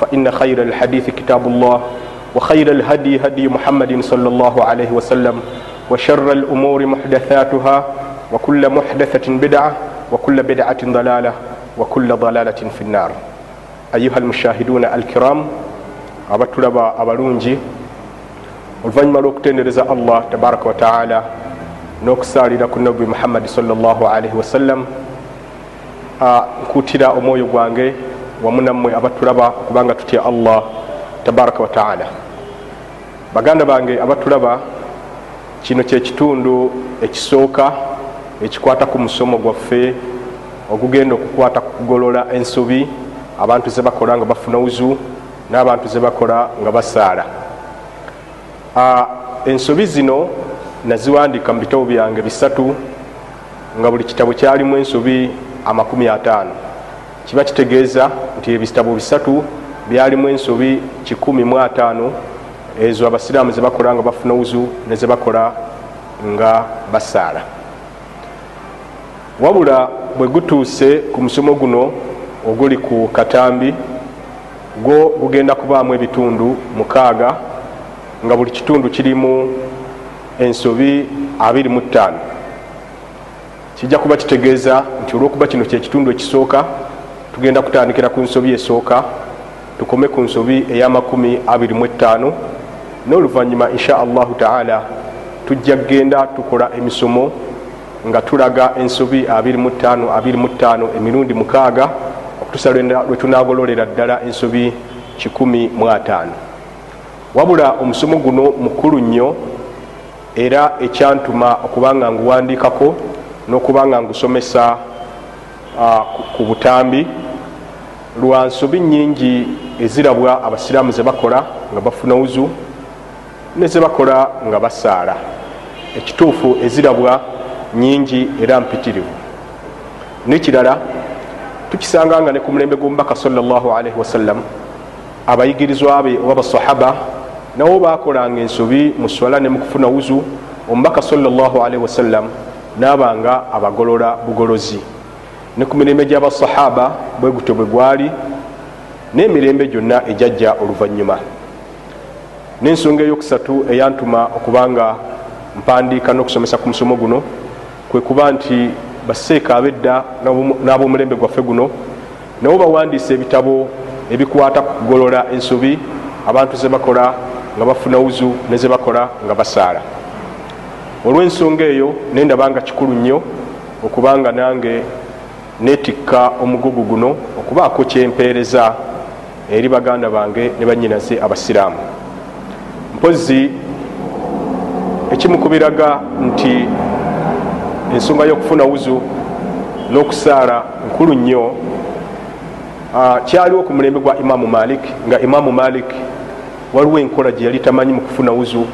فإن خير الحديث كتاب الله وخير الهدي هدي محمد صلى الله عليه وسلم وشر الأمور محدثاتها وكل محدثة بدعة وكل بدعة ضلالة وكل ضلالة في النار. أيها المشاهدون الكرام abatulaba abalungi oluvannyuma lw'okutendereza allah tabaraka wataala n'okusaalira ku nabbi muhammadi sallllah alaihi wasallam nkutira omwoyo gwange wamu nammwe abatulaba okubanga tutya allah tabaraka wataala baganda bange abatulaba kino kyekitundu ekisooka ekikwata ku musomo gwaffe ogugenda okukwata ku kugolola ensobi abantu ze bakola nga bafuna wuzu n'abantu ze bakola nga basaala. Ensobi zino naziwandiika mu bitabo byange bisatu nga buli kitabo kyalimu ensobi amakumi ataano kiba kitegeeza nti ebitabo bisatu byalimu ensobi kikumi mu ataano ezo abasiraamu ze bakola nga bafuna wuzu ne ze bakola nga basaala. Wabula bwe gutuuse ku musomo guno oguli ku katambi gwo gugenda kubaamu ebitundu mukaaga nga buli kitundu kirimu ensobi 25 kijja kuba kitegeeza nti olwokuba kino kyekitundu ekisooka tugenda kutandikira ku nsobi esooka tukome ku nsobi ey'amakumi 25 n'oluvannyuma insha allahu taala tujja kgenda tukola emisomo nga tulaga ensobi 25 25 emirundi mukaaga okutusa lwe tunagololera ddala ensobi 15 wabula omusomo guno mukulu nnyo era ekyantuma okubanga nguwandikako n'okubanga ngusomesa uh, ku butambi lwa nsobi nyingi ezirabwa abasiraamu ze bakola nga bafuna wuzu ne ze bakola nga basaala. Ekituufu ezirabwa nyingi era mpitirivu. Nekirala tukisanga nga ne ku mulembe gw'omubaka salllahalaihi wasallam abayigirizwa be oba basahaba nabo bakolanga ensobi mu swala ne mukufuna wuzu omubaka salllahalaihi wasallam nabanga abagolola bugolozi ne ku mirembe gy'abasahaba bwe gutyo bwe gwali n'emirembe gyonna ejajja oluvannyuma. N'ensonga eyokusatu eyantuma okubanga mpandiika n'okusomesa ku musomo guno kwe kuba nti baseeka ab'edda n'ab'omulembe gwaffe guno nabo bawandiisa ebitabo ebikwata ku kugolola ensobi abantu ze bakola nga bafuna wuzu ne ze bakola nga basaala. Olw'ensonga eyo nendabanga kikulu nnyo okubanga nange netikka omugugu guno okubaako kyempeereza eri baganda bange ne banyinaze abasiraamu. Mpozi ekimu kubiraga nti ensonga y'okufuna wuzu n'okusaala nkulu nnyo kyaliwo ku mulembe gwa imaamu malik nga imaamu malik waliwo enkola gye yali tamanyi mu kufuna wuzu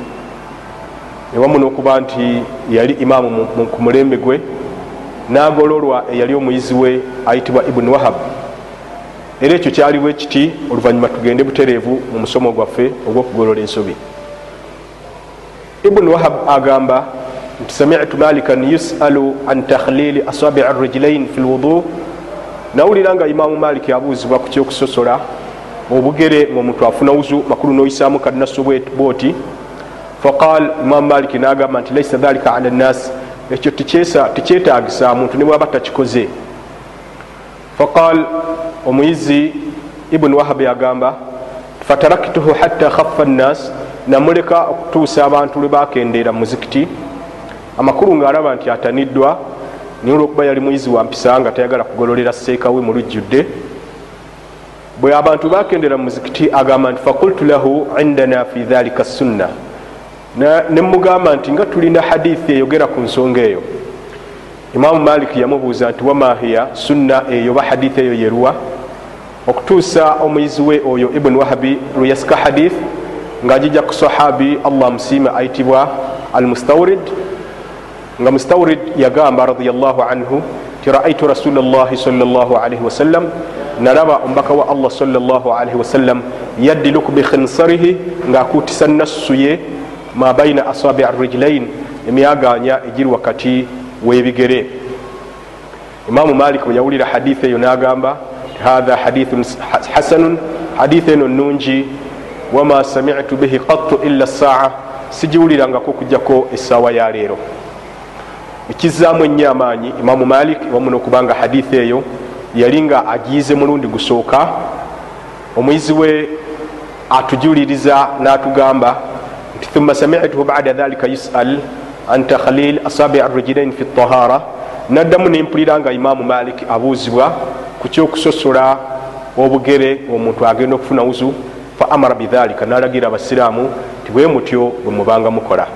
ewamu n'okuba nti yali imaamu ku mulembe gwe n'agololwa eyali omuyizi we ayitibwa ibuni wahab. Era ekyo kyaliwo ekiti oluvannyuma tugende butereevu mu musomo gwaffe ogw'okugolola ensobi. Ibuni wahab agamba nti samitu malikan yusalu an takhlili asabii rijilain fi lwudu nawulira nga imamu maliki abuuzibwa ku kyokusosola obugere ngaomuntu afuna wuzu makulu noyisaamu kadinasu bwoti? Faqal imamu maliki nagamba nti laisa dhalika ala nnasi ekyo tikyetagisa muntu ne bwaba takikoze. Faqal omuyizi ibuni wahabu yagamba fataraktuhu hatta khaffa nnas namuleka okutuusa abantu lwe bakendeera muzikiti. Amakulu ngaalaba nti ataniddwa naye olwokuba yali muyizi wampisa nga tayagala kugololera seekawe mu lujjudde bwe abantu bakendera mu muzikiti agamba nti fakultu lahu indana fi dhalika sunna nemugamba nti nga tulina hadithi eyogera ku nsonga eyo. Imamu maliki yamubuuza nti wamahiya sunna eyo ba hadithi eyo yeruwa okutuusa omuyizi we oyo ibuni wahabi lweyasika hadith ngaajija ku sahabi allah musiima ayitibwa al mustaurid nga mustaurid yagamba radiallahu anhu ti raaitu rasulllahi salllahalihi wasallam nalaba omubaka wa allah salllahalihi wasallam yaddiluku bikhinsarihi ngaakutisa nassu ye ma baina asabi rijlain emyaganya egiri wakati webigere. Imamu malik bwe yawulira haditha eyo nagamba hatha hadithun hasanun haditha eno nungi wama samitu bihi qattu illa saa sigiwulirangako okujjako essaawa ya leero. Ekizaamu ennyo amaanyi imamu malik wamu nokubanga haditha eyo yali nga agiyize mulundi gusooka omuyizi we atujuliriza n'atugamba thumma samituhu bada dhalika yusal an takhlil asabi rijilain fi tahara naddamu nempulira nga imamu malik abuuzibwa ku kyokusosola obugere omuntu agenda okufuna wuzu fa amara bidhalika. Nalagira abasiraamu nti bwe mutyo bwe mubanga mukola.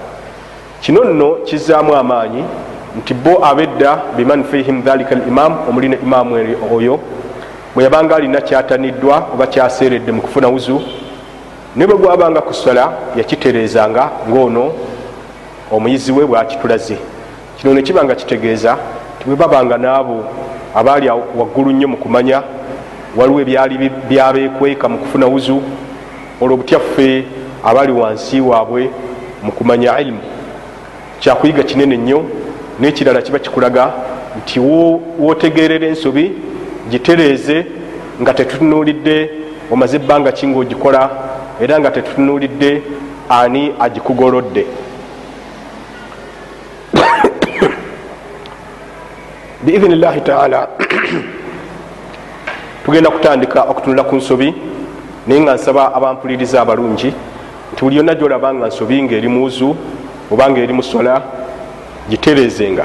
Kino nno kizaamu amaanyi nti bo abedda biman fihim dhalika limam omuli ne imamu oyo bwe yabanga alina kyataniddwa oba kyaseeredde mu kufuna wuzu ne bwe gwabanga ku sola yakitereezanga ngaono omuyizi we bwakitulaze. Kino nekiba nga kitegeeza ti bwe babanga naabo abaali waggulu nnyo mu kumanya waliwo ebyali byabeekweka mu kufuna wuzu olwo butyaffe abaali wansi waabwe mu kumanya ilimu kyakuyiga kinene nnyo nekirala kiba kikulaga nti wotegerera ensobi gitereeze nga tetutunuulidde omaze ebbanga kinga ogikola era nga tetutunuulidde ani agikugolodde. Biidhini llahi taala tugenda kutandika okutunula ku nsobi naye nga nsaba abampuliriza abalungi nti buli yonna gyolaba nga nsobi ngaeri muuzu obanga eri musola gitereezenga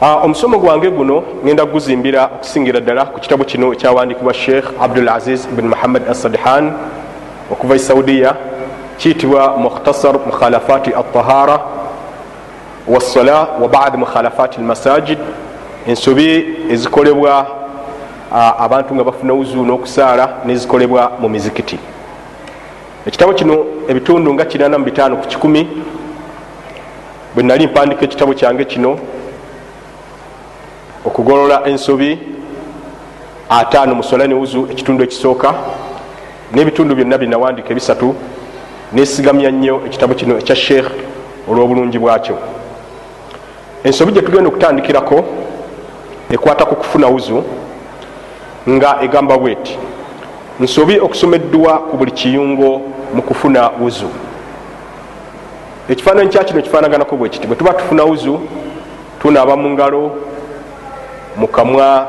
omusomo gwange guno ngenda guzimbira okusingira ddala ku kitabu kino ekyawandikibwa sheikh abdul aziz ibn muhammad assadhan okuva e saudiya kiyitibwa mukhtasar mukhalafati altahara wassola wa badi mukhalafati almasajid. Ensobi ezikolebwa abantu nga bafuna wuzu n'okusaala nezikolebwa mu mizikiti. Ekitabo kino ebitundu nga 85 ku kikumi bwe nali mpandika ekitabo kyange kino okugolola ensobi ataano musola newuzu ekitundu ekisooka n'ebitundu byonna byenawandika ebisatu nesigamya nnyo ekitabo kino ekya sheikh olw'obulungi bwakyo. Ensobi gye tugenda okutandikirako ekwata ku kufuna wuzu nga egamba bweti nsobi okusomeddwa ku buli kiyungo mu kufuna wuzu. Ekifaananyi kyakino kifaanaganako bwekiti bwe tuba tufuna wuzu tunaaba mu ngalo mu kamwa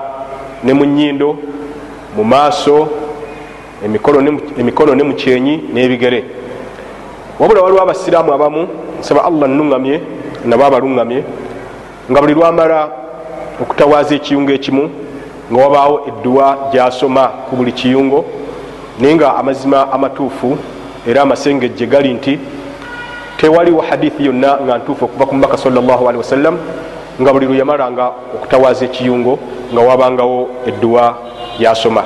ne mu nyindo mu maaso emikono ne mu kyenyi n'ebigere. Wabula waliwo abasiraamu abamu nsaba allah nuŋŋamye nabo abaluŋŋamye nga buli lwamala okutawaaza ekiyungo ekimu nga wabaawo edduwa gyasoma ku buli kiyungo naye nga amazima amatuufu era amasengejje gali nti tewaliwo hadithi yonna nga ntuufu okuva ku mubaka salllahalihi wasallam nga buli lweyamalanga okutawaaza ekiyungo nga wabangawo edduwa yasoma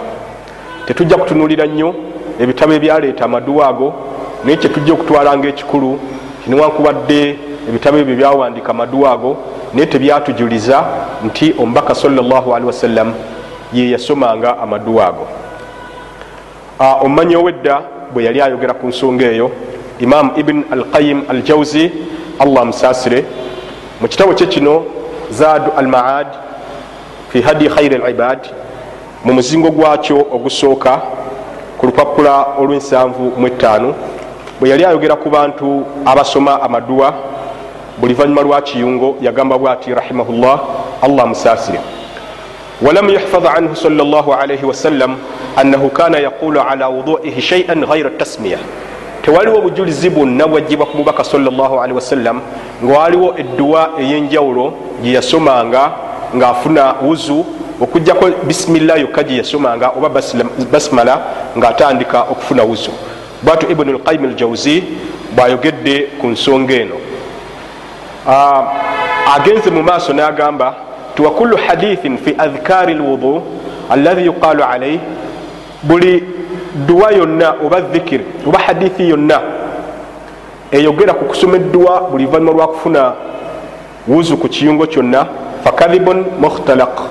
tetujja kutunulira nnyo ebitabo ebyaleeta amaduwa ago naye kyetujja okutwalanga ekikulu kiniwankubadde ebitabo ebyo byawandika amaduwa ago naye tebyatujuliza nti omubaka salllahalihi wasallam ye yasomanga amaduwa ago. Omumanyi owedda bwe yali ayogera ku nsonga eyo imam ibn alqayim al jauzi allah amusaasire mu kitabo kye kino zaadu al maad fi hadi khairi libad mu muzingo gwakyo ogusooka ku lupapula olwensanvu mu etaano bwe yali ayogera ku bantu abasoma amaduwa buli vanyuma lwa kiyungo yagamba bwati rahimahullah allah amusaasire walam yuhfad anhu sal llah alaihi wasallam annahu kana yaqulu ala wuduihi shaian ghaira tasmiya tewaliwo obujulizi bwonna bwajjibwa ku mubaka salli wasallam nga waliwo edduwa ey'enjawulo gye yasomanga ng'afuna wuzu okugjako bisimillah yokka gye yasomanga oba basmala ng'atandika okufuna wuzu. Bwatu ibuni lqayim aljawzi bwayogedde ku nsonga eno. Agenze mu maaso n'agamba ti wakulu hadithin fi adhkari lwudu alladhi yuqalu alaih buli duwa yonna oba dhikiri oba hadithi yonna. Eyogera ku kusoma edduwa buli luvanyuma lwakufuna wuzu ku kiyungo kyonna fakadhibun mukhtalaq.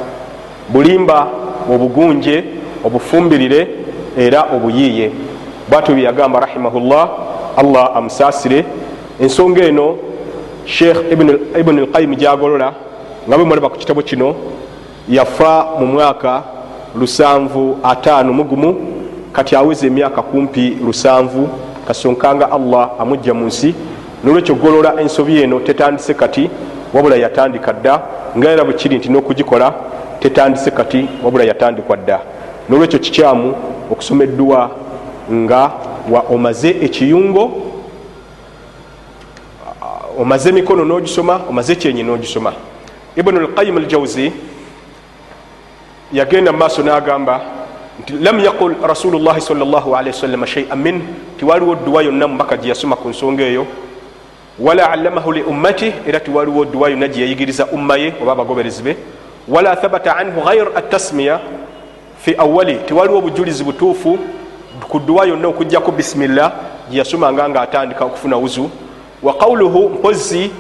Bulimba obugunje obufumbirire era obuyiiye. Bwatyo byeyagamba rahimahullah allah amusaasire. Ensonga eno sheikh ibuni lqayimu gyagolola nga bwe mulaba ku kitabo kino yafa mu mwaka 751 kati aweza emyaka kumpi 7 kasonkanga allah amujja mu nsi nolwekyo golola ensobi eno tetandise kati wabula yatandika dda nga era bwe kiri nti n'okugikola tetandise kati wabula yatandikwa dda. Nolwekyo kikyamu okusoma edduwa nga omaze ekiyungo omaze emikono n'ogisoma omaze ekyenyi n'ogisoma. Ibuni lqayim aljawzi yagenda mu maaso n'agamba nti lam yaqul rasulullahi sallaalwasalama shaian min. Tiwaliwo dduwa yonna mubaka gye yasoma ku nsonga eyo. Wala allamahu li ummati era tiwaliwo dduwa yonna gye yayigiriza umma ye oba abagoberezi be. Wala thabata anhu ghair atasmiya fi awali tiwaliwo obujulizi butuufu ku dduwa yonna okugjako bisimillah gye yasomanga nga atandika okufuna wuzu. Wa qawluhu mpozi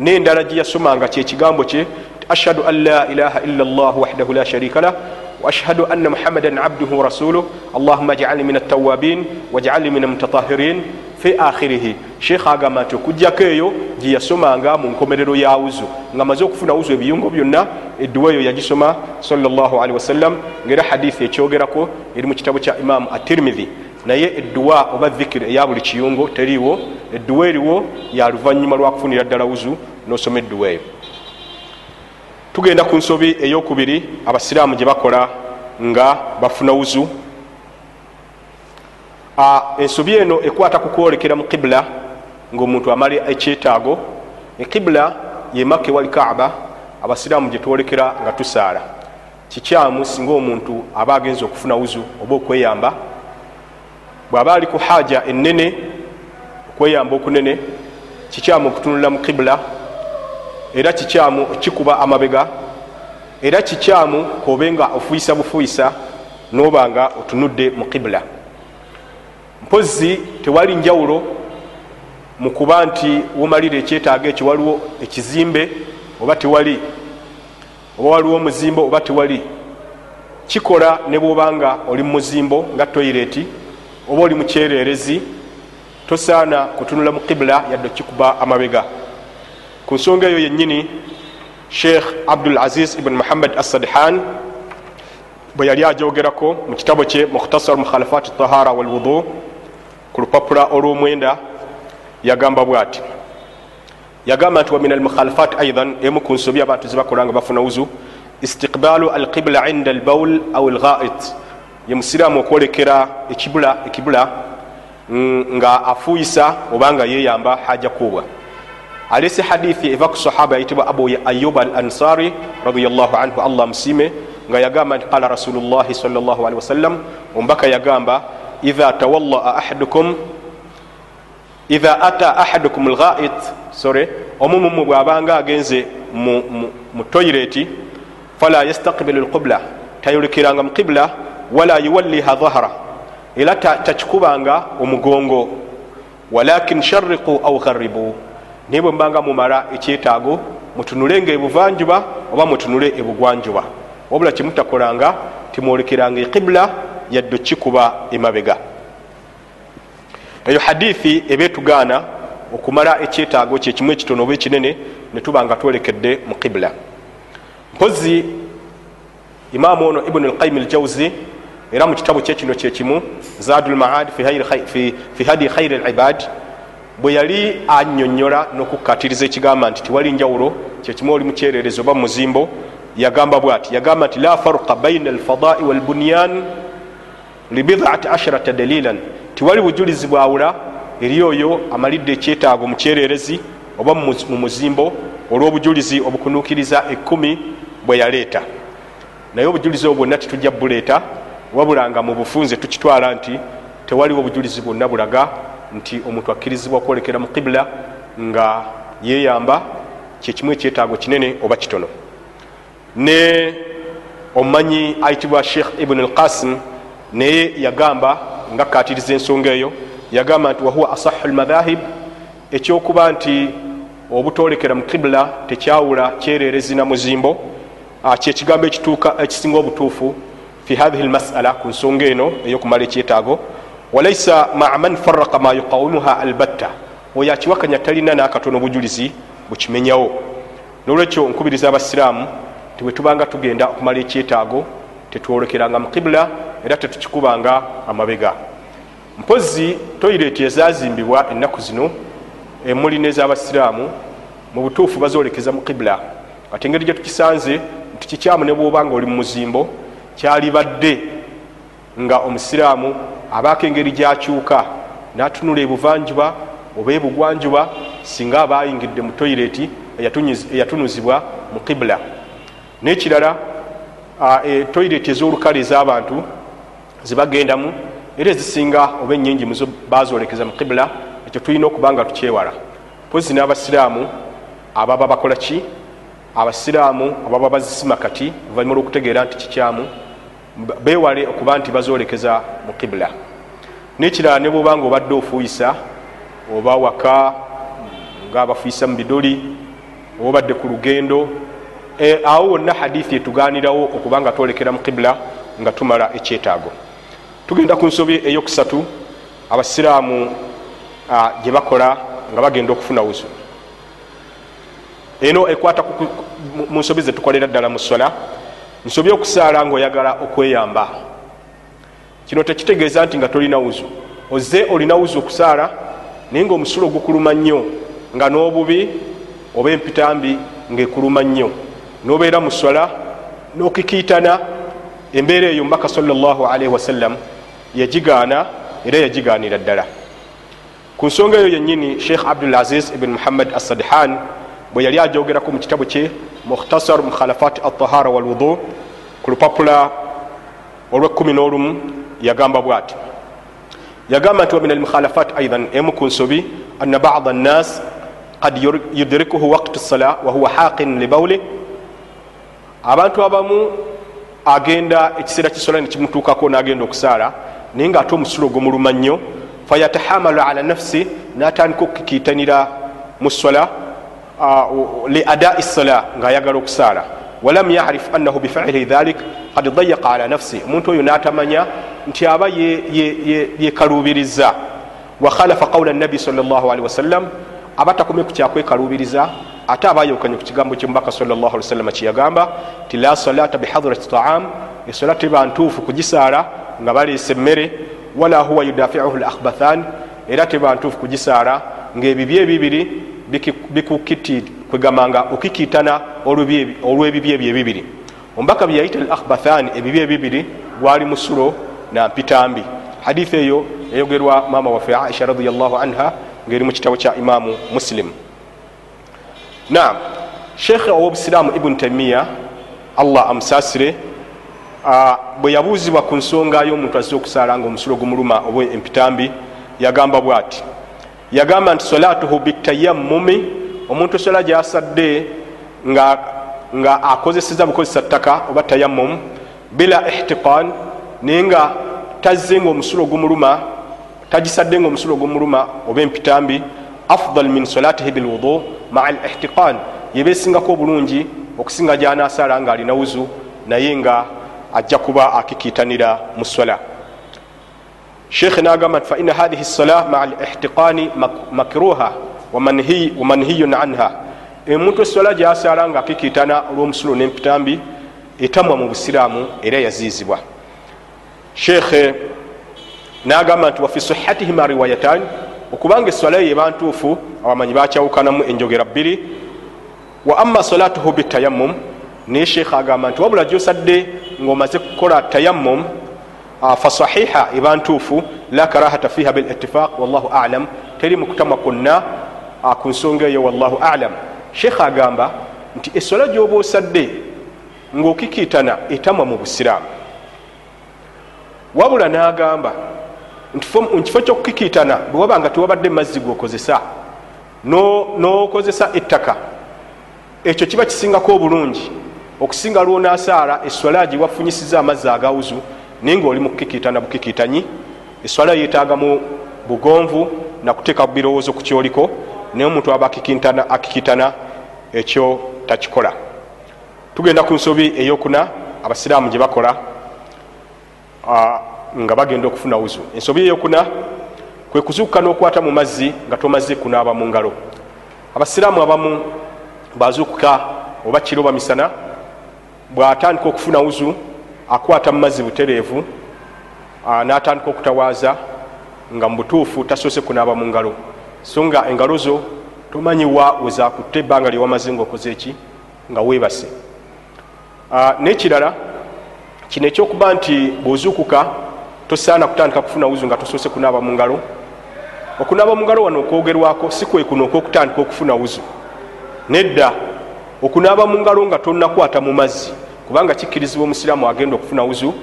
n'endala gye yasomanga kyekigambo kye ashhadu an la ilaha illa llah wahdahu la sharika lah واشهد ان محمدا عبده ورسوله اللهم اجعلني من التوابين واجعلني من المتطهرين في اخره sheikh agamba nti okugjako eyo gye yasomanga mu nkomerero ya wuzu nga maze okufuna wuzu ebiyungo byonna edduwa eyo yagisoma salli wasallam ngaera hadithi ekyogerako eri mu kitabo kya imamu atirmidhi naye edduwa oba dhikiri eya buli kiyungo teriiwo edduwa eriwo ya luvanyuma lwakufunira ddala wuzu nosoma edduwa eyo tugenda ku nsobi eyokubiri abasiraamu gye bakola nga bafuna wuzu. Ensobi eno ekwata ku kwolekera mu kibula ngaomuntu amala ekyetaago. Ekibula yemaka ewali kaaba abasiraamu gye twolekera nga tusaala. Kikyamu singa omuntu aba agenza okufuna wuzu oba okweyamba bw'aba ali ku haja enene okweyamba okunene kikyamu okutunulira mu kibula era kikyamu okikuba amabega era kikyamu kobe nga ofuyisa bufuyisa noba nga otunudde mu kibula mpozi tewali njawulo mu kuba nti womalire ekyetaago ekyo waliwo ekizimbe oba tewali oba waliwo omuzimbo oba tewali. Kikola ne bwobanga oli mu muzimbo nga toyireti oba oli mukyererezi tosaana kutunula mu kibula yadde okikuba amabega ku nsonga eyo yennyini sheikh abdul aziz ibn muhammad assadhan bwe yali ajogerako mu kitabo kye mukhtasar mukhalafat tahara walwudu ku lupapula olw'omwenda yagamba bwati. Yagamba nti wa min almukhalafat aidan emu ku nsobi abantu zibakola nga bafuna wuzu istiqbalu alqibla inda albaul au alghait ye musiraamu okwolekera ekibula ekibula nga afuuyisa obanga yeyamba haja kuubwa alese hadithi eva ku sahaba yayitibwa abu ayuba al ansari radiallahu anhu allah musime nga yagamba nti qala rasulullahi salllah alihi wasallam omubaka yagamba idha tawallaa ahadukum idha ata ahadukum lghait sore omumumwe bwabanga agenze mu, mu, mu toyireti fala yastaqbilu lqibla tayolekiranga mu qibla wala yuwalliha dhahra era takikubanga omugongo walakin shariqu au gharibu naye bwe mbanga mumala ekyetaago mutunulenga ebuvanjuba oba mutunule ebugwanjuba. Wabula kyemutakolanga timwolekeranga eqibula yadde kikuba emabega. Eyo hadithi eba etugaana okumala ekyetaago kyekimu ekitono oba ekinene netuba nga twolekedde mu qibula mpozi imaamu ono ibuni lqayim aljawzi era mu kitabu kyekino kyekimu zadu lmaad fi hadi khairi libad bwe yali anyonyola n'okukatiriza ekigamba nti tiwali njawulo kyekimu oli mukyererezi oba muzimbo yagamba bwati yagamba nti la faruqa baina alfadai walbunyan libidaati asharata dalilan. Tiwali bujulizi bwawula eri oyo amalidde ekyetaago mu kyererezi oba mu muzimbo olw'obujulizi obukunuukiriza ekkumi bwe yaleeta. Naye obujulizi obwo bwonna tetujja buleeta wabula nga mu bufunze tukitwala nti tewaliwo obujulizi bwonna bulaga nti omuntu akkirizibwa okwolekera mu kibula nga yeyamba kyekimu ekyetaago kinene oba kitono. Ne omumanyi ayitibwa sheikh ibuni al qasim naye yagamba nga akkatiriza ensonga eyo yagamba nti wahuwa asahu lmadhahib ekyokuba nti obutolekera mu kibula tekyawula kyererezi na muzimbo kyekigambo ekituuka ekisinga obutuufu fi hathihi lmasala ku nsonga eno eyokumala ekyetaago walaisa maa man faraka ma yuqawimuha albatta. Oyo akiwakanya talina nakatono bujulizi bukimenyawo. Nolwekyo nkubiriza abasiraamu tibwetubanga tugenda okumala ekyetaago tetwolekeranga mu kibula era tetukikubanga amabega. Mpozi toyireti ezazimbibwa ennaku zino emuli nezabasiraamu mu butuufu bazolekeza mu kibula ate engeri gyetukisanze nti kikyamu ne bwoba nga oli mu muzimbo kyalibadde nga omusiraamu abaako engeri gyakyuka natunula ebuvanjuba oba ebugwanjuba singa aba ayingidde mu toyireti eyatunuzibwa mu kibula nekirala e, toyireti ezolukale ez'abantu zibagendamu era ezisinga oba enyingi muzo bazolekeza mu kibula ekyo tulina okuba nga tukyewala. Pozi n'abasiraamu ababa bakola ki? Abasiraamu ababa bazisima kati oluvanyuma lwokutegeera nti kikyamu bewale okuba nti bazolekeza mu kibula nekirala ne bwoba nga obadde ofuuyisa oba waka nga abafuuyisa mu bidoli oba obadde ku lugendo e, awo wonna hadithi etuganirawo okuba nga twolekera mu kibula nga tumala ekyetaago. Tugenda ku nsobi eyokusatu abasiraamu gye bakola nga bagenda okufuna wuzu. Eno ekwata mu nsobi zetukolera ddala mu sola nsobi okusaala ngaoyagala okweyamba. Kino tekitegeeza nti nga tolina wuzu. Oze olina wuzu okusaala naye nga omusulo gukuluma nnyo nga n'obubi oba empitambi ngaekuluma nnyo. Nobeera mu sola nokikiitana embeera eyo mubaka salllahalaihi wasallam yagigaana era yagigaanira ddala. Ku nsonga eyo yennyini sheikh abdul aziz ibn muhammad assadhan bwe yali ajogerako mu kitabu kye mukhtasar mukhalafat altahara walwudu ku lupapula olwekumi n'olumu yagamba bwati. Yagamba nti wamin almukhalafat aidan emu ku nsobi anna bada nnas kad yudrikuhu waktu sala wahuwa haqin libawli abantu abamu agenda ekiseera kisola nekimutuukako nagenda okusaala naye nga ate omusulo gumuluma nnyo fayatahamalu ala nafsi natandika okukikitanira mu sola li adai sala ngaayagala okusaala. Walam yarif annahu bifilihi dhalik kad dayaqa ala nafsi. Omuntu oyo natamanya nti aba yekalubiriza wakhalafa qawla nabi salllahalihi wasallam aba takomye ku kyakwekaluubiriza ate aba ayawukanye ku kigambo kyemubaka salllahaliwasalama kyeyagamba ti la salata bihadrati taam. Esola teba ntuufu kugisaala nga baleese emmere wala huwa yudafiuhu lakhbathan era teba ntuufu kugisaala ngaebibi ebibiri bikukiti kwegamanga okikiitana olw'ebibi ebyo ebibiri omubaka byeyayita al akhbathan ebibi ebibiri gwali musulo nampitambi hadithi eyo yayogerwa maama waffe aisha radiallahu anha ngaeri mu kitabo kya imamu muslim. Naam sheekhe owobusiraamu ibuni taimiya allah amusaasire bwe yabuuzibwa ku nsonga y'omuntu azze okusaala nga omusulo gumuluma oba empitambi yagamba bwati yagamba nti solatuhu bitayammumi omuntu sola gyasadde nga, nga akozeseza bukozesa ttaka oba tayammum bila ihtiqan naye nga tazze nga omusulo gumuluma tagisadde nga omusulo gumuluma oba empitambi afdal min solatihi bilwudu maa al ihtiqan yeba esingako obulungi okusinga gyanasaala nga alina wuzu naye nga ajja kuba akikiitanira mu sola sheikh nagamba nti faina hathihi sola maa al ihtiqani makruha wamanhiyun anha. Omuntu esola gyasaala nga akikiitana olw'omusulo n'empitambi etamwa mu busiraamu era yaziizibwa. Sheikhe nagamba nti wafi sihatihima riwayatan okubanga eswala eyo eba ntuufu abamanyi bakyawukanamu enjogera bbiri. Wa ama salatuhu bitayammum naye sheikh agamba nti wabula gyosadde ngaomaze kukola tayammum fasahiha eba ntuufu la karahata fiha bilitifaq wallahu alam. Teri mukutamwa kwonna ku nsonga eyo wallahu alam. Sheekh agamba nti eswala gyoba osadde ngaokikiitana etamwa mu busiraamu. Wabula n'agamba nkifo kyokukikiitana bwe wabanga tewabadde mazzi gokozesa nokozesa ettaka ekyo kiba kisingako obulungi okusinga lwonasaala eswala giwafunyisiza amazzi agawuzu naye ngaoli mukukikiitana bukikiitanyi eswala yetagamu bugonvu nakuteeka birowoozo ku kyoliko naye omuntu aba akikiitana ekyo takikola. Tugenda ku nsobi eyokuna abasiraamu gye bakola nga bagenda okufuna wuzu. Ensobi eyokuna kwe kuzuukuka n'okwata mu mazzi nga tomaze kunaaba mu ngalo. Abasiraamu abamu bazuukuka oba kiro bamisana bw'atandika okufuna wuzu akwata mu mazzi butereevu n'atandika okutawaaza nga mu butuufu tasoose kunaaba mu ngalo. So nga engalo zo tomanyiwa wezakutte ebbanga lyewamaze ngaokoze eki nga weebase. N'ekirala kino ekyokuba nti bw'ozuukuka tosaana kutandika kufuna wuzu nga tosoose kunaaba mu ngalo. Okunaaba mu ngalo wano okwogerwako si kwekuno okwokutandika okufuna wuzu. Nedda okunaaba mu ngalo nga tonnakwata mu mazzi kubanga kikkirizibwa omusiraamu agenda okufuna wuzu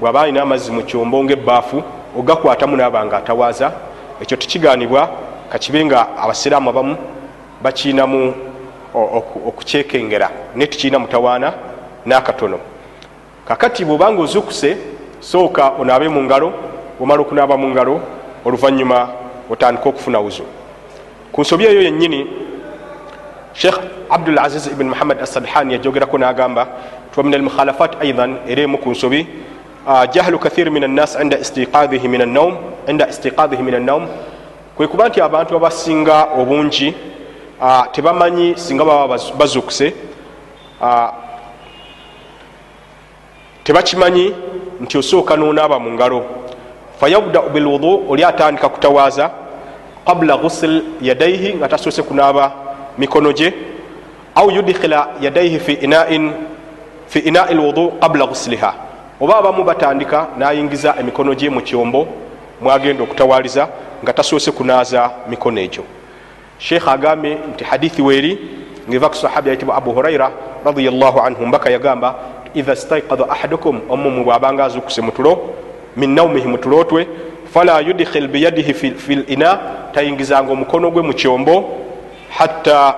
bw'aba alina amazzi mu kyombo ngaebbaafu ogakwatamu naaba nga atawaaza ekyo tekigaanibwa kakibe nga abasiraamu abamu bakiinamu okukyekengera naye tukiina mutawaana n'akatono. Kakati bwobanga ozukuse sooka onaabe mu ngalo omala okunaaba mu ngalo oluvannyuma otandika okufuna wuzu. Ku nsobi eyo yennyini sheikh abdul aziz ibn muhammad assadhani yajogerako n'agamba wa min almukhalafat aidan era emu ku nsobi jahlu kathir min annas inda istiqadhihi min annaum inda istiqadhihi min annaum kwe kuba nti abantu abasinga obungi tebamanyi singa baba bazukuse tebakimanyi nti osooka nonaaba mu ngalo fayabdau bilwudu oli atandika kutawaaza qabula ghusl yadaihi nga tasoose kunaaba mikono gye au yudkhila yadaihi fi inain fi inai lwudu qabula ghusliha. Oba abamu batandika nayingiza emikono gye mu kyombo mwagenda okutawaliza nga tasoose kunaaza mikono egyo. Sheekh agambye nti hadithi weeri ngeva ku sahabi ayitibwa abu huraira radiallahu anhu mbaka yagamba idha staikadha ahadukum omumu bwabanga azukuse mutulo min naumihi mutulotwe fala yudkhil biyadihi fi lina tayingizanga omukono gwe mu kyombo hatta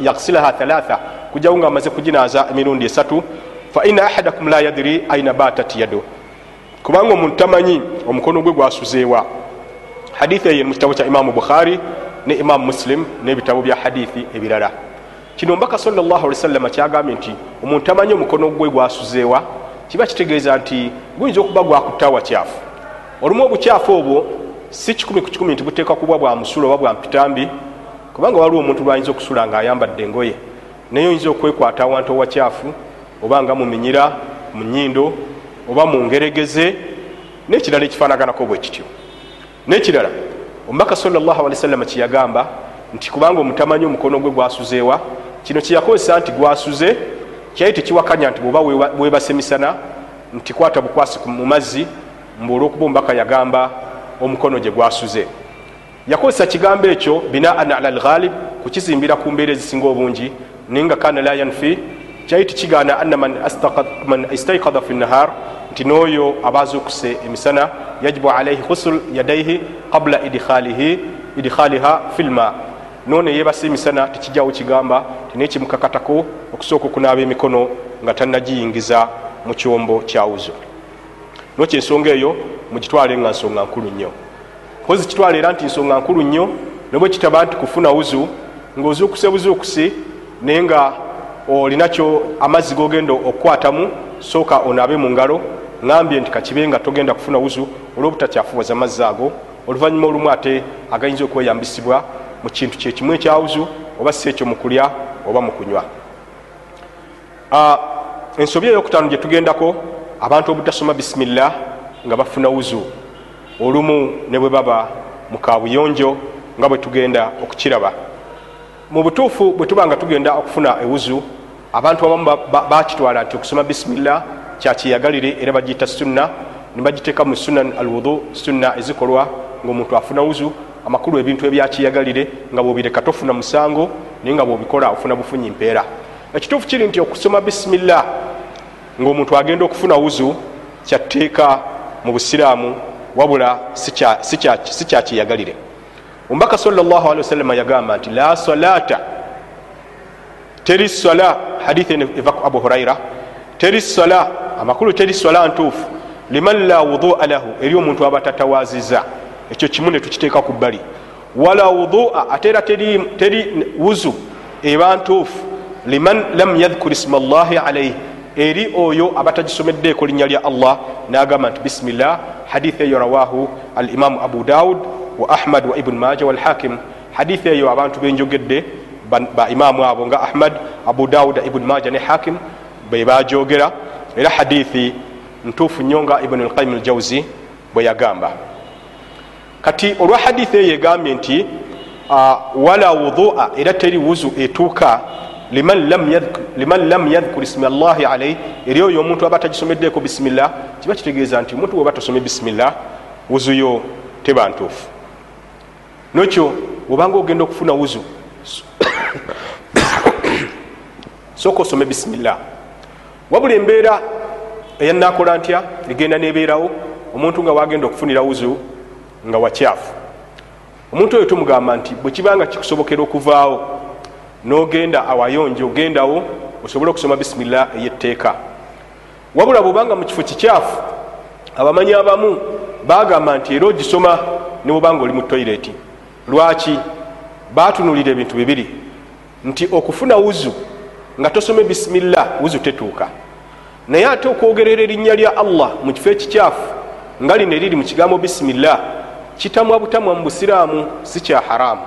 yagsilaha thalatha kujawo nga amaze kuginaaza emirundi esatu faina ahadakum la yadiri aina batat yado kubanga omuntu tamanyi omukono gwe gwasuzeewa. Hadithi eyo mu kitabo kya imamu bukhari ne imamu muslim n'ebitabo bya hadithi ebirala. Kino mbaka sawasalama kyagambye nti omuntu tamanyi omukono gwe gwasuzeewa kiba kitegeeza nti guyinza okuba gwakutawa kyafu. Olumu obukyafu obwo si kikumi ku kikumi nti buteekwa kuba bwa musula oba bwa mpitambi kubanga waliwo omuntu lwayinza okusula nga ayambadde engoye naye oyinza okwekwata awantu owakyafu oba nga muminyira mu nyindo oba mu ngeregeze n'ekirala ekifaanaganako bwe kityo. N'ekirala omubaka salllahalisalama kyeyagamba nti kubanga omutamanyi omukono gwe gwasuzeewa kino kyeyakozesa nti gwasuze kyali tekiwakanya nti bwoba webase misana nti kwata bukwasi mu mazzi mbu olwokuba omubaka yagamba omukono gye gwasuze. Yakozesa kigambo ekyo binaan ala lghalib kukizimbira ku mbeera ezisinga obungi naye nga kana la yanfi. Kyali tikigaana anna man istaikadha fi nahar nti n'oyo abazuukuse emisana. Yajibu alaihi husul yadaihi qabula idkhaliha fi lma none yebasa emisana tekijjawo kigamba tinekimukakatako okusooka okunaaba emikono nga tanagiyingiza mu kyombo kyawuzo nokyo ensonga eyo mugitwale nga nsonga nkulu nnyo. Pozi kitwala era nti nsonga nkulu nnyo nobwe kitaba nti kufuna wuzu ngaozuukuse buzuukuse naye nga olinakyo amazzi gogenda okukwatamu sooka onaabe mu ngalo ŋambye nti kakibe nga togenda kufuna wuzu olwobutakyafuwaza amazzi ago. Oluvannyuma olumu ate agayinza okweyambisibwa mu kintu kyekimu ekyawuzu oba si ekyo mu kulya oba mu kunywa. Ensobi eyokutaano gye tugendako abantu obutasoma bisimillah nga bafuna wuzu. Olumu ne bwe baba mu kabuyonjo nga bwe tugenda okukiraba mu butuufu bwe tuba nga tugenda okufuna ewuzu abantu abamu bakitwala nti okusoma bisimillah kyakiyagalire era bagiyita sunna nibagiteeka mu sunan al wudu sunna ezikolwa ngaomuntu afuna wuzu amakulu ebintu ebyakiyagalire nga bwobireka tofuna musango naye nga bwobikola ofuna bufunyi mpeera. Ekituufu kiri nti okusoma bisimillah ngaomuntu agenda okufuna wuzu kyatteeka mu busiraamu wabula si kyakiyagalire omubaka sawasalama yagamba nti la salata. Teri sala hadithi eva ku abu huraira. Teri sala amakulu teri sala ntuufu. Liman la wudua lahu eri omuntu aba tatawaziza. Ekyo kimu netukiteeka ku bbali. Wala wudua ate era teri wuzu eba ntuufu. Liman lam yadhkur isma llahi alaihi eri oyo abatagisomeddeeko linnya lya allah nagamba nti bisimillah hadithi eyo rawahu alimamu abu daud wa ahmad wa ibuni maja walhakim hadithi eyo abantu benjogedde baimamu abo nga ahmad abu dauda ibuni maja ne hakim bebajogera era hadithi ntuufu nnyo nga ibuni lqayim aljauzi bwe yagamba. Kati olwa hadithi eyo egambye nti wala wudua era teri wuzu etuuka liman lam yadhkur ismi llahi alaihi eri oyo omuntu aba tagisomeddeeko bisimillah kiba kitegeeza nti omuntu weba tosome bisimillah wuzuyo teba ntuufu nokyo wobanga ogenda okufuna wuzu? Sooka osome bisimillah wabula embeera eyanakola ntya? Egenda nebeerawo? Omuntu nga wagenda okufunira wuzu nga wakyafu omuntu oyo tumugamba nti bwekibanga kikusobokera okuvaawo nogenda awayonje ogendawo osobole okusoma bisimillah eyetteeka. Wabula bwobanga mu kifo kikyafu abamanyi abamu bagamba nti era ogisoma newobanga oli mu toireti lwaki? Batunulira ebintu bibiri. Nti okufuna wuzu nga tosome bisimillah wuzu tetuuka. Naye ate okwogerera erinnya lya allah mu kifo ekikyafu nga lino eriri mu kigambo bisimillah kitamwa butamwa mu busiraamu si kya haramu.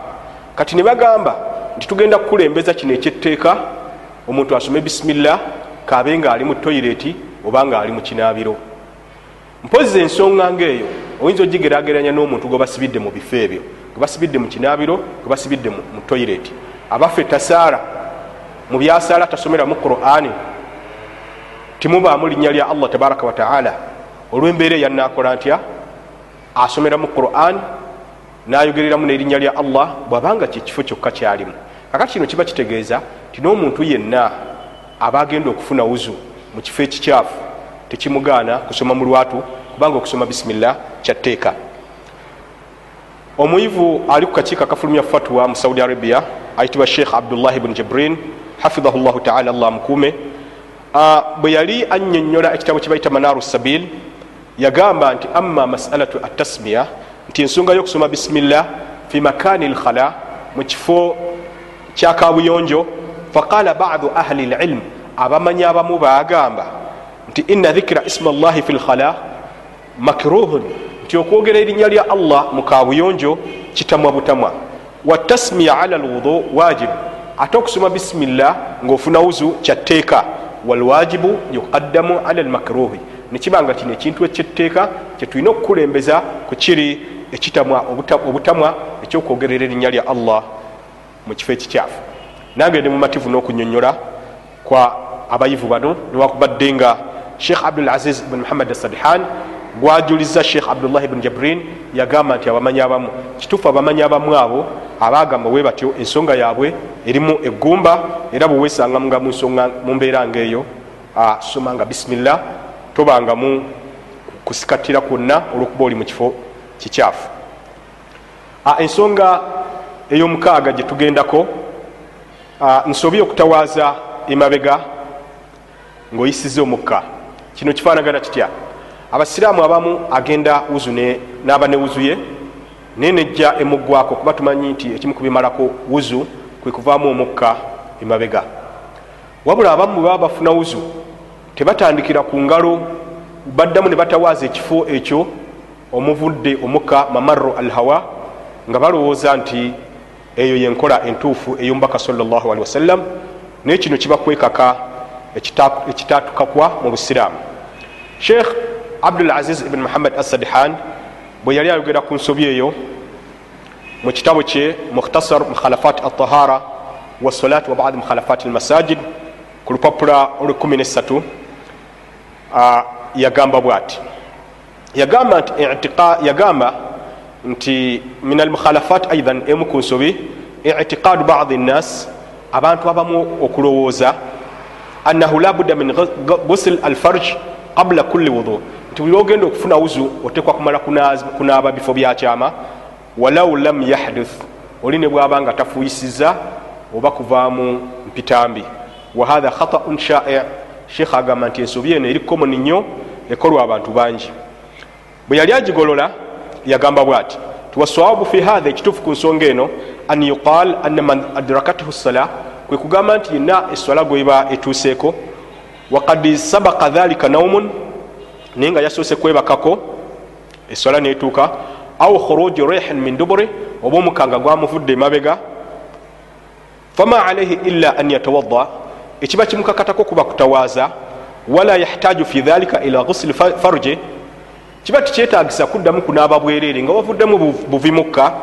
Kati ne bagamba nti tugenda kukulembeza kino ekyetteeka omuntu asome bisimillah kabe nga ali mu toireti oba nga ali mu kinaabiro. Mpozi ensonga ngaeyo oyinza ogigerageranya n'omuntu gwe basibidde mu bifo ebyo gwe basibidde mu kinaabiro gwe basibidde mu toireti abaffe tasaala mu byasaala tasomeramu qurani timubaamu linnya lya allah tabaraka wataala olw'embeera eyanakola ntya? Asomeramu quran nayogereramu nerinnya lya allah bwabanga kyekifo kyokka kyalimu. Kakati kino kiba kitegeeza ti n'omuntu yenna aba agenda okufuna wuzu mu kifo ekikyafu tekimugaana kusoma mu lwatu kubanga okusoma bisimillah kyatteeka omuyivu ali ku kakiiko akafulumya fatwa mu saudi arabia ayitibwa sheikh abdullahi buni jibrin hafidhahu llahu taala allah amukuume bwe yali annyonnyola ekitabo kibayita manaru sabil yagamba nti ama masalatu atasmiya nti ensonga y'okusoma bisimillah fi makani lkhala mu kifo kyakabuyonjo faqala badu ahli lilm abamanyi abamu bagamba nti ina dhikira isma llahi fi lkhala makruhun nti okwogera erinnya lya allah mu kabuyonjo kitamwa butamwa. Watasmiya ala lwudu wajibu ate okusoma bisimillah ngaofuna wuzu kyatteeka walwajibu yuqaddamu ala lmakruhi nekibanga kino ekintu ekyetteeka kyetulina okukulembeza ku kiri ekitamwa obutamwa ekyokwogerera erinnya lya allah mu kifo ekikyafu. Nange ndi mumativu n'okunyonyola kwa abayivu bano newakubadde nga sheikh abdulaziz bn muhammad asadihan gwajuliza sheikh abdullahi bn jabrin yagamba nti abamanyi abamu kituufu abamanyi abamu abo abagamba we batyo ensonga yaabwe erimu eggumba era bwewesanga mu mbeera ngaeyo somanga bisimillah tobangamu kusikatira kwonna olwokuba oli mu kifo kikyafu. Ensonga ey'omukaaga gye tugendako nsobye okutawaaza emabega ng'oyisiza omukka. Kino kifaanagana kitya abasiraamu abamu agenda wuzu n'aba ne wuzu ye naye nejja emuggwako kuba tumanyi nti ekimu ku bimalako wuzu kwe kuvaamu omukka emabega wabula abamu baba bafuna wuzu tebatandikira ku ngalo baddamu ne batawaaza ekifo ekyo omuvudde omukka mamarro al hawa nga balowooza nti eyo yenkola entuufu ey'omubaka salllah ali wasallam naye kino kiba kwekaka ekitatukakwa mu busiraamu. Sheikh abdul aziz ibn muhammad asadihan bwe yali ayogera ku nsobi eyo mu kitabo kye mukhtasar mukhalafat altahara wasolat wa badi mukhalafat almasajid ku lupapula olw13 yagamba bwati. Yagamba nti yagamba nti min almukhalafat aidan emu ku nsobi itiqadu badi nnas abantu abamu okulowooza annahu labudda min gusl alfarj qabla kulli wudu. Nti buli ogenda okufuna wuzu otekwa kumala kunaaba bifo byakyama walau lam yahduth oli ne bwaba nga tafuyisiza oba kuvaamu mpitambi. Wahatha khataun shai. Sheekh agamba nti ensobi eno eri komoni nnyo ekolwa abantu bangi. Bwe yali agigolola yagamba bwati tiwasawabu fi hatha ekituufu ku nsonga eno an yuqal anna man adrakathu sala kwe kugamba nti yenna eswala gweba etuuseeko wakad sabaka dhalika naumun naye nga yasoose kwebakako eswala netuuka au khuruji rihin min duburi oba omukanga gwamuvudde emabega. Fama alaihi illa an yatawadda ekiba kimukakatako kuba kutawaaza wala yahtaju fi dhalika ila ghusli farje kiba tikyetagisa kuddamu kunaaba bwereere nga wavuddemu buvimukka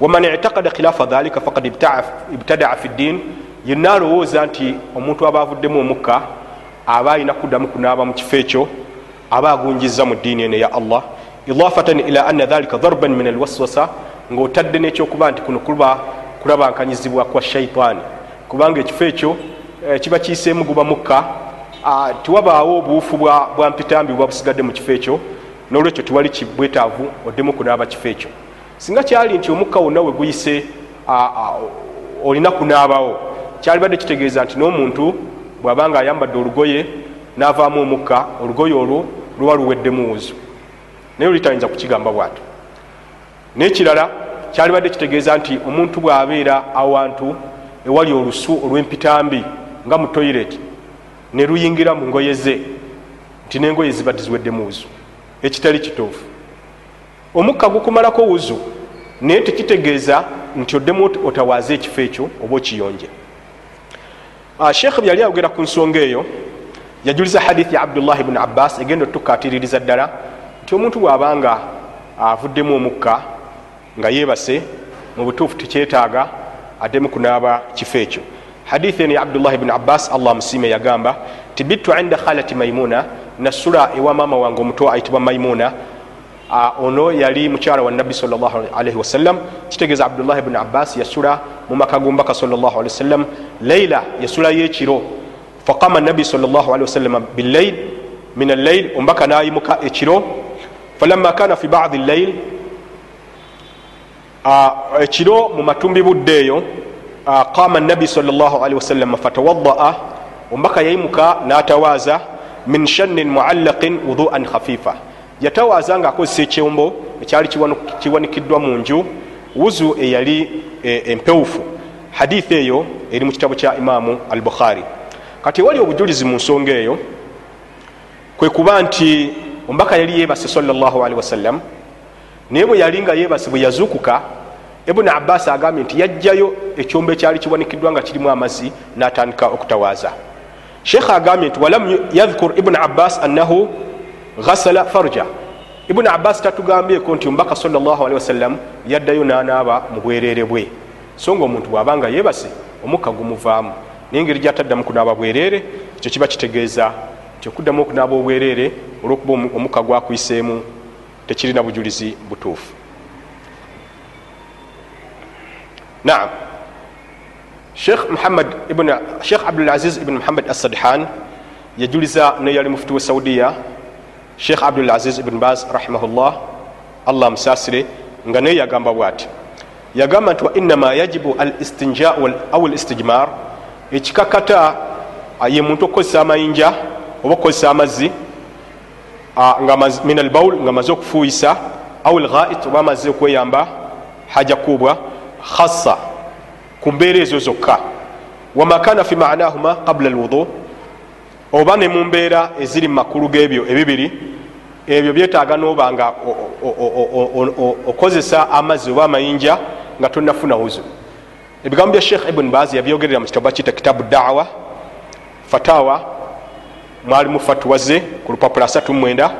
waman itakada khilafa dhalika fakad ibtadaa fi ddin yenna alowooza nti omuntu aba avuddemu omukka aba alina kuddamu kunaaba mu kifo ekyo aba agunjiza mu ddiini eno ya allah idafatan ila anna dhalika darban min alwaswasa ngaotadde nekyokuba nti kuno kuba kulabankanyizibwa kwa shaitaani kubanga ekifo ekyo eh, kiba kiyiseemu guba mukka ah, tiwabaawo obuufu bwa mpitambi bwa busigadde mu kifo ekyo nolwekyo tiwali kibwetaavu oddemu kunaaba kifo ekyo. Singa kyali nti omukka wonna we guyise olina kunaabawo kyali badde kitegeeza nti n'omuntu bw'abanga ayambadde olugoye n'avaamu omukka olugoye olwo luba luweddemu wuzu naye olitayinza kukigamba bwatyo. N'ekirala kyali badde kitegeeza nti omuntu bw'abeera awantu ewali olusu olw'empitambi nga mu toyireti ne luyingira mu ngoye ze nti n'engoye zibadde ziweddemu wuzu ekitali kituufu. Omukka gukumalako wuzu naye tekitegeeza nti oddemu otawaaza ekifo ekyo oba okiyonje ah, sheekh byali ayogera ku nsonga eyo. Yajuliza hadithi ya abdullah bni abbas egenda otukatiririza ddala nti omuntu bw'abanga avuddemu omukka nga yeebase mu butuufu tekyetaaga addemu kunaaba kifo ekyo. Hadithi eno ya abdullah bni abbas allah musiime yagamba tibittu inda khalati maimuna nasula ewa maama wange omuto ayitibwa maimuna ono yali mukyala wa nabbi salllahalaihi wasallam kitegeeza abdullahi bni abbas yasula mu maka gombaka salllahalii wasallam leila yasulayo ekiro faqama nabi salllahalii wasallama billail min allail ombaka nayimuka ekiro. Falamma kana fi badi llail ekiro mu matumbi budde eyo qama nabi salllahalii wasallama fatawadaa ombaka yayimuka natawaaza min shannin muallaqin wuduan khafifa yatawaaza nga akozesa ekyombo ekyali kiwanikiddwa mu nju wuzu eyali e, empewufu. Hadithi eyo eri mu kitabo kya imaamu al bukhari kati ewali obujulizi mu nsonga eyo kwe kuba nti ombaka yali yebase salllahalihi wasallam naye bwe yali nga yebase bwe yazuukuka ibuni abbas agambye nti yajjayo ekyombo ekyali kiwanikiddwa nga kirimu amazzi n'atandika okutawaaza sheekh agambye nti walam yadhkur ibuni abbas annahu ghasala farja. Ibuni abbas tatugambyeko nti omubaka salli wasallam yaddayo nanaaba mu bwereere bwe. So nga omuntu bw'abanga yebase omukka gumuvaamu naye engeri gyataddamu kunaaba bwereere ekyo kiba kitegeeza nti okuddamu okunaaba obwereere olwokuba omukka gwakuyiseemu tekirina bujulizi butuufu. Naam. Sheikh muhammad ibn sheikh abdulaziz ibn muhammad assadhan yajuliza neyali mufuti we saudiya sheikh abdulaziz ibn baz rahimahullah. Allah musasire nga naye yagamba bwati. Yagamba nti wa innama yajibu al istinja au listijmar ekikakata ye muntu okukozesa amayinja oba okukozesa amazzi min albaul nga maze okufuuyisa au lghait oba amaze okweyamba haja kubwa khassa ku mbeera ezo zokka. Wama kana fi manahuma qabla alwudu oba ne mu mbeera eziri mu makulu g'ebyo ebibiri ebyo byetaaga noba nga okozesa amazzi oba amayinja nga tonafuna wuzu. Ebigambo bya sheikh ibuni baz yabyogerera mu kitabu bakiyita kitabu dawa fatawa mwalimu fatuwa ze ku lupapula 39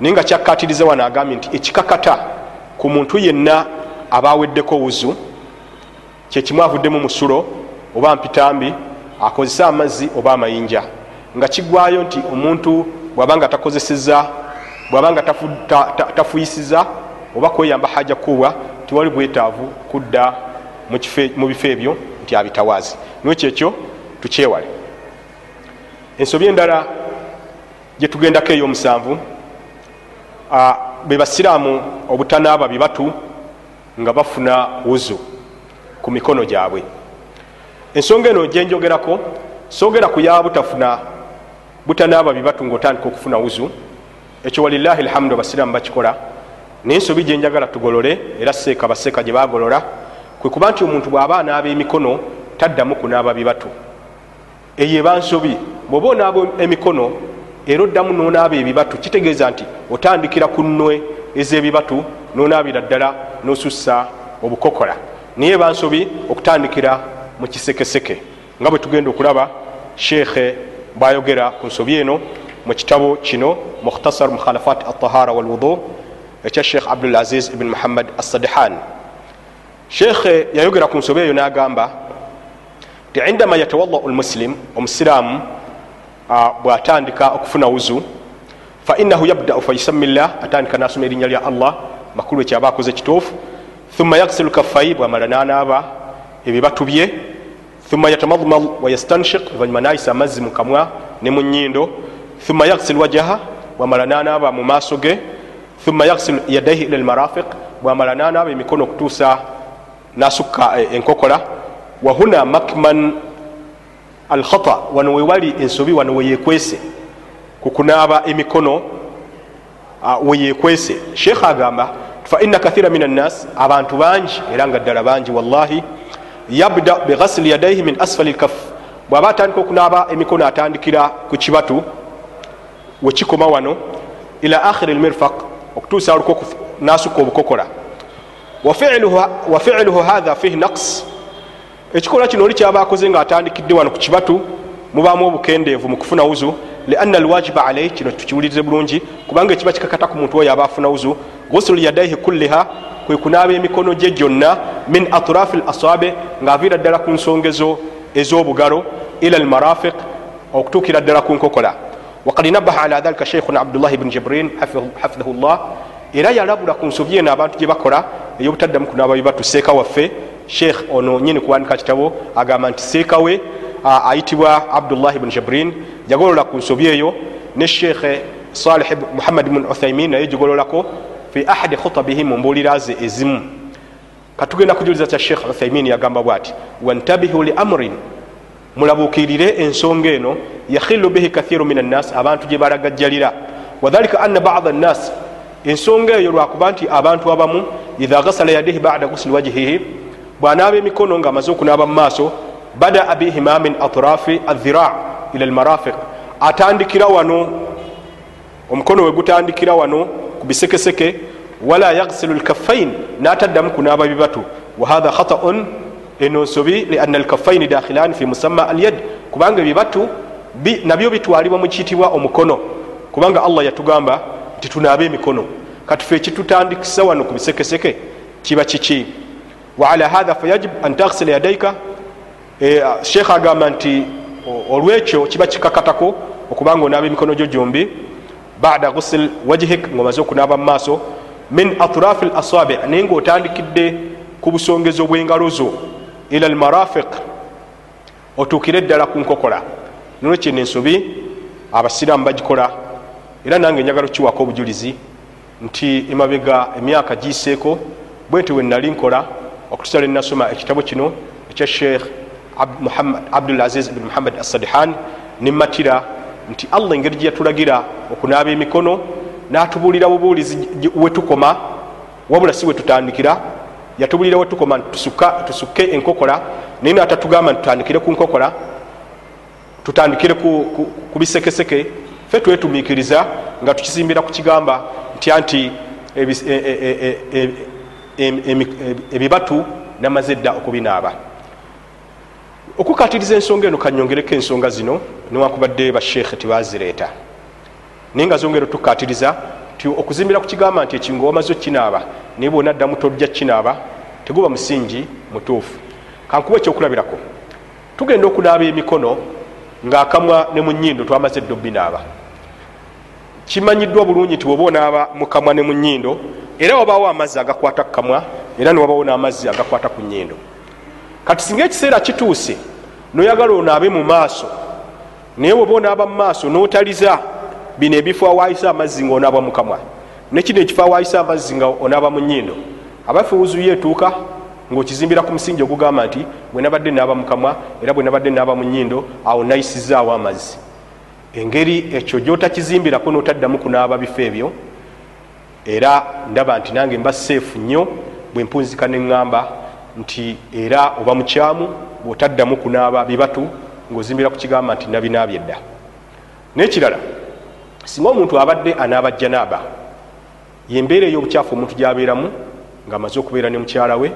naye nga kyakkatiriza wano agambye nti ekikakata ku muntu yenna aba aweddeko wuzu kyekimu avuddemu musulo oba mpitambi akozesa amazzi oba amayinja nga kigwayo nti omuntu bwabanga takozeseza bwabanga tafuyisiza oba kweyamba haja kuwa tiwali bwetaavu kudda mu bifo ebyo nti abitawaazi niwekyekyo tukyewale. Ensobi endala gyetugendako ey'omusanvu be basiraamu obutanaaba bibatu nga bafuna wuzu ku mikono gyabwe. Ensonga eno gyenjogerako sogera ku yabutafuna butanaaba bibatu ngaotandika okufuna wuzu. Ekyo walilahi lhamdu abasiraamu bakikola. Naye ensobi gyenjagala tugolole era seeka baseeka gye bagolola kwe kuba nti omuntu bw'aba anaaba emikono taddamu kunaaba bibatu eyo eba nsobi. Bw'oba onaaba emikono era oddamu nonaaba ebibatu kitegeeza nti otandikira ku nnwe ez'ebibatu nonaabira ddala nosussa obukokola. Naye eba nsobi okutandikira mu kisekeseke. Nga bwe tugenda okulaba sheekhe bwayogera ku nsobi eno mu kitabo kino mukhtasar mukhalafat altahara walwudu ekya sheekh abdulaziz ibn muhammad assadihan. Sheekhe yayogera ku nsobi eyo n'agamba ti indama yatawadau lmuslim omusiraamu bwatandika okufuna wuzu fainahu yabdau fayusami llah atandika nasoma erinnya lya allah makulu ekyaba akoze kituufu thumma yaksilu kaffai bwamala nanaaba ebibatu bye thumma yatamadmal wayastanshik oluvanyuma nayisa amazzi mu kamwa ne mu nyindo thumma yaksilu wajaha bwamala nanaaba mu maaso ge. Thumma yaksilu yadaihi ila lmarafiq bwamala nanaaba emikono okutuusa nasukka enkokola. Wahuna makman alkhata wano wewali ensobi wano weyekwese kukunaaba emikono weyekwese sheekh agamba faina kathira min annas abantu bangi era nga ddala bangi wallahi yabda bighasli yadaihi min asfali lkaf bwaba atandika okunaaba emikono atandikira ku kibatu wekikoma wano ila akhiri lmirfaq okutuusa nasuka obukokola. Wafiluhu hatha fihi naqs. Ekikolwa kino oli kyaba akoze nga atandikidde wano ku kibatu mubaamu obukendeevu mu kufuna wuzu lianna alwajiba alaihi kino tukiwulirize bulungi kubanga ekiba kikakata ku muntu oyo aba afuna wuzu gusulu yadaihi kulliha kwe kunaaba emikono gye gyonna min atrafi lasabe ng'aviira ddala ku nsongezo ez'obugalo ila almarafiq okutuukira ddala ku nkokola. Wakad nabaha ala dhalika sheikhuna abdullahi bni jibrin hafidhahu llah era yalabula ku nsobi eno abantu gye bakola ey'obutaddamu kunaaba bibatu seeka waffe. Sheikh ono nyini kuwandika kitabo agamba nti seeka we ayitibwa abdullahi bni jibrin yagolola ku nsobi eyo. Ne sheikhe salih muhammad bn uthaimin naye gigololako fi ahadi khutabihi mu mbuulira ze ezimu. Katugenda kujuliza kya sheikh uthaimin yagamba bwati wantabihu li amrin. Mulabuukirire ensonga eno yakhilu bihi kathiru min annas abantu gye balagajjalira. Wadhalika anna bada annas ensonga eyo lwakuba nti abantu abamu idha ghasala yadihi bada gusli wajhihi bwanaaba emikono ngaamaze okunaaba mu maaso badaa bihima min atrafi adhira ila almarafiq. Atandikira wano omukono we gutandikira wano ku bisekeseke wala yaghsilu lkaffain nataddamu kunaaba bibatu. Wahatha khataun eno nsobi lianna alkaffaini dakhilan fi musamma alyad kubanga ebibatu nabyo bitwalibwa mu kiyitibwa omukono. Kubanga allah yatugamba nti tunaabe emikono. Katufe ekitutandikisa wano ku bisekeseke kiba kiki? Waala hatha fayajib an taghsila yadaika e, sheekh agamba nti olwekyo kiba kikakatako okubanga onaaba emikono gyo gyombi bada gusil wajhik ngaomaze okunaaba mu maaso min atrafi lasabi naye ngaotandikidde ku busongezo bw'engalo zo ila almarafiq otuukire eddala ku nkokola. Nolwekyeno ensobi abasiraamu bagikola. Era nange njagala okukiwako obujulizi nti emabega emyaka giiseeko bwe nti wenali nkola okutusala enasoma ekitabo kino ekya sheikh abdulaziz bn muhammad assadihan nimmatira nti allah engeri gye yatulagira okunaaba emikono n'atubuulira bubuulizi wetukoma wabula si wetutandikira yatubuulira wetukoma tusukke enkokola naye natatugamba nti tutandikire ku nkokola tutandikire ku bisekeseke fe twetumiikiriza nga tukisimbira ku kigamba nti ebibatu namaze edda okubinaaba okukatiriza ensonga eno kanyongereko ensonga zino niwakubadde basheekhe tebazireeta. Naye nga zongera otukatiriza ti okuzimbira ku kigamba nti ekingo wamaze okinaaba naye bwonaddamu tojja kinaaba teguba musingi mutuufu. Kankuba ekyokulabirako. Tugenda okunaaba emikono ngaakamwa ne mu nyindo twamaze edda obinaaba kimanyiddwa bulungi nti woba onaaba mukamwa ne mu nyindo era wabaawo amazzi agakwata kukamwa era niwabaawo n'amazzi agakwata ku nyindo kati singa ekiseera kituuse noyagala onaabe mu maaso naye woba onaaba mu maaso notaliza bino ebifo awaayisa amazzi nga onaaba mukamwa nekino ekifo awaayisa amazzi nga onaaba mu nyindo abaffe wuzuyo etuuka ngaokizimbira ku musingi ogugamba nti bwe nabadde naaba mukamwa era bwe nabadde naaba mu nyindo awo nayisizaawo amazzi. Engeri ekyo gyotakizimbirako notaddamu kunaaba bifo ebyo era ndaba nti nange mba seefu nnyo bwe mpunzika neŋŋamba nti era oba mukyamu bwotaddamu kunaaba bibatu ngaozimbira ku kigamba nti nabinaabye dda. Nekirala singa omuntu abadde anaaba janaaba yembeera ey'obukyafu omuntu gyabeeramu ngaamaze okubeera ne mukyala we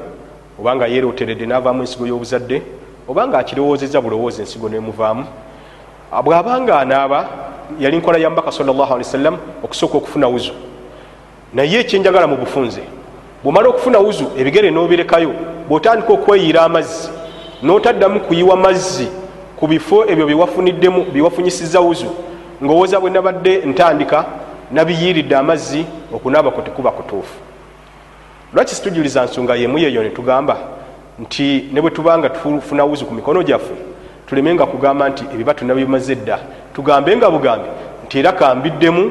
obanga yeeroteredde naavaamu ensigo y'obuzadde obanga akirowoozeza bulowoozi ensigo nemuvaamu bw'abanga anaaba yali nkola ya mbaka sawasalam okusooka okufuna wuzu. Naye ekyenjagala mu bufunze bwomala okufuna wuzu ebigere n'obirekayo bw'otandika okweyiira amazzi n'otaddamu kuyiwa mazzi ku bifo ebyo byewafuniddemu byewafunyisiza wuzu ngaowooza bwe nabadde ntandika nabiyiiridde amazzi okunaabako tekuba kutuufu. Lwaki situjuliza nsonga yemu yeeyo netugamba nti ne bwe tubanga tufuna wuzu ku mikono gyaffe tulemenga kugamba nti ebibatu nabimaze dda? Tugambe nga bugambe nti era kambiddemu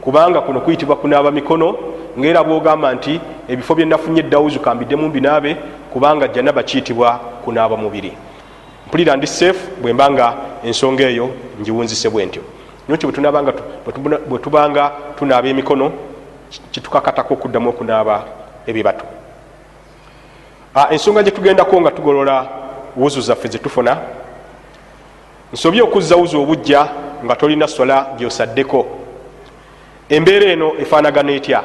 kubanga kuno kuyitibwa kunaaba mikono ngaera bwogamba nti ebifo byenafunye eddawuzu kambiddemu mbinaabe kubanga janaba kiyitibwa kunaaba mubiri. Mpulira ndi seefu bwembanga ensonga eyo ngiwunzise bwe ntyo nokyo bwe tubanga tunaaba emikono kitukakatako okuddamu okunaaba ebibatu ensonga gyetugendako nga tugolola wuzu zaffe zetufuna nsobye okuzza wuzu obujja nga tolina sola gyosaddeko. Embeera eno efaanagana etya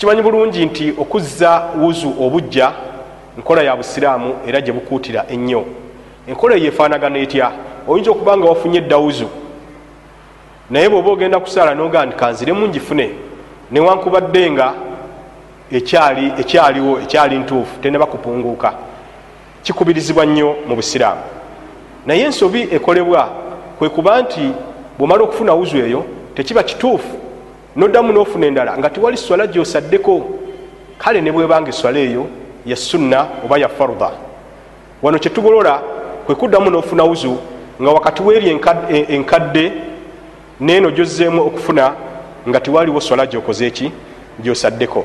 tukimanyi bulungi nti okuzza wuzu obujja nkola ya busiraamu era gye bukuutira ennyo. Enkola eyo efaanagana etya? Oyinza okuba nga wafunye eddawuzu naye bw'oba ogenda kusaala nogaa nti kanziremu ngifune newankubadde nga ekyali ekyaliwo ekyali ntuufu teneba kupunguuka kikubirizibwa nnyo mu busiraamu. Naye ensobi ekolebwa kwe kuba nti bwomala okufuna wuzu eyo tekiba kituufu noddamu nofuna endala nga tiwali swala gyosaddeko. Kale ne bwebanga eswala eyo ya sunna oba ya farda. Wano kyetugolola kwe kuddamu nofuna wuzu nga wakati weeri enkadde neeno gyozzeemu okufuna nga tiwaliwo swala gyokoze eki gyosaddeko.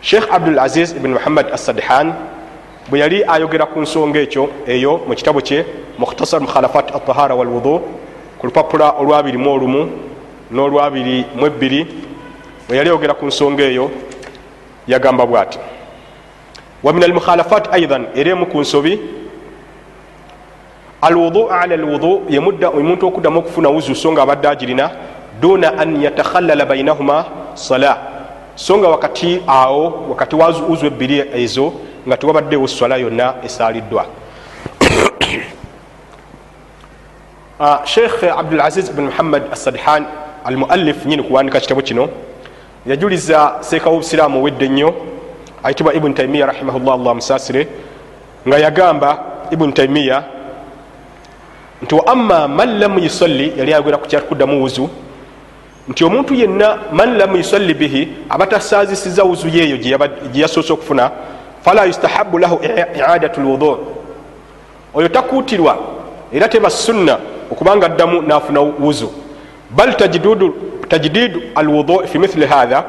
Sheikh abdul aziz ibn muhammad assadhan bwe yali ayogera ku nsonga ekyo eyo mu kitabo kye mukhtasar mukhalafat atahara walwudu ku lupapula olwabirimu olumu n'olwabiri mu ebbiri bwe yali ayogera ku nsonga eyo yagamba bw'ati wa min almukhalafat aidan era emu ku nsobi alwudu ala alwudu yemudda omuntu okuddamu okufuna wuzu so nga abadde agirina duna an yatakhallala bainahuma sala so nga wakati awo wakati wa wuzu ebbiri ezo nga tewabaddewo swala yonna esaaliddwa. Sheikh abdulaziz bn muhammad assadhan al muallif nyini kuwandika kitabo kino. Yajuliza seeka wobusiraamu owedde nnyo ayitibwa ibuni taimiya rahimahullah allah musasire nga yagamba ibuni taimiya nti wa amma man lam yusalli yali ayogera ku kyakuddamu wuzu nti omuntu yenna man lam yusalli bihi abatasaazisiza wuzu yeeyo gye yasoose okufuna fala yustahabu lahu iadatu lwudu oyo takuutirwa era teba sunna okubanga addamu nafuna wuzu bal tajdidu alwudu fi mithili hatha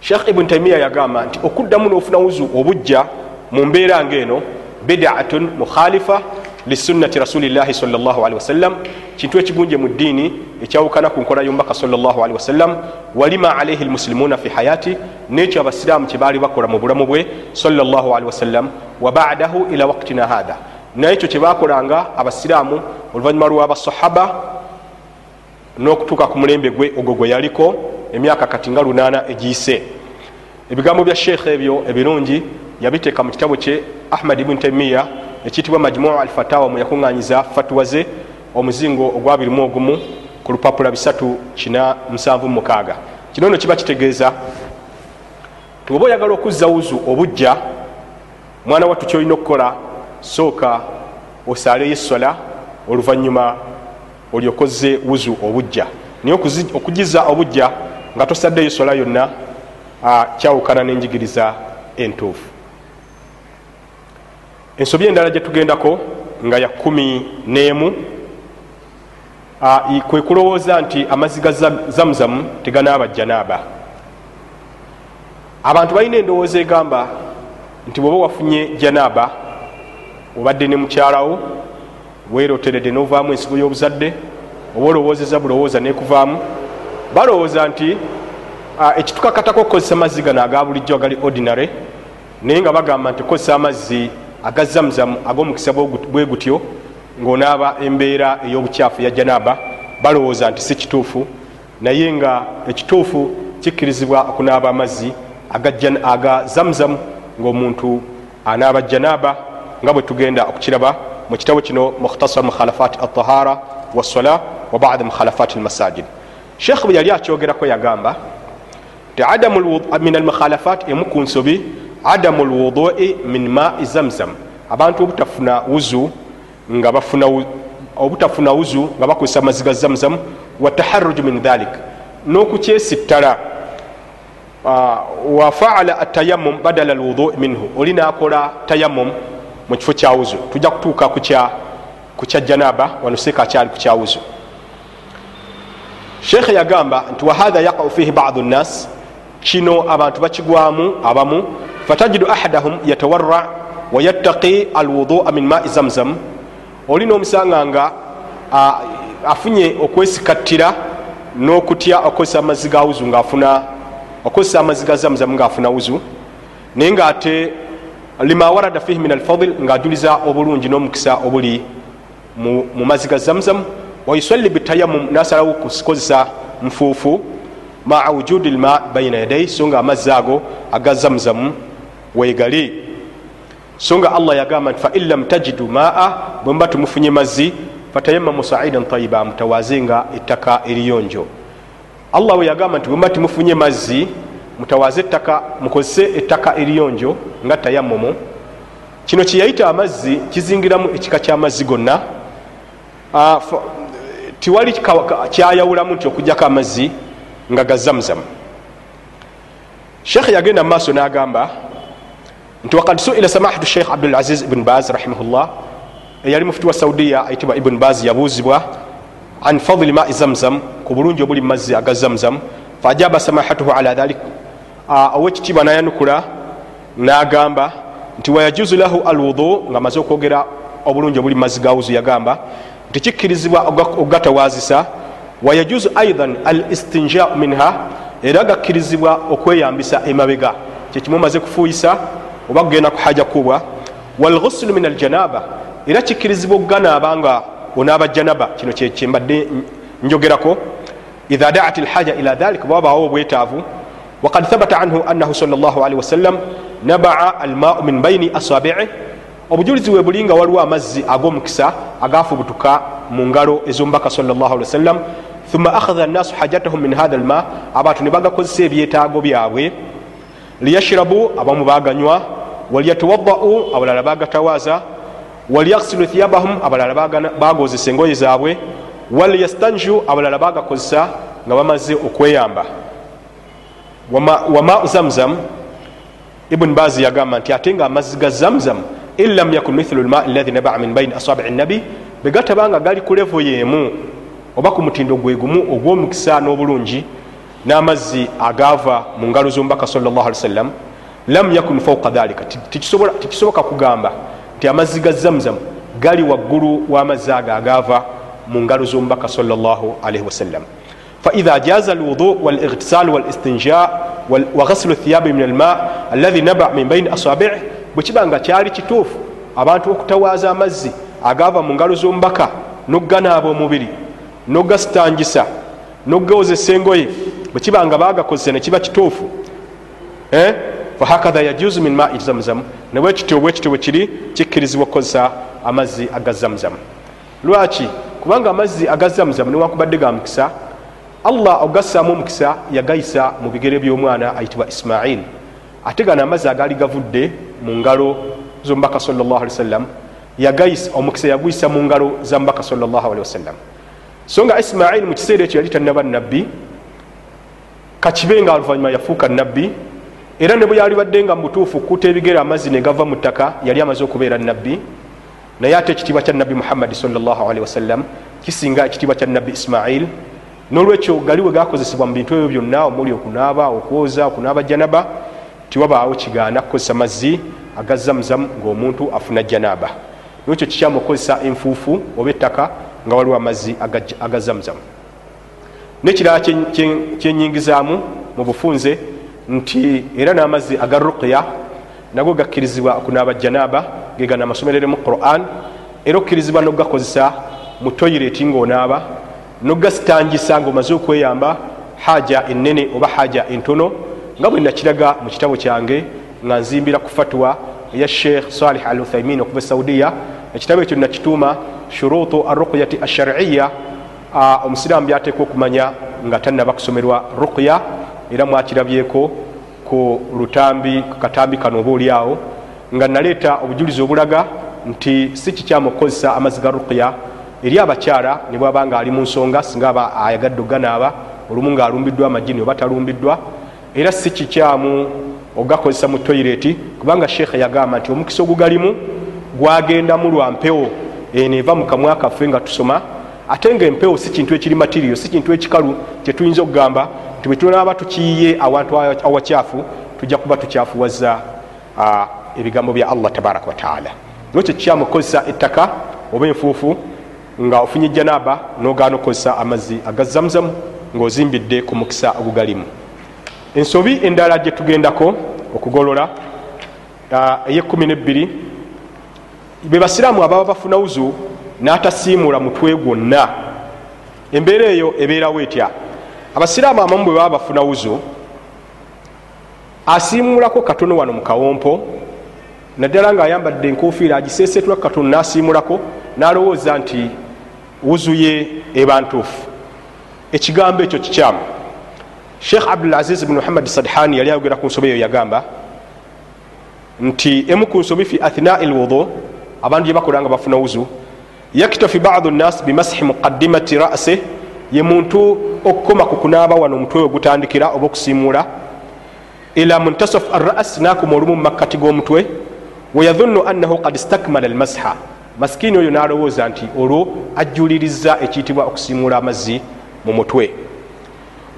sheikh ibuni taimiya yagamba nti okuddamu nofuna wuzu obujja mu mbeera ngaeno bidatun mukhalifa lisunnati rasulillahi sallali wasallam kintu ekigunje mu ddiini ekyawukana ku nkola yombaka sallali wasallam walima alaihi lmuslimuna fi hayati nekyo abasiraamu kyebaali bakola mu bulamu bwe sallali wasallam wa badahu ila waktina hatha naye ekyo kyebakolanga abasiraamu oluvanyuma lwabasahaba n'okutuuka ku mulembe gwe ogwo gwe yaliko emyaka kati nga lunaana egiyise. Ebigambo bya sheekha ebyo ebirungi yabiteeka mu kitabo kye ahmad ibuni taimiya ekiyitibwa majmuu al fatawa mwe yakuŋŋanyiza fatuwa ze omuzingo ogwabirimu ogumu ku lupapula 376 kino nno kiba kitegeeza ti oba oyagala okuzza wuzu obujja mwana wattu kyolina okukola sooka osaaleyo essola oluvanyuma olyokoze wuzu obujja. Naye okugiza obujja nga tosaddeyo sola yonna kyawukana n'enjigiriza entuufu. Ensobi endala gyetugendako nga ya kumi n'emu kwe kulowooza nti amazzi ga zamuzamu teganaaba janaaba abantu balina endowooza egamba nti bweoba wafunye janaaba obadde ne mukyalawo weeroteredde novaamu ensigo y'obuzadde oba olowoozeza bulowooza nekuvaamu. Balowooza nti ekitukakatako okukozesa amazzi gano aga bulijjo agali ordinary naye nga bagamba nti okozesa amazzi aga zamuzamu ag'omukisa bwe gutyo ng'onaaba embeera ey'obukyafu ya janaaba balowooza nti si kituufu. Naye nga ekituufu kikkirizibwa okunaaba amazzi aga zamuzamu ng'omuntu anaaba janaaba nga bwe tugenda okukiraba mu kitabo kino mukhtasar mukhalafati altahara wassola wa bada mukhalafati almasajid. Sheekh bwe yali akyogerako yagamba ti min almukhalafati emu ku nsobi adamu lwudui min mai zamzam. Abantu obutafuna wuzu nga bafuna obutafuna wuzu nga bakozesa amazzi ga zamzam wataharuju min dhalik. N'okukyesittala wafaala atayamum badala lwudui minhu. Oli nakola tayamum mu kifo kya wuzu. Tujja kutuuka ku kya janaba wano seeka akyali ku kya wuzu. Sheekhe yagamba nti wahatha yaqau fihi badu nnas? Kino abantu bakigwamu abamu fatajidu ahadahum yatawarra wayattaqi alwudua min mai zamzam. Olina omusanga nga afunye okwesikatira n'okutya okukozesa amazzi ga wuzu ngaafuna okozesa amazzi ga zamzam ngaafuna wuzu naye ngaate lima warada fihi min alfadil ngaajuliza obulungi n'omukisa obuli mu mazzi ga zamzam wayusalli bitayamum nasalawo kukozesa nfuufu maa wujudi lma baina yadai so nga amazzi ago aga zamzamu wegali so nga allah yagamba nti fain lam tajidu maa bwemuba tumufunye mazzi fatayamamu saidan tayiba mutawaze nga ettaka eriyonjo. Allah we yagamba nti bwemuba timufunye mazzi mutawaze ettaka mukozese ettaka eriyonjo nga tayamumu. Kino kyeyayita amazzi kizingiramu ekika kyamazzi gonna. Tiwali kyayawulamu nti okujjako amazzi nga ga zamzamu. Sheekhe yagenda mumaaso n'agamba nti wakad suila samahatu sheikh abdulaziz ibn baz rahimahullah. Eyali mufuti wa saudiya ayitibwa ibn baz yabuuzibwa an fadili mai zamzam ku bulungi obuli mumazzi aga zamzam. Faajaba samahatuhu ala dhalik owekitiibwa nayanukula n'agamba nti wayajuzu lahu alwudu nga amaze okwogera obulungi obuli mumazzi ga wuzu yagamba nti kikkirizibwa okugatawazisa wayajuzu aidan al istinjau minha era gakkirizibwa okweyambisa emabega. Kyekimu omaze kufuuyisa oba kugenda kuhaja kubwa walghusulu min aljanaba era kikkirizibwa okuganaaba nga onaaba janaba. Kino kyembadde njogerako. Idha daat lhaja ila dhalik bwabawo obwetaavu وقد ثبت عنه أنه صلى الله عليه وسلم نبع الماء من بين أصابعه obujulizi we buli nga waliwo amazzi ag'omukisa agafubutuka mu ngalo ez'omubaka sawasalam thumma akhadha nnaasu hajatahum min hatha lma abantu ne bagakozesa ebyetaago byabwe liyashirabu abamu baganywa waliyatawadau abalala bagatawaaza waliyaksilu thiyabahum abalala bagozesa engoye zaabwe waliyastanju abalala bagakozesa nga bamaze okweyamba Wamau zamzam ibuni bazi yagamba nti ate nga amazzi ga zamzam in lam yakun mithlu lma alahi nabaa min baini asabii nabi begatabanga gali ku levo yeemu oba ku mutindo gwe gumu ogw'omukisa n'obulungi n'amazzi agaava mu ngalo z'omubaka salllah ali wasallam lam yakun fauka dhalika. Tikisoboka kugamba nti amazzi ga zamzam gali waggulu w'amazzi ago agaava mu ngalo z'omubaka salllah alaihi wasallam فإذا جاز الوضوء والاغتسال والاستنجاء وغسل الثياب من الماء الذي نبع من بين أصابعه bwekiba nga kyali kituufu abantu okutawaaza amazzi agaava mu ngalo z'omubaka n'ogganaaba omubiri n'ogasitangisa n'ogawozesa engoye bwekiba nga bagakozesa nekiba kituufu fahakatha yajuzu min mai zamzamu nebwekityo bwekityo bwekiri kikkirizibwa okukozesa amazzi aga zamzamu lwaki kubanga amazzi aga zamzamu newankubadde ga mukisa allah ogassaamu omukisa yagayisa mu bigere by'omwana ayitibwa ismail. Ate gano amazzi agaali gavudde mu ngalo z'omubaka salllah ali wasallam omukisa yaguyisa mu ngalo za mubaka salllah ali wasallam so nga isimaili mu kiseera ekyo yali tanaba nabbi kakibe nga oluvanyuma yafuuka nabbi era ne bwe yali badde nga mubutuufu kuta ebigere amazzi negava mu ttaka yali amaze okubeera nabbi naye ate ekitiibwa kya nabbi muhammadi salli wasallam kisinga ekitiibwa kya nabbi isimail nolwekyo gali we gakozesebwa mu bintu ebyo byonna omuli okunaaba okwoza okunaaba janaba tiwabaawo kigaana kukozesa mazzi aga zamuzamu ngaomuntu afuna janaba nolwekyo kikyamu okukozesa enfuufu oba ettaka nga waliwo amazzi aga zamuzamu nekirala kyenyingizaamu mu bufunze nti era n'amazzi aga ruqya nago gakkirizibwa okunaaba janaba gegana amasomerere mu quran era okkirizibwa nokugakozesa mu toyireti ngaonaaba nogasitangisa ngaomaze okweyamba haja enene oba haja entono nga bwe nakiraga mu kitabo kyange nga nzimbira ku fatwa eya sheikh salih al uthaimin okuva e saudiya. Ekitabo ekyo nakituuma shurutu arruqyati ashariya omusiraamu byateekwa okumanya nga tanaba kusomerwa ruqya era mwakirabyeko ku lutambi katambi kano oba oliawo nga naleeta obujulizi obulaga nti si kikyamu okukozesa amazzi ga ruqya eri abakyala ne bwaba nga ali mu nsonga singa aba ayagadde oganaaba olumu ngaalumbiddwa amajini oba talumbiddwa era si kikyamu ogakozesa mu toyireti kubanga sheekha yagamba nti omukisa ogugalimu gwagendamu lwa mpewo eno eva mu kamwa kaffe nga tusoma ate nga empewo si kintu ekiri matiriyo si kintu ekikalu kyetuyinza okugamba nti bwe tunaaba tukiyiye awantu awakyafu tujja kuba tukyafuwaza ebigambo bya allah tabaraka wataala nokyo kikyamu okukozesa ettaka oba enfuufu nga ofunye janaba nogaana okukozesa amazzi aga zamuzamu ngaozimbidde ku mukisa ogugalimu. Ensobi endala gyetugendako okugolola eyekumi nebiri be basiraamu ababa bafuna wuzu n'atasiimula mutwe gwonna. Embeera eyo ebeerawo etya? Abasiraamu amamu bwe baba bafuna wuzu asiimulako katono wano mu kawompo naddala ngaayambadde enkofiira agiseesetula katono n'asiimulako n'alowooza nti wuzu ye eba ntuufu ekigambo ekyo kikyamu. Sheekh abdulaziz bni muhammad sadhani yali ayogera ku nsobi eyo yagamba nti emu ku nsobi fi athnai lwudu abantu gye bakola nga bafuna wuzu yaktafi badu nnas bimasihi muqadimati rase ye muntu okukoma ku kunaaba wano omutwe we gutandikira oba okusiimuula. Ila muntasaf arras nakuma olumu mu makkati g'omutwe weyadhunnu annahu kad stakmala almasha masikini oyo n'alowooza nti olwo ajjuliriza ekiyitibwa okusiimuula amazzi mu mutwe.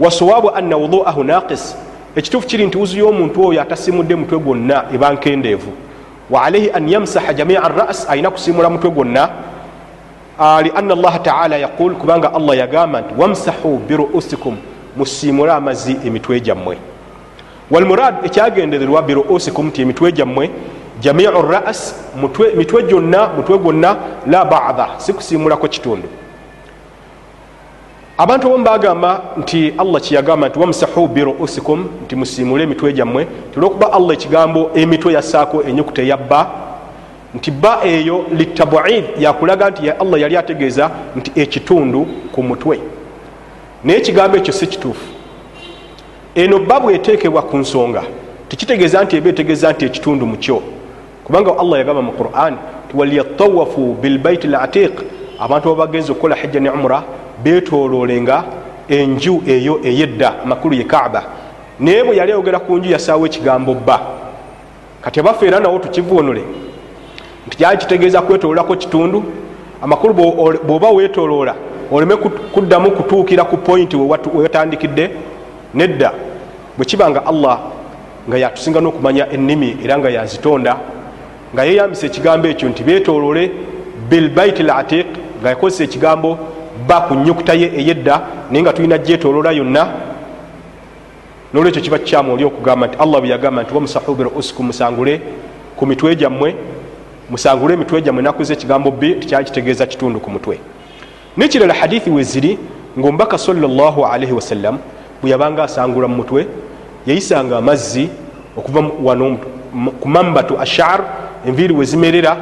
Wasawabu anna wuduahu naqis ekituufu kiri nti wuzu y'omuntu oyo atasimudde mutwe gwonna eba nkendeevu. Wa alaihi an yamsaha jamia ras alina kusiimula mutwe gwonna. Lianna allaha taala yaqul kubanga allah yagamba nti wamsahu biruusikum musiimule amazzi emitwe gyammwe. Walmurad ekyagendererwa biruusikum ti emitwe gyammwe jamiu ras mitwe gyonna mutwe gwonna la bada si kusiimulako kitundu. Abantu obomu bagamba nti allah kyeyagamba nti wamsahu biruusikum nti musiimule emitwe gyammwe. Tulwokuba allah ekigambo emitwe yassaako enyukuta eyabba nti ba eyo litabuid yakulaga nti allah yali ategeeza nti ekitundu ku mutwe. Naye ekigambo ekyo si kituufu. Eno ba bweteekebwa ku nsonga tekitegeeza nti eba etegeeza nti ekitundu mukyo kubanga allah yagamba mu quran waliyatawafu bilbaiti latiq abantu aba bagenza okukola hijja ne umura betololenga enju eyo eyedda amakulu ye kaaba. Naye bwe yali ayogera ku nju yasaawo ekigambo bba. Kati abaffe era nawo tukivunule nti kyali kitegeeza kwetololako kitundu amakulu bwoba wetoloola oleme kuddamu kutuukira ku pointi wewatandikidde nedda. Bwe kiba nga allah nga yatusinga n'okumanya ennimi era nga yazitonda nga yeyambisa ekigambo ekyo nti betolole bilbaiti latiq nga yakozesa ekigambo ba ku nyukuta ye eyedda naye nga tulina gyetolola yonna. Nolwekyo kiba kikyamu oli okugamba nti allah bwe yagamba nti wamusahu biruusikum musangule ku mitwe gyammwe musangule emitwe gyammwe. Nakuza ekigambo bi tikyali kitegeeza kitundu ku mutwe. Nekirala hadithi weziri ngaomubaka salaalaihi wasallam bwe yabanga asangula mu mutwe yayisanga amazzi okuva wano ku mambatu ashar enviiri wezimerera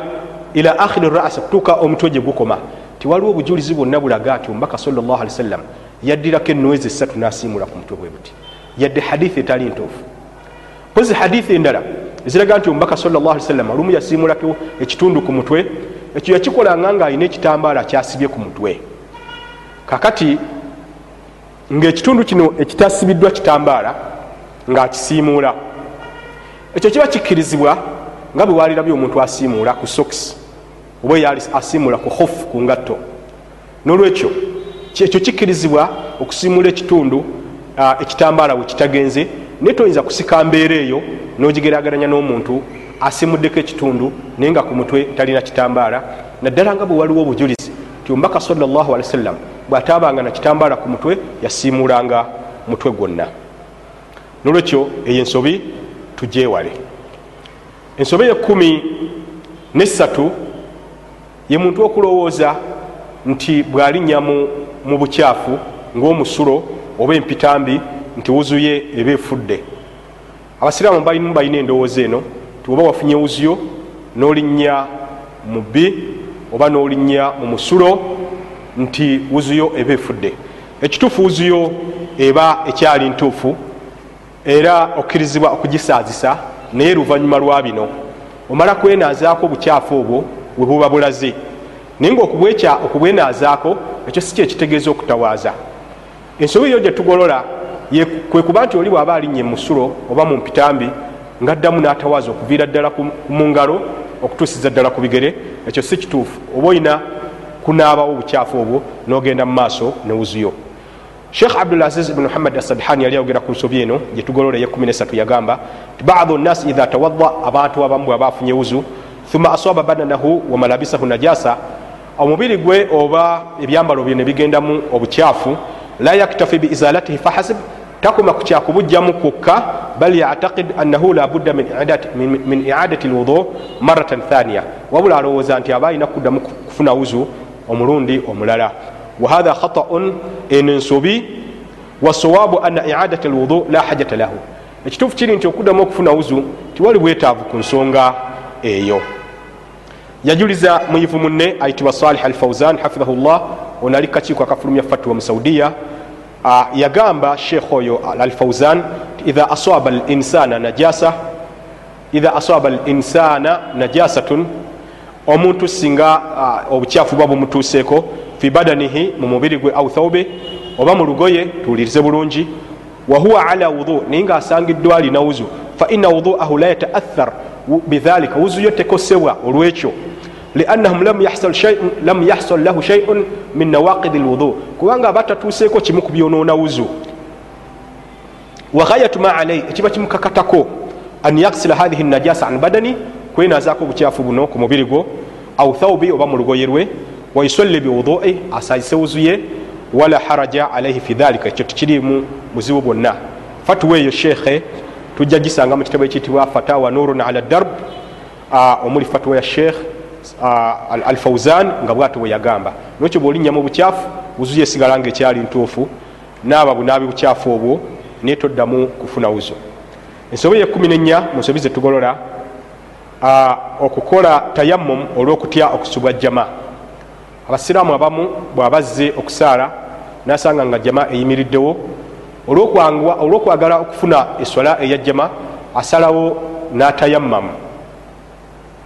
ila akhiri rasi kutuuka omutwe gye gukoma. Tiwaliwo obujulizi bwonna bulaga nti omubaka sallllah ali wasallam yaddirako enwezi esatu nasiimula ku mutwe bwe buti. Yadde hadithi etali ntuufu pozi hadithi endala eziraga nti omubaka sallllah ali wasallam olumu yasiimulako ekitundu ku mutwe ekyo yakikolanga nga alina ekitambaala kyasibye ku mutwe. Kakati ngaekitundu kino ekitasibiddwa kitambaala ngaakisiimuula ekyo kiba kikkirizibwa nga bwe walirabye omuntu asiimuula ku sokisi oba eyali asiimuula ku hofu ku ngatto. Nolwekyo ekyo kikkirizibwa okusiimuula ekitundu ekitambaala we kitagenze naye toyinza kusika mbeera eyo n'ogigerageranya n'omuntu asimuddeko ekitundu naye nga ku mutwe talina kitambaala. Naddala nga bwe waliwo obujulizi ti omubaka sawasalam bw'ataabanga na kitambaala ku mutwe yasiimulanga mutwe gwonna. Nolwekyo eyo ensobi tugyewale ensobi eyekumi nesatu ye muntu okulowooza nti bw'alinnya mu bukyafu ng'omusulo oba empitambi nti wuzuye eba efudde. Abasiraamu balimu balina endowooza eno tioba wafunye wuzuyo n'olinnya mu bbi oba n'olinnya mu musulo nti wuzuyo eba efudde. Ekituufu wuzuyo eba ekyali ntuufu era okkirizibwa okugisaazisa naye luvannyuma lwa bino omala kwenaazaako obukyafu obwo we buba bulaze. Naye nga okubwenaazaako ekyo si kyekitegeeza okutawaaza. Ensobi eyo gye tugolola kwe kuba nti oli bw'aba alinnye musulo oba mu mpitambi ngaaddamu n'atawaaza okuviira ddala mu ngalo okutuusiza ddala ku bigere ekyo si kituufu. Oba olina kunaabawo obukyafu obwo n'ogenda mu maaso ne wuzuyo sheekh abdulaziz bni muhammad asadhani yali ayogera ku nsobi eno gyetugolola ey13 yagamba ti badu nnasi idha tawadda abantu abamu bwe abafunye wuzu thumma aswaba bananahu wa malabisahu najasa. Omubiri gwe oba ebyambalo bye ne bigendamu obukyafu la yaktafi biizalatihi fahasib takoma ku kyakubujjamu kwokka bal yataqid annahu labudda min iadati lwudu maratan thaniya. Wabula alowooza nti aba alina kuddamu kufuna wuzu omulundi omulala wahatha khataun eno ensobi wasawabu anna iadati lwudu la hajata lahu ekituufu kiri nti okuddamu okufuna wuzu tiwali bwetaavu ku nsonga eyo yajuliza muyivu munne ayitibwa salih al fauzan hafidhahu llah ono ali kakiiko akafulumya fatwa mu saudiya yagamba sheekh oyo al fauzan idha aswaba linsana najasa idha aswaba linsana najasatun omuntu singa obukyafu bwa bumutuuseeko fi badanihi mu mubiri gwe au thaube oba mu lugoye tuwulirize bulungi. Wahuwa ala wudu naye nga asangiddwa alina wuzu. Faina wuduahu la yataathar bidhalika. Wuzuyo tekosebwa olwekyo. Liannahum lam yahsul lahu shaiun min nawaqidi lwudu kubanga aba tatuuseeko kimu ku byonoona wuzu. Waghayatu ma alaihi ekiba kimukakatako an yaksila hathihi najasa an badani kwenazaako obukyafu buno ku mubiri gwo au thaubi oba mu lugoye lwe wayusalli biwudui asayise wuzuye wala haraja alaihi fi dhalika ekyo tikirimu buzibu bwonna fatuwa eyo sheekhe tujja gisanga mu kitabo ekiyitibwa fatawa nurun ala darb omuli fatuwa ya sheekh al fauzan nga bwati bwe yagamba nokyo bwolinnya mu bukyafu wuzu yesigala nga ekyali ntuufu naaba bunaabi bukyafu obwo naye toddamu kufuna wuzu ensobi yekumi nenya mu nsobi zetugolola okukola tayammum olwokutya okusubwa jama abasiraamu abamu bwabazze okusaala nasanga nga jama eyimiriddewo. Olwokwagala okufuna eswala eya jama asalawo natayammamu.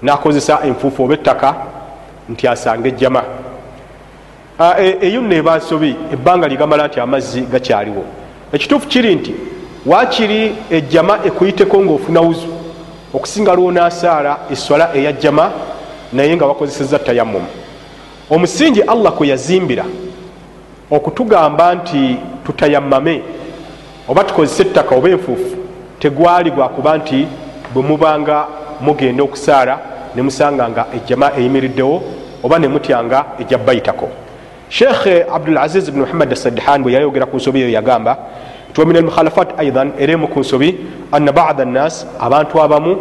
Nakozesa enfuufu oba ettaka nti asange ejjama eyo nno eba nsobi ebbanga ligamala nti amazzi gakyaliwo. Ekituufu kiri nti wakiri ejjama ekuyiteko ngaofuna wuzu okusinga lwonasaala eswala eya jjama naye nga wakozeseza tayammumu omusingi allah kwe yazimbira okutugamba nti tutayammame oba tukozese ettaka oba enfuufu tegwali gwakuba nti bwe mubanga mugenda okusaala nemusanga nga ejjama eyimiriddewo oba nemutyanga ejja bayitako. Sheekh abdulaziz bni muhammad asadhan bwe yayogera ku nsobi eyo yagamba nti wamin almukhalafat aidan era emu ku nsobi anna bada nnas abantu abamu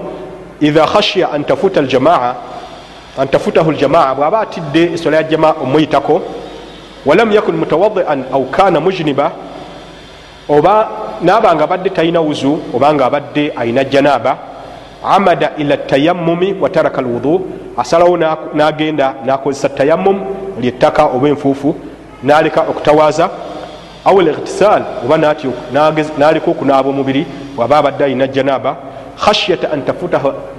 idha khashiya an tafuta aljamaa an tafutahu ljamaa bw'aba atidde esola ya jamaa omuyitako walam yakun mutawadian au kana mujniba oba naaba nga abadde talina wuzu oba nga abadde ayina janaba amada ila tayammumi wa taraka alwudu asalawo nagenda nakozesa tayammum lyettaka oba enfuufu naleka okutawaaza au lightisal oba naleka okunaaba omubiri waba abadde alina janaba khashyata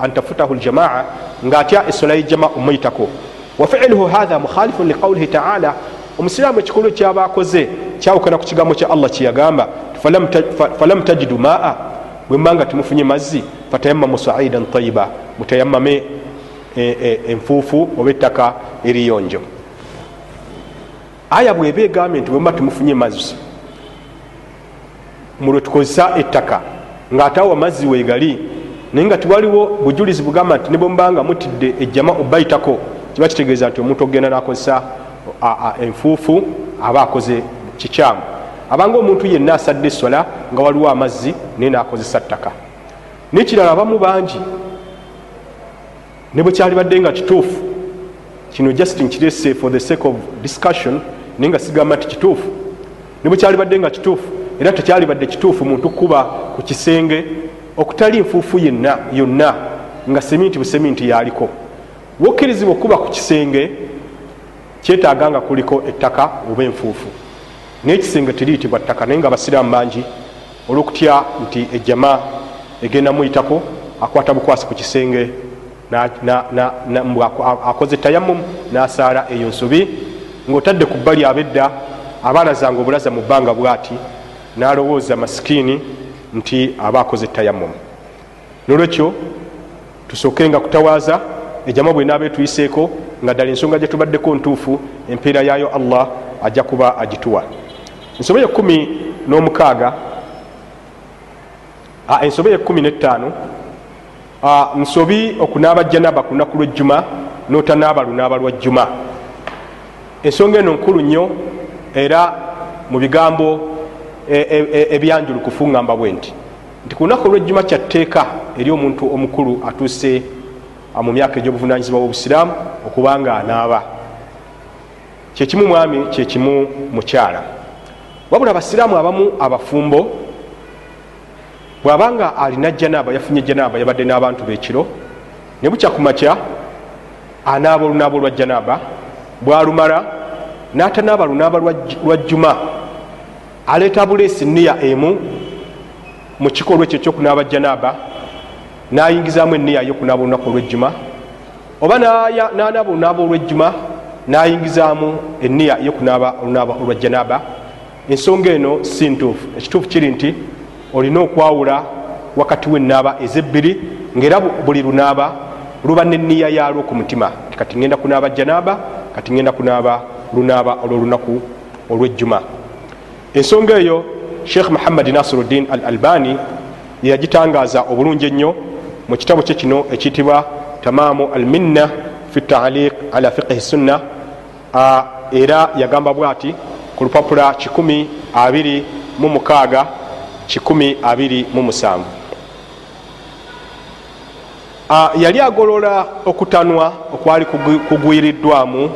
an tafutahu ljamaa ngaatya esola yejama omuyitako wafiluhu hatha mukhalifun liqaulihi taala omusiraamu ekikolwa ekyaba akoze kyawukana ku kigambo kya allah kyeyagamba falam tajidu maa bwemba temufunye mazzi fatayamamu saidan tayiba mutayamame enfuufu oba ettaka eriyonjo aya bweba egambye nti bwemba temufunye mazzi mulwe tukozesa ettaka ngaate awo amazzi weegali naye nga tiwaliwo bujulizi bugamba nti nebwemubanga mutidde ejjama obayitako kiba kitegeeza nti omuntu ogenda nakozesa enfuufu aba akoze kikyamu. Abanga omuntu yenna asadde eswala nga waliwo amazzi naye nakozesa ttaka. Nekirala abamu bangi ne bwe kyalibadde nga kituufu kino just nkirese for the sake of discussion naye nga sigamba nti kituufu ne bwe kyalibadde nga kituufu era tekyalibadde kituufu muntu kuba ku kisenge okutali nfuufu yenna yonna nga seminti buseminti yaliko wokkirizibwa okuba ku kisenge kyetaaga nga kuliko ettaka oba enfuufu. Naye ekisenge teriyitibwa ttaka naye nga abasiraamu bangi olwokutya nti ejjama egenda muyitako akwata bukwasi ku kisenge akoze tayamum nasaala eyo nsobi ngaotadde ku bbali abedda abaana zange obulaza mu bbanga bwati nalowooza masikiini nti aba akoze tayamum nolwekyo tusookenga kutawaaza ejama bwenaaba etuyiseeko nga ddala ensonga gyetubaddeko ntuufu empeera yayo allah ajja kuba agituwa. Ensobe yekumi n'omukaaga ensobe yekumi n'ettaano nsobi okunaaba janaba ku lunaku lwejjuma n'otanaaba lunaaba lwa jjuma. Ensonga eno nkulu nnyo era mu bigambo ebyanjulukufu ŋŋamba bwe nti nti ku lunaku olwejjuma kyatteeka eri omuntu omukulu atuuse mu myaka egy'obuvunanyizibwa bwobusiraamu okuba nga anaaba. Kyekimu mwami kyekimu mukyala. Wabula abasiraamu abamu abafumbo bw'abanga alina janaaba yafunye janaaba yabadde n'abantu b'ekiro ne bukya ku makya anaaba olunaaba olwa janaaba bwalumala n'atanaaba lunaaba lwa jjuma aleeta buleesi niya emu mu kikolwa ekyo ekyokunaaba janaaba nayingizaamu eniya yokunaaba olunaku olwejjuma oba nanaaba olunaaba olwejjuma nayingizaamu eniya yokunaaba olunaaba olwa janaaba ensonga eno si ntuufu ekituufu kiri nti olina okwawula wakati wenaaba ezebbiri ngaera buli lunaaba luba neniya yalwo ku mutima. Ti kati ŋenda kunaaba janaaba kati ŋenda kunaaba lunaaba olwolunaku olwejjuma ensonga eyo sheekh muhammadi nasiruddin al albani yagitangaaza obulungi ennyo mu kitabo kye kino ekiyitibwa tamamu al minna fi taaliq ala fiqihi sunna era yagamba bwati ku lupapula 126 127 yali agolola okutanwa okwali kugwiriddwamu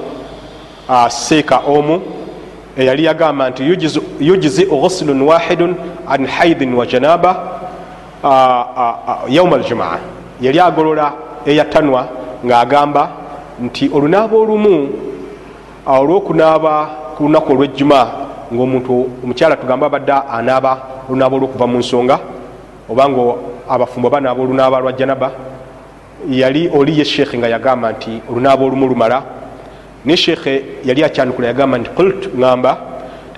seeka omu eyali yagamba nti yujizi ghuslun wahidun an haidin wa janaba yauma aljumaa. Yali agolola eyatanwa ngaagamba nti olunaaba olumu olwokunaaba ku lunaku olwejjuma ngaomuntu omukyala tugamba abadde anaaba olunaaba olwokuva mu nsonga obanga abafumbo banaaba olunaaba lwa janaba yali oli ye sheekhe nga yagamba nti olunaaba olumu lumala ne sheekhe yali akyanukula yagamba nti qult ŋamba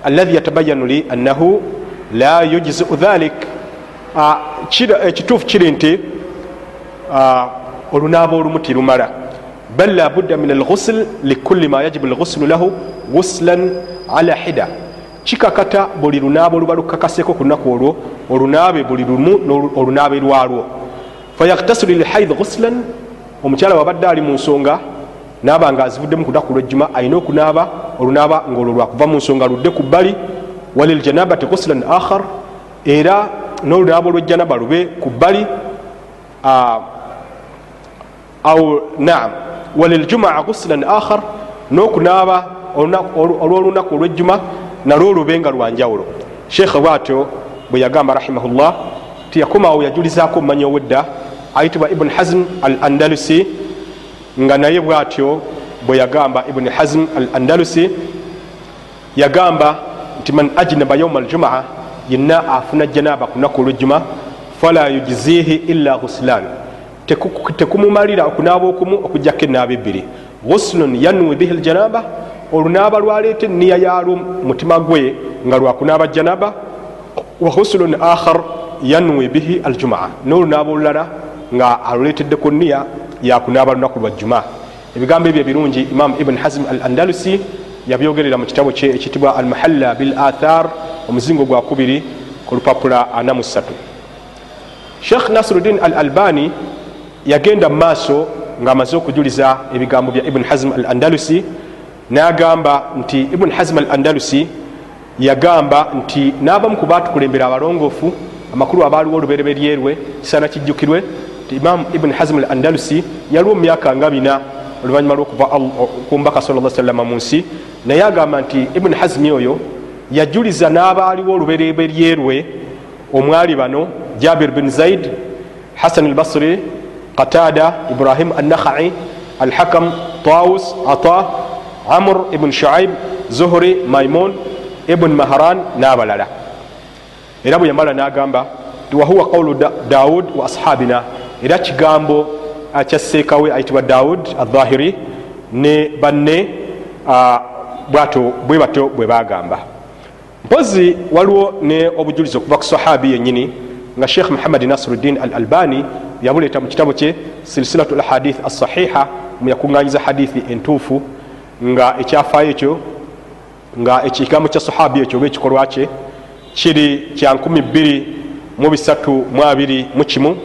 alahi yatabayanu li annahu la yujiziu dhalik. Ekituufu kiri nti olunaaba olumu tirumala. Bal labudda min alghusl likulli ma yajibu alghuslu lahu ghuslan ala hida. Kikakata buli lunaaba oluba lukakaseko ku lunaku olwo olunaabe buli lumu olunaabe lwalwo. Fayaktasiru lilhaid ghuslan omukyala wabadde ali mu nsonga naaba nga azivuddemu ku lunaku lwejjuma alina okunaaba olunaaba ngaolwo lwakuva mu nsonga ludde ku bbali waliljanabati ghuslan akhar era n'olunaaba olwejjanaba lube ku bbali au naam waliljumaa ghuslan akhar n'okunaaba olwolunaku olwejjuma nalwo olube nga lwanjawulo sheekhe bwatyo bwe yagamba rahimahullah tiyakomawo yajulizaako mumanya owedda ayitibwa ibuni hazm al andalusi nga naye bwatyo bwe yagamba ibuni hazm al andalusi yagamba nti man ajnaba yauma aljumaa yenna afuna janaba ku lunaku olwejjuma fala yujizihi illa ghuslan. Tekumumalira okunaaba okumu okujjako enaaba ebbiri. Ghuslun yanwi bihi ljanaba olunaaba lwaleeta eniya yalwo mutima gwe nga lwakunaaba janaba wahusulun akhar yanwi bihi aljumaa n'olunaaba olulala nga aluleeteddeku niya yakunaaba lunaku lwa juma. Ebigambo ebyo ebirungi imamu ibn hazim al andalusi yabyogerera mu kitabo kye ekitibwa al muhalla bil athar omuzingo gwa kubiri ku lupapula 43 sheikh nasiruddin al albani yagenda mu maaso ngaamaze okujuliza ebigambo bya ibn hazim al andalusi nagamba nti ibn hazim al andalusi yagamba nti n'abamu ku batukulembera abalongoofu amakulu abaaliwo olubereberyerwe kisaana kijjukirwe nti imamu ibn hazim al andalusi yaliwo mu myaka nga bina oluvanyuma lwokuva ku mbaka sa salama mu nsi naye agamba nti ibuni hazimi oyo yajuliza n'abaaliwo olubereberyerwe omwali bano jabir bin zaid hasan albasri qatada ibrahim annakhai alhakam taus ata amr ibn shuaib zuhuri maimun ibn maharan n'abalala. Era bwe yamala n'agamba ti wahuwa qawlu daud wa ashabina era kigambo kyaseekawe ayitibwa daud adhahiri ne banne bwato bwe batyo bwe bagamba mpozi waliwo ne obujulizi okuva ku sahabi yenyini nga sheikh muhammadi nasiruddin al albani yabuleeta mu kitabo kye silsilatu lhadith assahiha muyakuŋŋanyiza hadithi entuufu nga ekyafaayo ekyo nga ekigambo kya sahabi ekyo oba ekikolwa kye kiri kya 2 mu kimu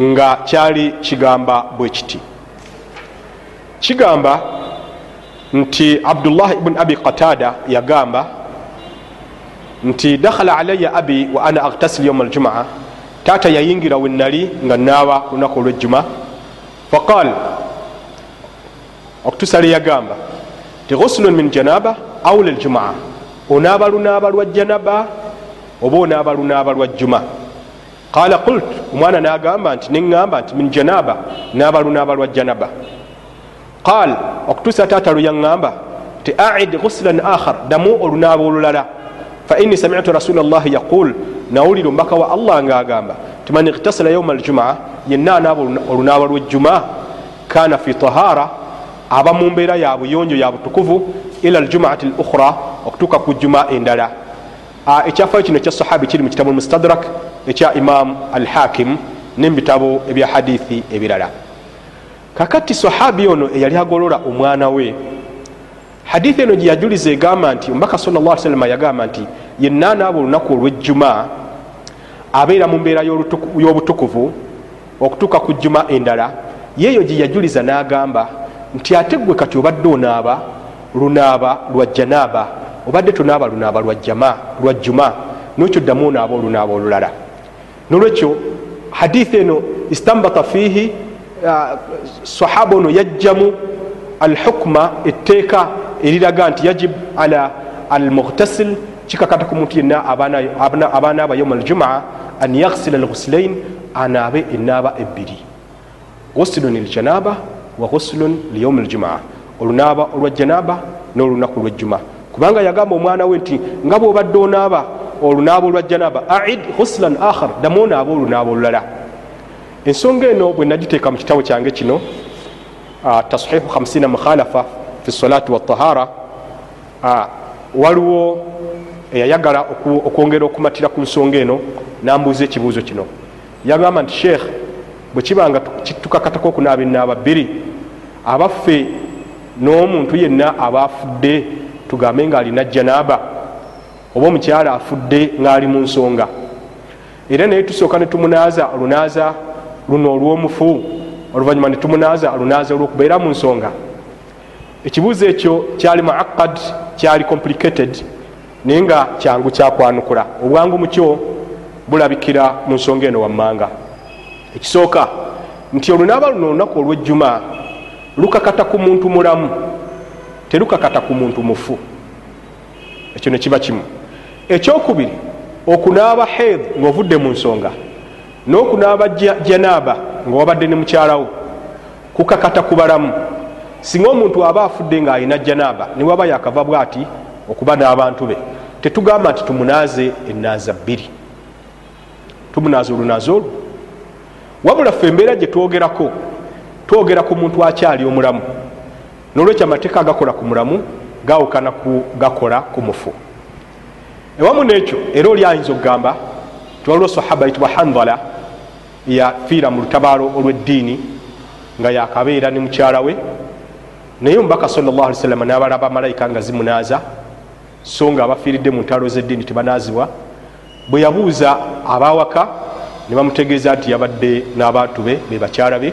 nga kyali kigamba bwe kiti. Kigamba nti abdullah ibuni abi qatada yagamba nti dakhala alaya abi wa ana agtasil yauma aljumaa taata yayingira wenali nga naaba lunaku olwejjuma. Faqal okutusale yagamba ti ghuslun min janaba aula aljumaa onaaba lunaaba lwa janaba oba onaaba lunaaba lwa juma qala qult omwana nagamba nti neŋŋamba nti min janaba naaba lunaaba lwa janaba. Qal okutuusa taata lweyaŋŋamba ti aid ghusilan akhar damu olunaaba olulala. Fa inni samitu rasula llahi yaqul nawulira omubaka wa allah ngaagamba ti man iktasala yauma aljumaa yenna anaaba olunaaba lwejjuma kana fi tahara aba mu mbeera ya buyonjo ya butukuvu ila aljumaati l ukhra okutuuka ku juma endala ekyafayo kino ekya sahabi kiri mu kitabu almustadrak ekya imam alhakim nebitabo ebya hadithi ebirala. Kakati sahabi ono eyali agolola omwana we hadithi eno gyeyajuliza egamba nti omubaka salla salama yagamba nti yenna anaaba olunaku olwejjuma abeera mu mbeera y'obutukuvu okutuuka ku jjuma endala. Yeeyo gyeyajuliza n'agamba nti ate gwe kati obadde onaaba lunaaba lwa janaaba obadde tonaaba lunaaba lwa jjuma nokyo ddamu onaaba olunaaba olulala. Nolwekyo hadithi eno istambata fiihi sahaba ono yajjamu alhukma etteeka eriraga nti yajib ala almughtasil kikakata ku muntu yenna abanaaba yauma aljumaa an yaghsila alghusilain anaabe enaaba ebbiri. Ghusilun ljanaba wa ghusilun liyaumi aljumaa. Olunaaba olwa janaba n'olunaku lwejjuma kubanga yagamba omwana we nti nga bwobadde onaaba olunaaba olwa janaba aid ghusilan akhar damu onaaba olunaaba olulala. Ensonga eno bwe nagiteeka mu kitabo kyange kino tashihu 50 mukhalafa fi salati watahara waliwo eyayagala okwongera okumatira ku nsonga eno nambuuza ekibuuzo kino. Yagamba nti sheekh bwe kibanga tukakatako okunaaba enaaba bbiri abaffe n'omuntu yenna aba afudde tugambe ng'alina janaaba oba omukyala afudde ng'ali mu nsonga. Era naye tusooka ne tumunaaza olunaaza luno olw'omufu oluvanyuma ne tumunaaza olunaaza olw'okubeera mu nsonga. Ekibuuzo ekyo kyali muaqqad kyali complicated naye nga kyangu kyakwanukula. Obwangu mukyo bulabikira mu nsonga eno wammanga. Ekisooka nti olunaaba luno olunaku olw'ejjuma lukakata ku muntu mulamu terukakata ku muntu mufu. Ekyo nekiba kimu. Ekyokubiri okunaaba hed ngaovudde mu nsonga n'okunaaba janaaba nga wabadde ne mukyalawo kukakata ku balamu. Singa omuntu aba afudde ng'alina janaaba newaba yakava bwati okuba n'abantu be tetugamba nti tumunaaze enaaza bbiri. Tumunaaza olunaaza olwo. Wabula ffe embeera gye twogerako twogera ku muntu akyali omulamu nolwekyo amateeka agakola ku mulamu gawukana ku gakola ku mufu. Ewamu nekyo era oli ayinza okugamba tiwaliwo sahaba yitibwa handala yafiira mu lutabaalo olweddiini nga yakabeera ne mukyala we. Naye omubaka sawasalama nabalaba malayika nga zimunaaza so nga abafiiridde mu ntalo zeddiini tebanaazibwa bwe yabuuza abawaka ne bamutegeeza nti yabadde n'abantu be be bakyala be.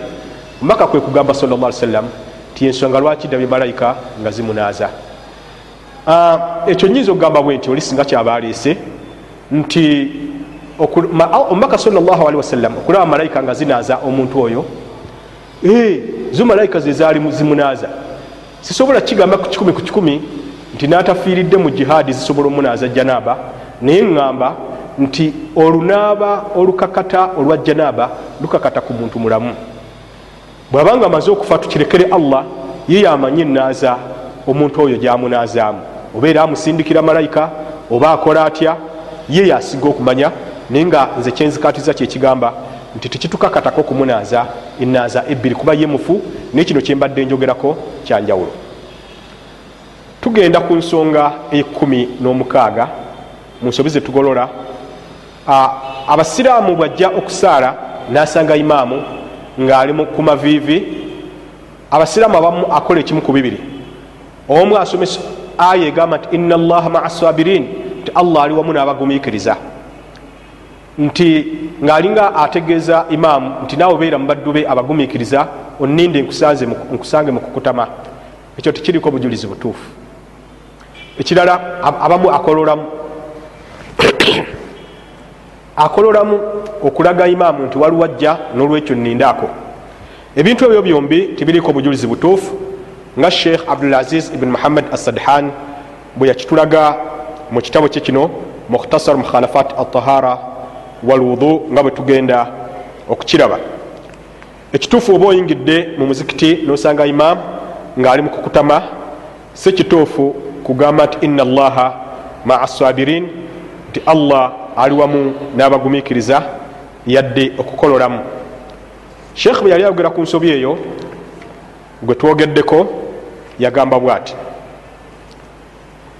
Omubaka kwe kugamba sawasalam ti ensonga lwaki dabye malayika nga zimunaaza? Ah, ekyo nyinza okugamba bwe nti oli singa kyabaleese nti omubaka salllahalihi wasallam okulaba malayika nga zinaaza omuntu oyo eh, zo malayika zezaali zimunaaza. Sisobola kigamba ku kikumi ku kikumi nti natafiiridde mu jihaadi zisobola omunaaza janaaba naye ŋŋamba nti olunaaba olukakata olwa janaaba lukakata ku muntu mulamu bw'abanga amaze okufa tukirekere allah ye yamanyi enaaza omuntu oyo gyamunaazaamu obeera amusindikira malayika oba akola atya ye yasinga okumanya naye nga nze kyenzikatiza kyekigamba nti tekitukakatako okumunaaza enaaza ebbiri kuba ye mufu naye kino kyembadde njogerako kyanjawulo tugenda ku nsonga ekumi n'omukaaga mu nsobi zetugolola abasiraamu bwajja okusaala nasanga imaamu ng'ali ku maviivi abasiraamu abamu akola ekimu ku bibiri. Omu asomesa aya egamba nti ina allaha maa sabirin nti allah ali wamu n'abagumiikiriza. Nti ng'alinga ategeeza imaamu nti naawe obeera mu baddu be abagumiikiriza onninde nkusange mu kukutama. Ekyo tekiriko bujulizi butuufu. Ekirala abamu akololamu akololamu okulaga imaamu nti waliwo ajja n'olwekyo nnindaako ebintu ebyo byombi tibiriko bujulizi butuufu nga sheikh abdulaziz ibn muhammad asadhan bwe yakitulaga mu kitabo kye kino mukhtasar mukhalafat altahara walwudu nga bwe tugenda okukiraba. Ekituufu oba oyingidde mu muzikiti nosanga imam ngaali mu kukutama si kituufu kugamba nti ina allaha maa sabirin nti allah ali wamu n'abagumiikiriza yadde okukololamu sheikh bwe yali ayogera ku nsobi eyo gwe twogeddeko yagamba bwati.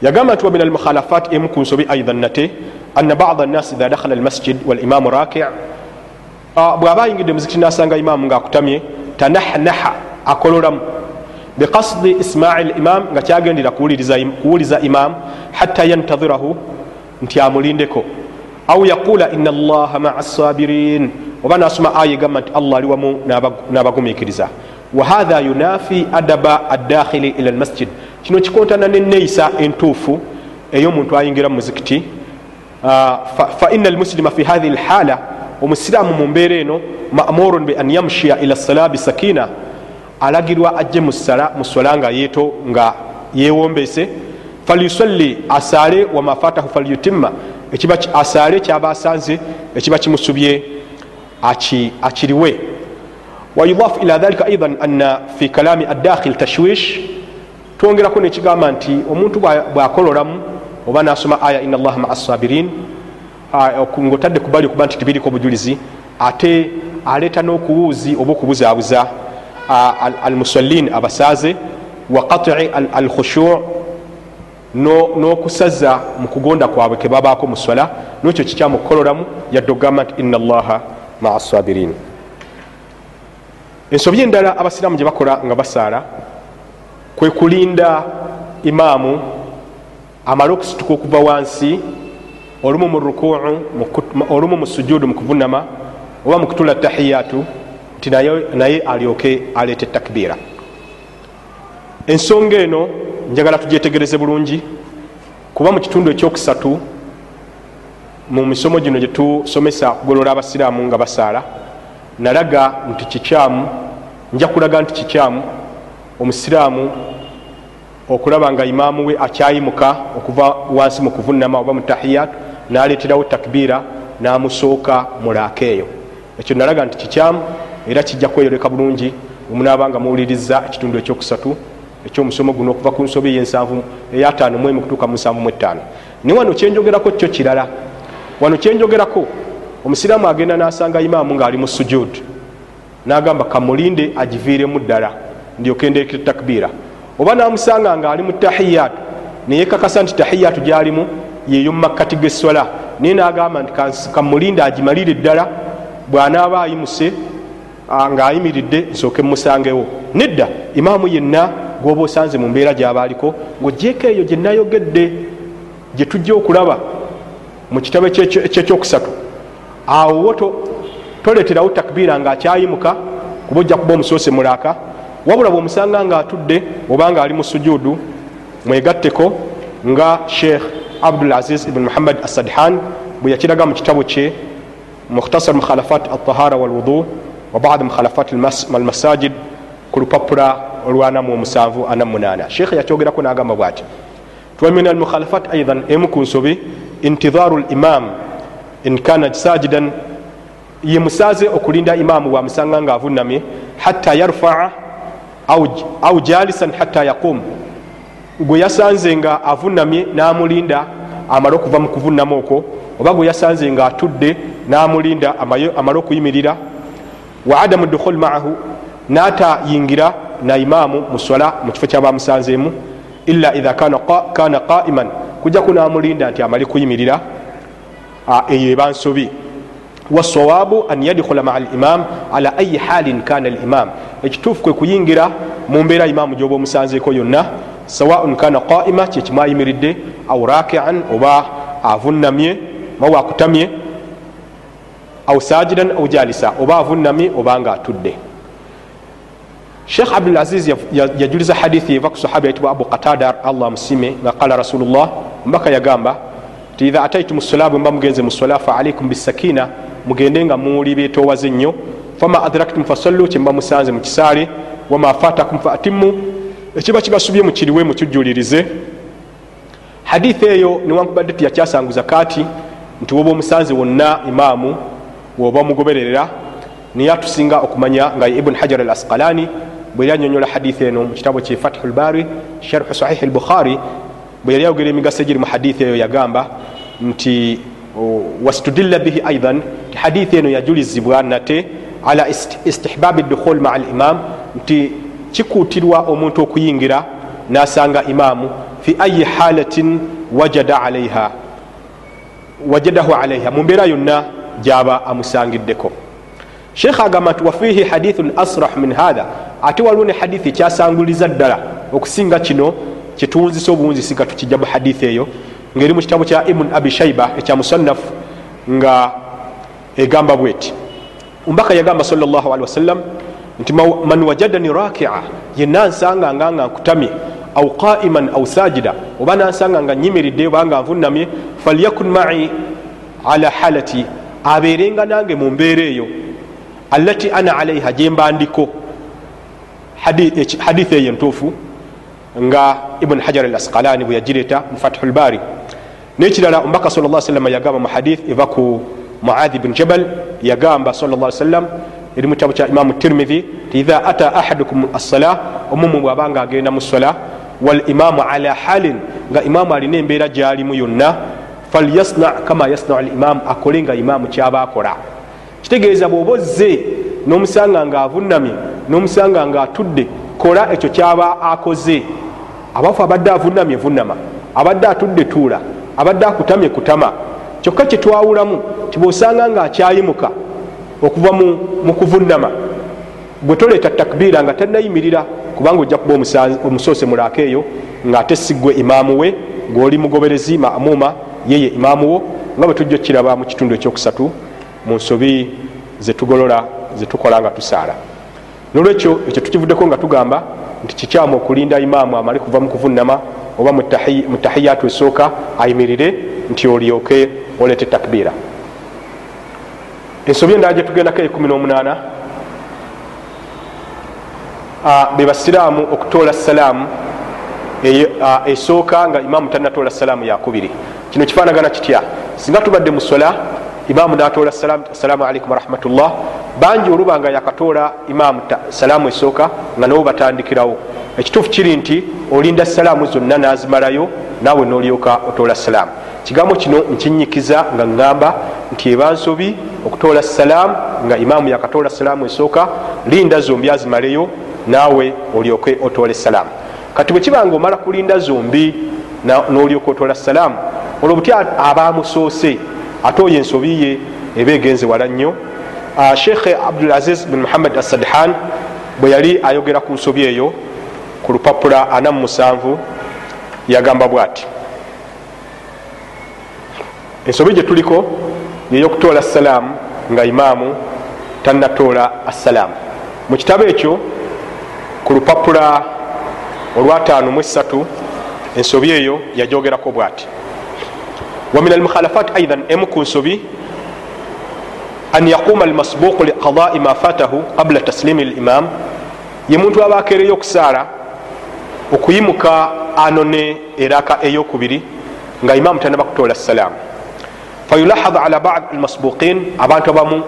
Yagamba nti wamin almukhalafat emu ku nsobi aidan nate anna bada nnasi idha dakhala almasjid walimamu raki bwaba ayingidde muzikiti nasanga imamu ngaakutamye tanahnaha akololamu biqasdi ismail imam nga kyagendera kuwuliza imamu hatta yantadhirahu nti amulindeko au yaqula ina allaha maa sabirin. Oba nasoma aya egamba nti allah ali wamu n'abagumiikiriza. Wahatha yunafi adaba adakhili ila lmasjid kino kikontana neneeyisa entuufu ey'omuntu ayingira mu muzikiti. Faina almuslima fi hathihi lhala omusiraamu mu mbeera eno mamurun be an yamshiya ila sala bisakina alagirwa ajje mu swala nga yeeto nga yewombese falyusalli asaale wamafatahu falyutimma asaale kyaba asanze ekiba kimusubye akiriwe. Wayudaf ila dhalika aidan anna fi kalami adakhil tashwish. Twongerako nekigamba nti omuntu bwakololamu oba nasoma aya ina allaha maa sabirin ngaotadde kubali okuba nti tibiriko obujulizi ate aleeta n'okuwuuzi oba okubuzaabuza almusallin abasaaze wa qati alkhushu n'okusaza mu kugonda kwabwe kebabaako mu swala nekyo kikyamukukololamu yadde okugamba nti ina allaha maa sabirin. Ensobi endala abasiraamu gye bakola nga basaala kwe kulinda imaamu amale okusituka okuva wansi olumu mu rukuu olumu mu sujuudu mu kuvunama oba mu kutula tahiyatu nti naye alyoke aleeta etakbiira ensonga eno njagala tugyetegereze bulungi kuba mu kitundu ekyokusatu mu misomo gino gyetusomesa kugolola abasiraamu nga basaala nalaga nti kikyamu nja kulaga nti kikyamu omusiraamu okulaba nga imaamu we akyayimuka okuva wansi mu kuvunama oba mu tahiyat naleeterawo takbiira namusooka mulaaka eyo. Ekyo nalaga nti kikyamu era kijja kweyoleka bulungi omunaabanga muwuliriza ekitundu ekyokusatu ekyomusomo guno okuva ku nsobi yensanvu eyataano mwemu kutuuka mu nsanvu mu etaano naye wano kyenjogerako kyo kirala. Wano kyenjogerako omusiraamu agenda nasanga imaamu ngaali mu sujud. Nagamba kamulinde agiviiremu ddala ndyokendeekera takbiira. Oba namusanga nga ali mu tahiyatu neyekakasa nti tahiyatu gyalimu yeyo mumakkati geswala naye nagamba nti kamulinda agimalire eddala bwanaaba ayimuse ngaayimiridde nsooke mumusangewo nedda imaamu yenna gwoba osanze mu mbeera gyaba aliko ngaogyeko eyo gyenayogedde gyetujja okulaba mu kitabo kyekyokusatu awo toleterawo takbiira ngaakyayimuka kuba ojja kuba omusoose mulaaka wabula bweomusanga nga atudde oba nga ali mu sujuudu mwegatteko nga sheikh abdul aziz ibn muhammad asadhan bwe yakiraga mu kitabo kye mukhtasar mukhalafat altahara walwudu wa bad mukhalafat almasajid ku lupapula olwanamu omusanvu anamunana sheikh yakyogerako nagamba bwati tuwamin almukhalafat aidan emu ku nsobi intidharu limam in kana sajidan ye musaze okulinda imamu bwamusanga nga avunamye hatta yarfaa au jalisan hatta yaqum. Gwe yasanze nga avunamye namulinda amale okuva mu kuvunamu okwo oba gwe yasanze nga atudde namulinda amale okuyimirira wa adamu dukhul maahu natayingira na imamu muswala mu kifo kyabamusanzemu illa idha kana qaiman. Kujaku namulinda nti amale kuyimirira eyo eba nsobi wasawabu an yadkhula maa limam ala ayi halin kana limam ekituufu kwe kuyingira mu mbeera imamu gyoba omusanzeeko yonna sawaun kana qaima kyekimu ayimiridde au rakian oba avunamye mawe akutamye au sajidan au jalisa oba avunamye oba nga atudde sheikh abdulaziz yajuliza hadithi eva ku sahaba yaitibwa abu qatada allah musime nga qala rasulullah mbaka yagamba ti idha ataitum sola bwe mba mugenze mu sola fa alaikum bisakina mugende nga muwuli betowaze ennyo fama adraktum fasallu kyemba musanze mu kisaale wama fatakum fa atimmu. Ekiba kibasubye mukiriwe mukijulirize hadithi eyo newankubadde tiyakyasanguza kati. Nti woba omusanze wonna imaamu woba omugobererera niye atusinga okumanya nga ibuni hajar al asqalani bwe yali anyonyola hadithi eno mu kitabo kye fathu lbari sharhu sahihi lbukhari bwe yali ayogera emigaso egiri mu hadithi eyo yagamba nti wastudilla bihi aidan ti hadithi eno yajulizibwa nate ala istihbabi dukhul maa limam nti kikuutirwa omuntu okuyingira nasanga imaamu fi ayi halatin wajada alaiha wajadahu alaiha mu mbeera yonna gyaba amusangiddeko. Sheikh agamba nti wafihi hadithun asrah min hatha ate waliwo ne hadithi ekyasanguliza ddala okusinga kino kyetuwunzisa obuwunzisi nga tukijja mu hadithi eyo ngaeri mu kitabo kya ibun abi shaiba ekya musannafu nga egamba bweti. Ombaka yagamba salllahalihi wasallam nti man wajadani rakia yenna nsanga nga nga nkutamye au qaiman au sajida oba nansanga nga nyimiridde oba nga nvunamye falyakun mai ala halati abeerenga nange mu mbeera eyo allati ana alaiha gyembandiko hadithi eyo entuufu nga ibuni hajar al asqalani bwe yagireta mu fathu lbari nekirala omubaka sa la salama yagamba mu hadith eva ku muadhi bn jabal yagamba sa la sallam eri mu kitabo kya imamu tirmidhi ti idha ata ahadukum assala omumu bwabanga agenda mu sola walimamu ala halin nga imamu alina embeera gyalimu yonna falyasna kama yasnau limamu akole nga imamu kyaba akola. Kitegeeza bwoba ozze nomusanga nga avunamye nomusanga nga atudde kola ekyo kyaba akoze. Abafu abadde avunamye vunama abadde atudde tuula abadde akutamye kutama. Kyokka kyetwawulamu tibwosanga nga akyayimuka okuva mu kuvunama bwe toleeta takbiira nga tanayimirira kubanga ojja kuba omusoose mulaaka eyo ngaate siggwe imaamu we ngaoli mugoberezi mamuuma yeye imaamu wo nga bwe tujja okiraba mu kitundu ekyokusatu mu nsobi zetugolola zetukola nga tusaala. Nolwekyo ekyo tukivuddeko nga tugamba nti kikyamu okulinda imaamu amale kuva mu kuvunama oba mu tahiyatu esooka ayimirire nti olyoke oleete takbiira. Ensobi endala gyetugendako ekumi n'omunaana be basiraamu okutoola salaamu esooka nga imaamu tanatoola salaamu yakubiri kino kifaanagana kitya? Singa tubadde mu sola imaamu natoola assalaamu alaikum warahmatullah bangi oluba nga yakatoola imaamu salaamu esooka nga nabo batandikirawo. Ekituufu kiri nti olinda salaamu zonna nazimalayo naawe nolyoka otoola salaamu. Kigambo kino nkinyikiza nga ŋŋamba nti eba nsobi okutoola salaamu nga imaamu yakatoola salaamu esooka linda zombi azimaleyo naawe olyoke otoole salaamu. Kati bwe kibanga omala kulinda zombi n'olyoka otola salaamu olwo butya abamusoose ate oyo ensobi ye eba egenze wala nnyo. Sheikh abdulaziz bin muhammad asadhan bwe yali ayogera ku nsobi eyo ku lupapula 47 yagamba bwati. Ensobi gye tuliko yeyokutoola salaamu nga imaamu tanatoola assalaamu mu kitabo ekyo ku lupapula olwataano mu esatu ensobi eyo yajogerako bwati wa min almukhalafat aidan emu ku nsobi an yaquma almasbuqu liqadai ma fatahu qabla taslimi limam ye muntu aba akeereyo okusaala okuyimuka anone eraka eyokubiri nga imamu tanaba kutoola salaamu fayulahad ala bad almasbuqin abantu abamu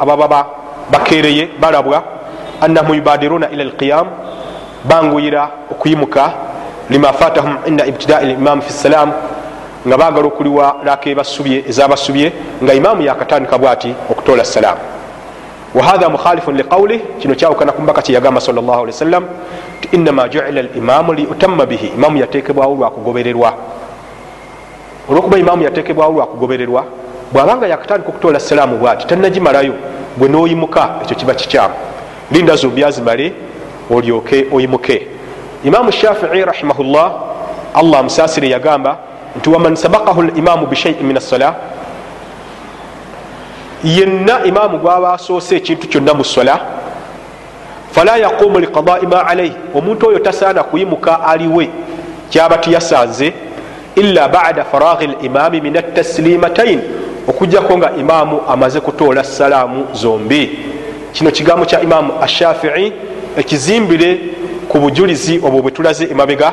ababa bakereye balabwa annahum yubadiruna ila alqiyam banguyira okuyimuka lima fatahum inda ibtidai limam fi salam nga bagala okuliwa laka ebasubye ezabasubye nga imamu yakatandika bwati okutoola salaamu wahatha mukhalifun liqaulih kino kyawukana kumbaka kyeyagamba wasallam ti inama juila limamu liutamma bihi. Imamu yatekebwawo lwakugobererwa olwokuba imamu yatekebwawo lwakugobererwa bwabanga yakatandika okutoola salaamu bwati tanagimalayo gwe noyimuka ekyo kiba kikyamu. Linda zobyazimale olyoke oyimuke. Imamu shafii rahimahullah allah amusaasire yagamba nti waman sabakahu limamu bishaiin min assala yenna imamu gwaba asoose ekintu kyonna mu sola fala yaqumu liqadai ma alaihi omuntu oyo tasaana kuyimuka aliwe kyaba tiyasanze illa bada faraghi limami min ataslimatain okujjako nga imamu amaze kutoola salaamu zombi. Kino kigambo kya imamu ashafii ekizimbire ku bujulizi obwo bwe tulaze emabega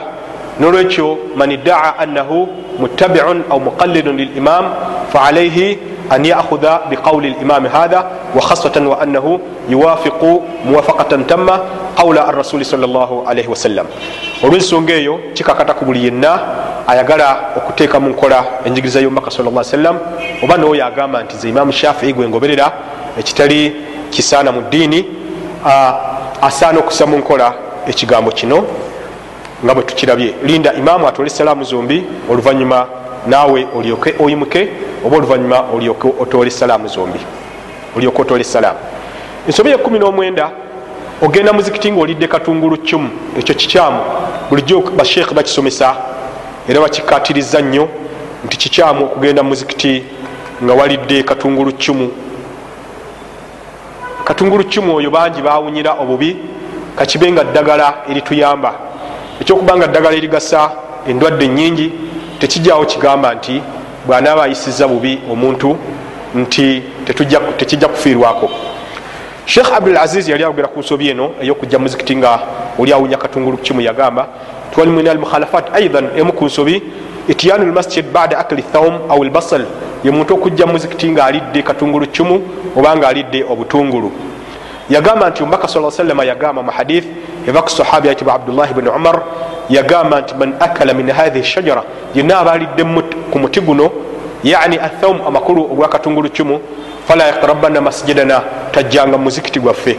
nolwekyo man iddaa annahu muttabiun au muqallidun lilimam faalaihi an yakhudha biqauli limami hatha wakhasatan wa annahu yuwafiqu muwafaqatan tamma qawla arasuli salllahalaihi wasallam olwensonga eyo kikakata ku buli yenna ayagala okuteeka mu nkola enjigiriza y'omubaka sa sallam oba nooyo agamba nti ze imamu shafii gwe ngoberera ekitali kisaana mu ddiini asaana okusa mu nkola ekigambo kino nga bwe tukirabye. Linda imaamu atole salaamu zombi oluvanyuma naawe olyoke oyimuke oba oluvanyuma olyoke otoole salaamu zombi. Olyoke otoole salaamu ensobi yekumi n'omwenda ogenda muzikiti ngaolidde katungulu kyumu ekyo kikyamu. Bulijjo basheekhe bakisomesa era bakikatiriza nnyo nti kikyamu okugenda muzikiti nga walidde katungulu kyumu katungulu kyumu oyo bangi bawunyira obubi kakibe nga ddagala erituyamba ekyokuba nga ddagala erigasa endwadde nyingi tekijjawo kigamba nti bwanaaba ayisiza bubi omuntu nti tekijja kufiirwako. Sheekh abdulaziz yali ayogera ku nsobi eno eyokujja muzikiti nga oli awunya katungulu kimu yagamba twali min almukhalafat aidan emu ku nsobi itiyanu lmasjid bada akli thaum au lbasal ye muntu okujja muzikiti nga alidde katungulu kimu oba nga alidde obutungulu yagamba nti omubaka sa salama yagamba mu hadith eva ku sahabi ayitibwa abdullahi bni umar yagamba nti man akala min hathihi shajara yenna aba alidde ku muti guno yani athaum amakulu ogwakatungulu kimu fala yakrabana masjidana tajjanga muzikiti gwaffe.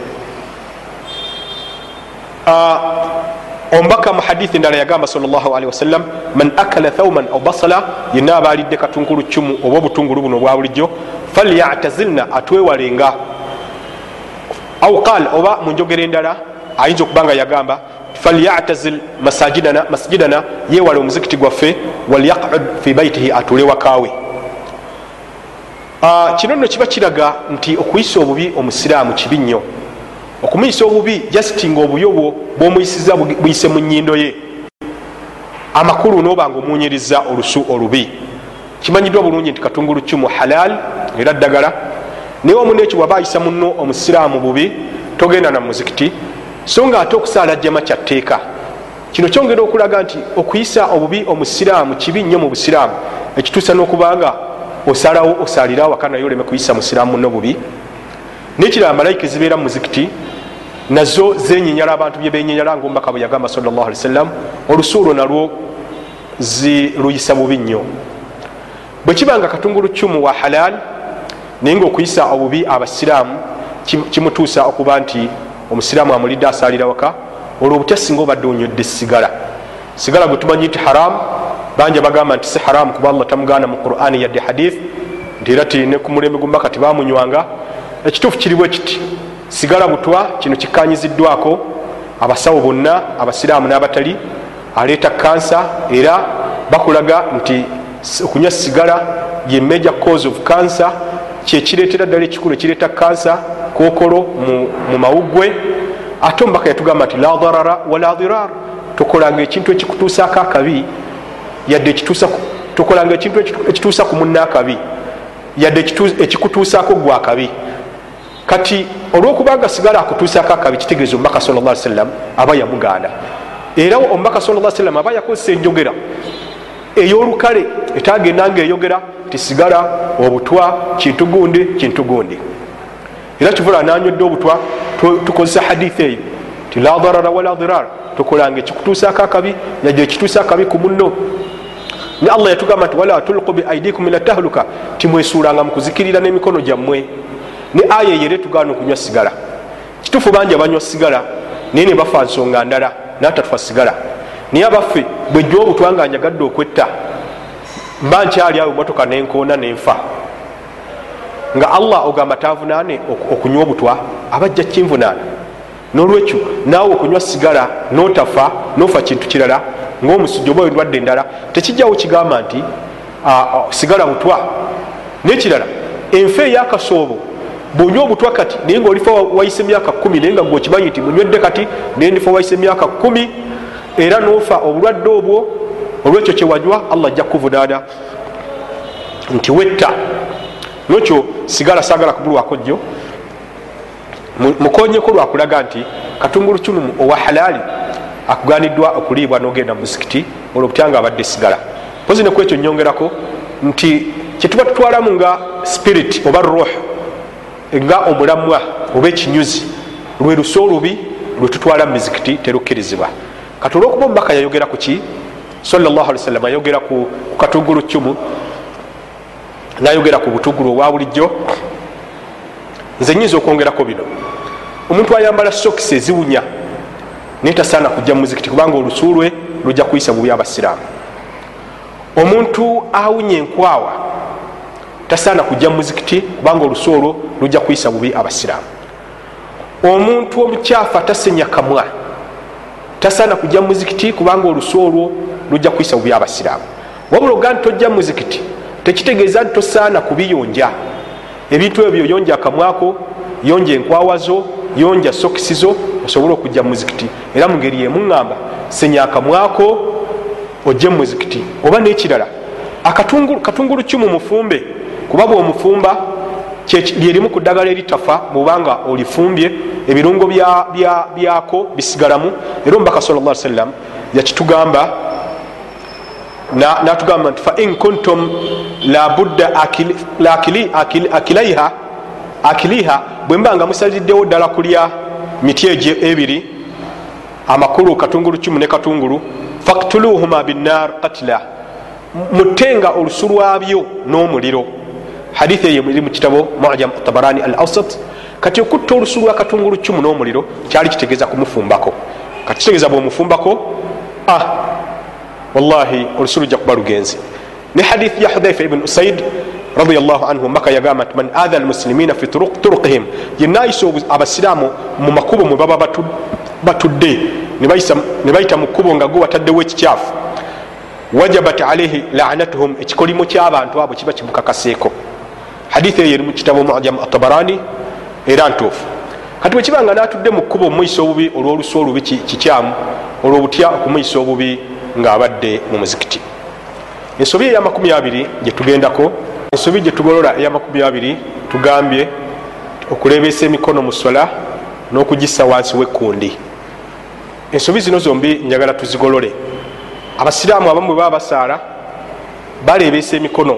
Omubaka mu hadithi ndala yagamba sallali wasallam man akala thauman au basala yenna aba alidde katungulu kimu oba obutungulu buno obwa bulijjo falyatazilna atwewalenga au qal oba munjogera endala ayinza okuba nga yagamba falyatazil masjidana yewale omuzikiti gwaffe walyaqud fi baitihi atule wakawe kino nno kiba kiraga nti okuyisa obubi omusiraamu kibi nnyo. Okumuyisa obubi jasiti nga obubi obwo bwomuyisiza buyise mu nyindo ye. Amakulu noba nga omunyiriza olusu olubi. Kimanyiddwa bulungi nti katungulu kimu halal era ddagala naye omunekyo waba ayisa muno omusiraamu bubi togenda na muzikiti. So nga ate okusaala jjama kyatteeka kino kyongera okulaga nti okuyisa obubi omusiraamu kibi nnyo mu busiraamu. Ekituusa n'okubanga osalawo osalire awaka naye oleme kuyisa musiraamu muno bubi. Nekiraba malayika ezibeera mu muzikiti nazo zenyinyala abantu byebenyinyala ngaomubaka bwe yagamba sal llah ali wasallam olusu olwo nalwo ziluyisa bubi nnyo. Bwe kiba nga katungulu kyumu wa halal naye nga okuyisa obubi abasiraamu kimutuusa okuba nti omusiraamu amulidde asalira waka olwo obutya singa obadde onywedde sigala. Sigala gwe tumanyi nti haramu banja bagamba nti si haramu kuba allah tamugaana mu qurani yadde hadith nti era tine ku mulembe gumaka tibamunywanga ekituufu kiriwo ekiti sigala butwa kino kikanyiziddwako abasawo bonna abasiraamu n'abatali aleeta kansa era bakulaga nti okunywa sigala ye major cause of cancer kyekireetera ddala ekikulu ekireeta kansa kokolo mu mawuggwe. Ate omubaka yatugamba nti la darara wala dirar. Tokolanga ekintu ekikutuusako akabi yadde tokolanga ekintu ekituusa ku munna akabi yadde ekikutuusako gwe akabi kati olwokubanga sigala akutuusako akabi kitegeeza omubaka sal sallam aba yamugaana. Era omubaka sal sallam aba yakozesa enjogera eyolukale etagendanga eyogera tisigala obutwa kintu gundi kintu gundi era kivula nanywedde obutwa tukozesa hadithi eyo ti la darara wala dirar tokolanga ekikutuusako akabi yajja ekituusa akabi ku munno. Ne allah yatugamba nti wala tulku biaidikum ila tahluka timwesuulanga mukuzikirira n'emikono gyammwe. Ne aya eyere tugaana okunywa sigala. Kitufu bangi abanywa sigala naye ne bafa nsonga ndala natatufa sigala naye abaffe? Bwejja obutwa nga njagadde okwetta. Mba nkyali awo emotoka nenkoona nenfa nga allah ogamba tavunaane okunywa obutwa abajja kinvunaana nolwekyo naawe okunywa sigala notafa nofa kintu kirala ngaomusujja oba endwadde endala tekijjawo kigamba nti sigala butwa nekirala enfa eyakasoobo bwonywa obutwa kati naye nga olifa wayise emyaka kumi naye nga gweokimanyi nti munywedde kati naye ndifa wayise emyaka kumi era nofa obulwadde obwo olwekyo kyewanywa allah ajja kukuvunaana nti wetta. Nokyo sigala sagala kubulwako jjo mukonyeko lwakulaga nti katungulu kinumu owa halaali akuganiddwa okuliibwa nogenda mumusikiti olwo butyanga abadde sigala. Pozi nekwekyo nyongerako nti kyetuba tutwalamu nga spirit oba ruh nga omulamwa oba ekinyuzi lwe luso olubi lwetutwala mu mizikiti terukkirizibwa kati olwokuba omubaka yayogera ku ki? Sawasalam ayogera ku katungulu kyomu nayogera ku butugulu obwa bulijjo. Nze nyinza okwongerako bino. Omuntu ayambala sokisi eziwunya naye tasaana kujja mumuzikiti kubanga olusu lwe lujja kuyisa bubi abasiraamu omuntu awunya enkwawa tasaana kujja mumuzikiti kubanga olusu olwo lujja kuyisa bubi abasiraamu omuntu omukyafu atasenya kamwa tasaana kujja mumuzikiti kubanga olusu olwo lujja kuyisa bubi abasiraamu. Wabula oga nti tojja mumuzikiti tekitegeeza nti tosaana kubiyonja. Ebintu ebyo yonja akamwako yonja enkwawazo yonja sokisizo osobole okujja mumuzikiti era mungeri yemuŋŋamba senya akamwako ojje mumuzikiti oba nekirala katungulu kimu mufumbe kuba bwomufumba lyerimu ku ddagala eritafa mubanga olifumbye ebirungo byako bisigalamu. Era omubaka sal sallam yakitugamba natugamba nti fain kuntum labudda akiliha bwembanga musaliddewo ddala kulya miti egyo ebiri amakulu katungulu kimu ne katungulu faktuluhuma binar katila mutenga olusu lwabyo n'omuliro hadithi eyo eri mukitabo mujam tabarani al ausat kati okutta olusu lwa katungulu kimu n'omuliro kyali kitegeeza kumufumbako. Kati kitegeeza bwomufumbako ah wallahi olusu lujja kuba lugenzi. Ne hadithi ya hudhaifa ibn usaid radiallahu anhu maka yagamba nti man adha almuslimina fi turuqihim. Yenayisa abasiraamu mu makubo mwe baba batudde ne bayita mu kkubo nga gwe wataddewo ekikyafu. Wajabat alaihi lanatuhum ekikolimo kyabantu abo kiba kimukakaseeko hadithi eyo eri mu kitabo mujam atabarani era ntuufu. Kati bwekibanga natudde mu kkubo omumuyisa obubi olwolusu olubi kikyamu olwobutya okumuyisa obubi ngaabadde mu muzikiti. Ensobi eyamakumi abiri gyetugendako ensobi gyetugolola eyamakumi abiri tugambye okulebeesa emikono mu sola n'okugisa wansi wekkundi. Ensobi zino zombi njagala tuzigolole. Abasiraamu abamu bwe baba basaala balebeesa emikono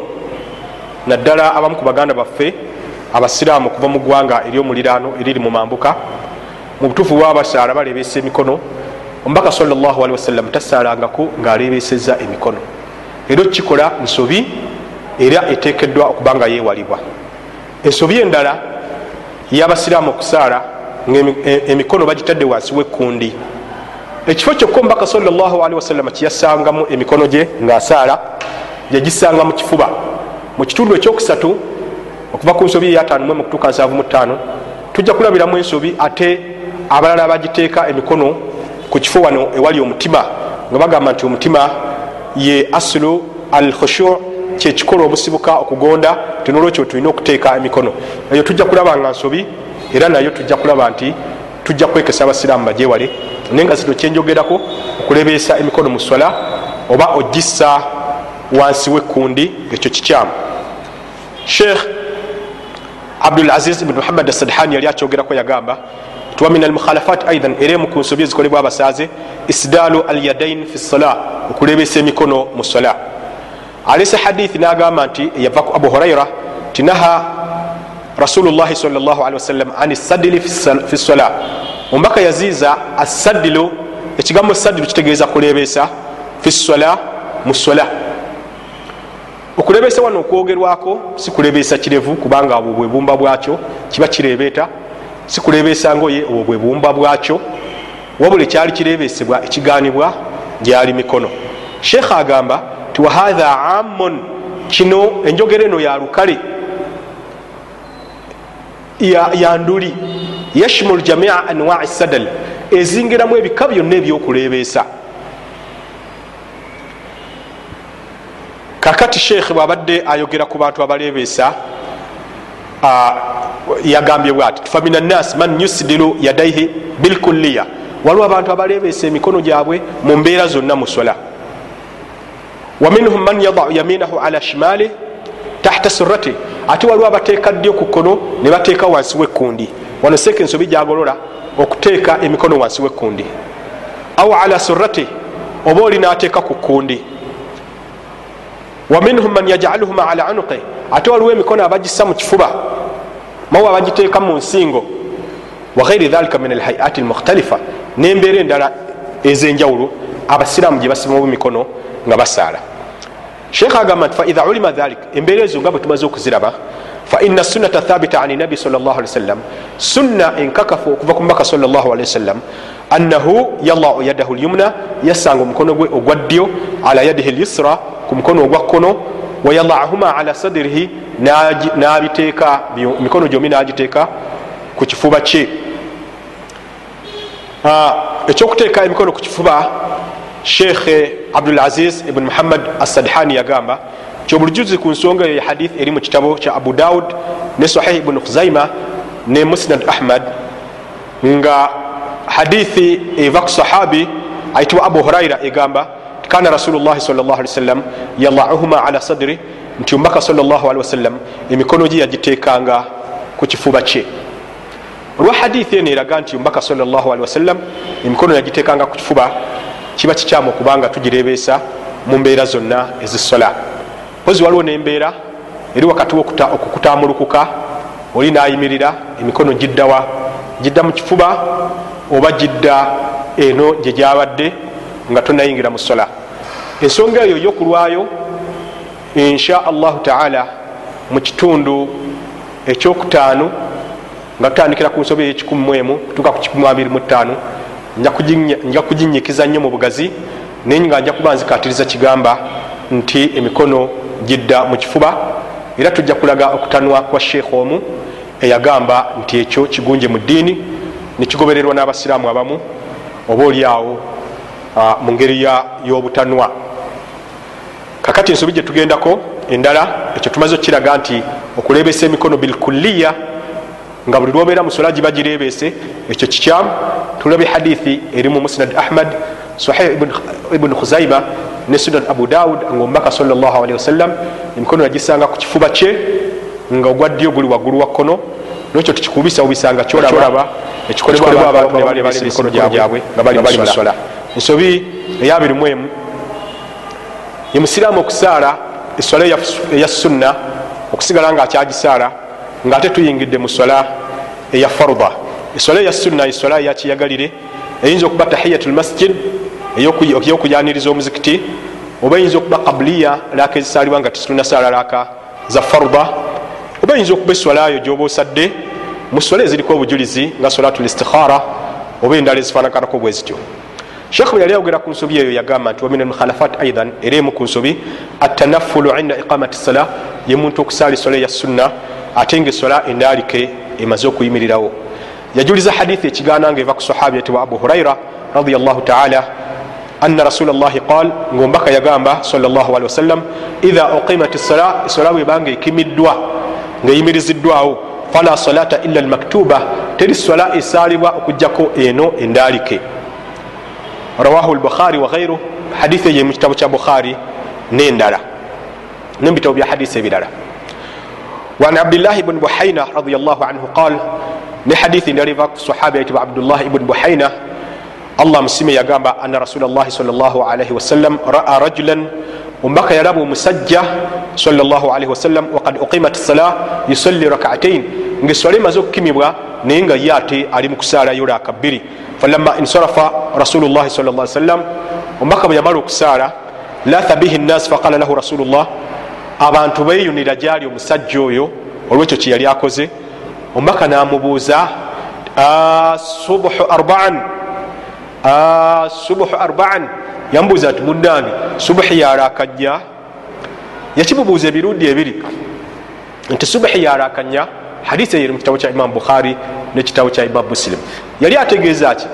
naddala abamu ku baganda baffe abasiraamu okuva mu ggwanga eryomuliraano eriri mu mambuka mu butuufu bwaba basaala balebeesa emikono. Omubaka salli wasallam tasaalangako ng'alebeeseza emikono. Era okikola nsobi era etekeddwa okuba nga yeewalibwa. Ensobi endala y'abasiraamu okusaala ngaemikono bagitadde wansi wekkundi. Ekifo kyokka omubaka sawasalama kyeyasangamu emikono gye ngaasaala yagisanga mu kifuba mu kitundu ekyokusatu okuva ku nsobi eyataanu mu kutuuka 75 tujja kulabiramu ensobi ate abalala bagiteeka emikono ku kifo wano ewali omutima nga bagamba nti omutima ye asulu al khushu kyekikola obusibuka okugonda tinolwekyo tulina okuteeka emikono. Eyo tujja kulaba nga nsobi era nayo tujja kulaba nti tujja kwekesa abasiraamu bajewale naye nga zino kyenjogerako okulebeesa emikono mu swala oba ogissa wansi wekkundi ekyo kikyamu sheikh abdulaziz ibn muhammad asadhani yali akyogerako yagamba tiwa min almukhalafat aidan era emu ku nsobi ezikolebwa abasaze isdalu alyadain fi sala okulebeesa emikono mu sala alesa hadithi nagamba nti yava ku abu huraira tinaha rasulullahi wasalam an sadili fi sala omubaka yaziiza asadilu ekigambo sadilu kitegeeza kulebeesa fi sala mu sola okulebeesa wano okwogerwako si kulebeesa kirevu kubanga obwo bwebumba bwakyo kiba kirebeeta si kulebeesa ngoye obwo bwebumba bwakyo. Wabula ekyali kirebeesebwa ekiganibwa gyali mikono. Sheekha agamba ti wahatha amun kino enjogero eno ya lukale yanduli yashmul jamia anwai sadal. Ezingiramu ebika byonna ebyokulebeesa kakati sheekhe bwabadde ayogera ku bantu abalebeesa yagambye bwati famina nas man yusdilu yadaihi bilkulliya. Waliwo abantu abalebeesa emikono gyabwe mu mbeera zonna mu sola. Waminhum man yadau yaminahu ala shimali tahta surati ate waliwo abateeka ddyo ku kkono ne bateeka wansi wekkundi? Wano seeka ensobi gyagolola okuteeka emikono wansi wekkundi. Au ala surati oba oli nateeka ku kkundi waminhum man yajaluhuma ala unuqi ate waliwo emikono abagisa mu kifuba mawe abagiteeka mu nsingo. Waghairi dhalika min alhayati almukhtalifa. Nembeera endala ezenjawulo abasiraamu gye basimamu mikono nga basaala. Sheekh agamba nti faidha ulima dhalik embeera ezo nga bwe tumaze okuziraba faina sunnata thabita ani nabi sal llah ali wasallam sunna enkakafu okuva ku mubaka sal llah alihi wasallam annahu yalau yadahu lyumna yassanga omukono gwe ogwa ddyo ala yadihi lyusra ku mukono ogwa kkono wayalaahuma ala sadirihi nabiteeka emikono gyomi nagiteeka ku kifuba kye ekyokuteeka emikono ku kifuba sheekhe abdulaziz ibn muhammad assadhani yagamba kyobulujuzi ku nsonga eyo hadith eri mu kitabo kya abu daud ne sahih ibn khuzaima ne musnad ahmad nga hadithi eva ku sahabi ayitibwa abu huraira egamba kana rasulullahi sawasalam yalauhuma ala sadri nti omubaka sawasalam emikono gye yagitekanga ku kifuba kye. Olwa hadithi eno eraga nti omubaka sawasalam emikono yagitekanga ku kifuba kiba kikyamu okubanga tugirebeesa mu mbeera zonna ezisola. Pozi waliwo nembeera eri wakati okukutamulukuka oli nayimirira emikono giddawa gidda mu kifuba oba gidda eno gye gyabadde nga tonayingira mu sola. Ensonga eyo yokulwayo insha allahu taala mu kitundu ekyokutaanu nga tutandikira ku nsobi eyekikumuemu kutuuka ku 25 nja kuginyikiza nnyo mu bugazi naye nga nja kuba nzikatiriza kigamba nti emikono gidda mu kifuba era tujja kulaga okutanwa kwa sheekh omu eyagamba nti ekyo kigunje mu ddiini nekigobererwa n'abasiraamu abamu oba oli awo mu ngeri y'obutanwa. Kakati ensobi gyetugendako endala ekyo tumaze okukiraga nti okulebeesa emikono bilkulliya nga buli lwobeera musola giba girebeese ekyo kikyamu tulabe hadithi eri mu musnad ahmad sahih ibuni khuzaima ne sunan abu daud nga omubaka salllahalihi wasallam emikono yagisanga ku kifuba kye nga ogwaddyo guli waggulu wa kkono nekyo tukikubisa obisanga kyolaba ekikolebwa abantu nebalebeesa emikono gyabwe nga bali musola ensobi eyabirimu emu ye musiraamu okusaala eswala eya sunna okusigala nga akyagisaala ngaate tuyingidde mu swala eya farda. Eswala eya sunna eswala eyakiyagalire eyinza okuba tahiyatu lmasjid eyokuyaniriza omuzikiti oba eyinza okuba qabliya laka ezisalibwa nga tetunasala laka za farda oba eyinza okuba eswala yo gyoba osadde? Mu swala eziriko obujulizi nga salatu listikhara oba endala ezifaanakanako bwe zityo. Shekh bwe yali ayogera ku nsobi eyo yagamba nti wamin almukhalafat aidan era emu ku nsobi atanafulu inda iqamati sala ye muntu okusaala esola eya sunna ate nga esola endaalike emaze okuyimirirawo. Yajuliza hadithi ekigaana nga eva ku sahabiyati wa abu huraira radiallahu taala ana rasula llahi qal ngaombaka yagamba salli wasallam idha uqimat sala esola bwebanga ekimiddwa ngaeyimiriziddwawo fala salata illa almaktuba teri sola esaalibwa okugjako eno endaalike. Rawahu lbukhari waghairu hadithi eyo mu kitabo kya bukhari nendala nebitabo bya hadisi ebirala. Wan abdillahi bni buhaina radiallahu anhu qal ne hadithi endala eva ku sahaba yitibwa abdullahi ibni buhaina allah musime yagamba ana rasula llahi salllahalihi wasallam raa rajulan omubaka yalaba omusajja salllahalihi wasallam wakad uqimat sala yusalli rakaatain ngaeswala emaze okukimibwa naye nga ye ate ali mu kusaalayo laka bbiri falama insarafa rasulu llahi sal lla sallam omubaka bwe yamala okusaala latha bihi nnas faqala lahu rasulullah abantu beyunira gyali omusajja oyo olwekyo kyeyali akoze. Omubaka namubuuza subuhu arbaan subuhu arbaan. Yamubuuza nti munange subuhi yarakanya yakimubuuza ebirundi ebiri nti subuhi yarakanya hadisi eri mukitabo kya imam bukhari nekitabo kya imam muslim. Yali ategeeza ki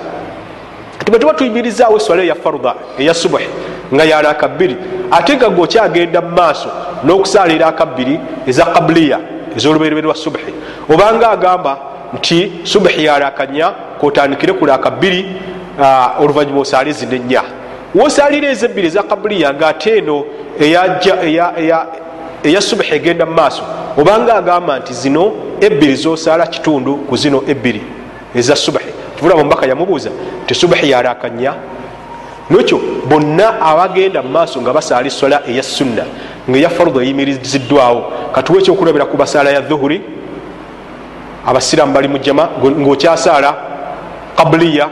nti bwetuba tuyimirizawo eswala eya farda eya subuhi nga yaraka bbiri ate nga gweokyagenda mu maaso n'okusaala eraka bbiri eza kabuliya ez'oluberebere lwa subuhi obanga agamba nti subuhi yarakanya kotandikire ku raka bbiri oluvanyuma osaale zino ennya woosaalira ezebbiri eza kabuliya ngaate eno eya subuhi egenda mu maaso obanga agamba nti zino ebbiri zosaala kitundu ku zino ebbiri eza subuhi tuvulaba omubaka yamubuuza nti subuhi yarakanya nekyo bonna abagenda mu maaso nga basaala esola eya sunna nga eya fardu eyimiriziddwawo. Katuwa ekyokulabira ku basaala ya dhuhuri? Abasiraamu bali mu jama ngaokyasaala kabuliya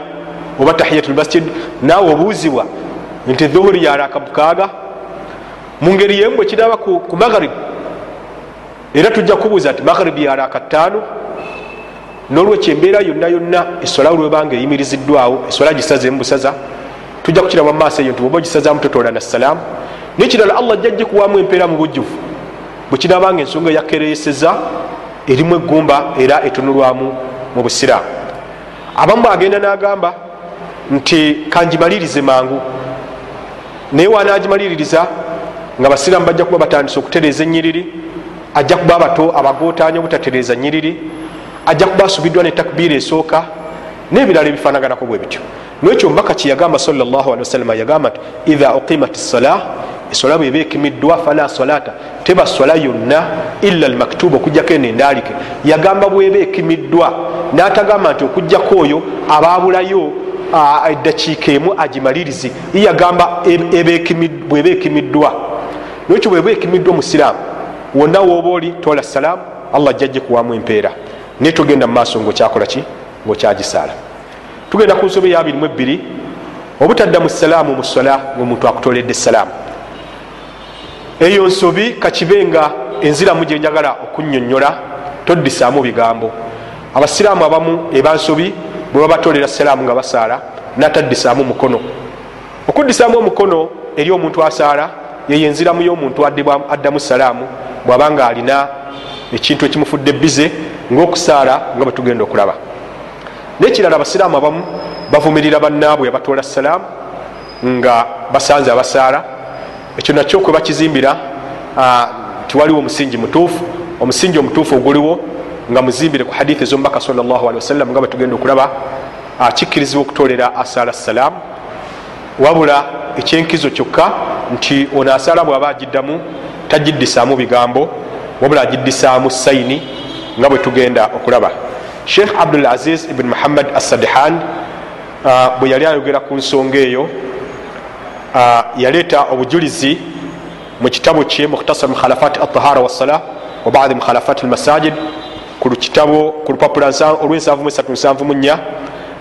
oba tahiyatu lmasjid naawe obuuzibwa nti dhuhuri yaraka mukaaga mu ngeri yemu bwe kiraba ku magharibu era tujja kubuuza nti magharibi yaraka ttaano nolwekyo embeera yonna yonna esola lwebanga eyimiriziddwawo esola gisazemu busaza tujja kukiraba mumaaso eyo nti oba ogisazamu totola nassalaamu nekirala allah ajja gikuwamu empeera mu bujjuvu bwekirabanga ensonga yakereyeseza erimu eggumba era etunulwamu mu busiraamu. Abamu agenda n'agamba nti kangimalirize mangu. Naye wanagimaliririza nga basiraamu bajja kuba batandise okutereeza enyiriri ajja kuba abato abagotanya obutatereeza nyiriri ajja kuba asubiddwa ne takbiira esooka n'ebirala ebifanaganako bwe bityo. Nwekyo mbaka kyeyagamba sawasalama yagamba nti idha uqimat sala esola bweba ekimiddwa fala salata teba sola yonna illa almaktuba okugjako eno endaalike. Yagamba bweba ekimiddwa n'atagamba nti okugjako oyo ababulayo eddakiika emu agimalirize. Yeyagamba bweba ekimiddwa nwekyo bweba ekimiddwa musiraamu wonna woba oli tola salaamu allah ajja kuwamu empeera. Naye togenda mu maaso ngaokyakola ki? Ngaokyagisaala tugenda ku nsobe ya 22 obutadda mu salaamu mu sola ngaomuntu akutoledde salaamu eyo nsobi kakibe nga enziramu gyenjagala okunyonyola toddisaamu bigambo. Abasiraamu abamu ebansobi bwe babatolera salaamu nga basaala nataddisaamu mukono. Okuddisaamu omukono eri omuntu asaala yeyo enziramu y'omuntu addamu salaamu bwabanga alina ekintu ekimufudde bize ngaokusaala nga bwe tugenda okulaba. Nekirala abasiraamu abamu bavumirira bannaabwe abatoola salaamu nga basanze abasaala ekyo nakyo kwe bakizimbira nti waliwo omusingi mutuufu. Omusingi omutuufu oguliwo nga muzimbire ku hadithi ezomubaka sawasalam nga bwe tugenda okulaba kikkirizibwa okutolera asaala salaamu wabula ekyenkizo kyokka nti ono asaala bwaba agiddamu tagiddisaamu bigambo wabula agiddisaamu sayini nga bwe tugenda okulaba. Sheikh abdul aziz ibn muhammad assadihan bwe yali ayogera ku nsonga eyo yaleeta obujulizi mu kitabo kye mukhtasar mukhalafat altahara wassala wa badi mukhalafat almasajid. Ku kitabo ku lupapula olw'774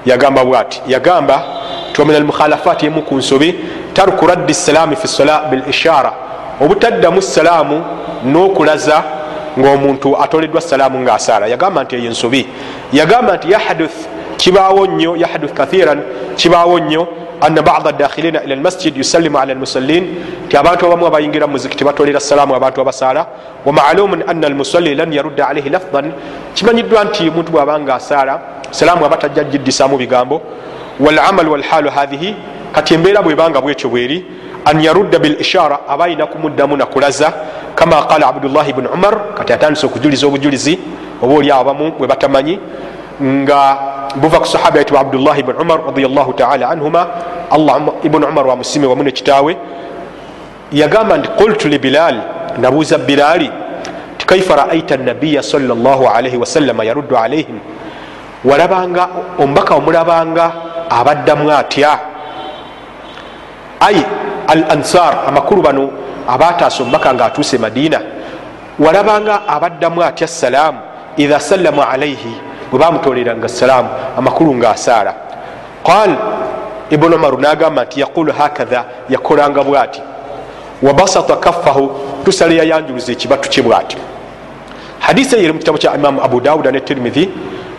yagamba bwati yagamba ti wamin almukhalafat yemu ku nsobi tarku raddi salaami fi sola bil ishara obutaddamu salaamu n'okulaza ngaomuntu atoleddwa salaamu ngaasaala yagamba nti eyo ensobi yagamba nti yahaduth kibaawo nnyo yahaduth kathiran kibaawo nnyo ana bada dakhilina ila lmasjid yusallimu ala lmusallin ti abantu abamu abayingira muzikiti batolera salaamu abantu abasaala. Wamalumun ana almusalli lan yarudda alaihi lafdan. Kimanyiddwa nti omuntu bwabanga asaala salaamu aba tajja giddisaamu bigambo. Walamal walhalu hathihi kati embeera bwebanga bwekyo bweri an yarudda bilishara aba ayina kumuddamu nakulaza kama qala abdullahi bnu umar kati atandise okujuliza obujulizi oba oli abamu bwe batamanyi nga buva ku sahaba yitibwa abdullahi bnu umar radiallahu taala anhuma allah ibnu umar wamusime wamu nekitaawe yagamba nti qultu li bilal nabuuza bilaali ti kaifa raaita nabiya salaalaihi wasallama yaruddu alaihim walabanga omubaka omulabanga abaddamu atya. Ai al ansar amakulu bano abataasa omubaka nga atuuse madiina walabanga abaddamu atya salaamu idha sallamu alaihi bwe bamutoleranga salaamu amakulu nga asaala qal ibunu umaru nagamba nti yaqulu hakatha yakolanga bwati wabasata kaffahu tusale yayanjuluza ekibatu kye bwati. Hadisi eyo eri mu kitabu kya imamu abu dawuda ne tirimithi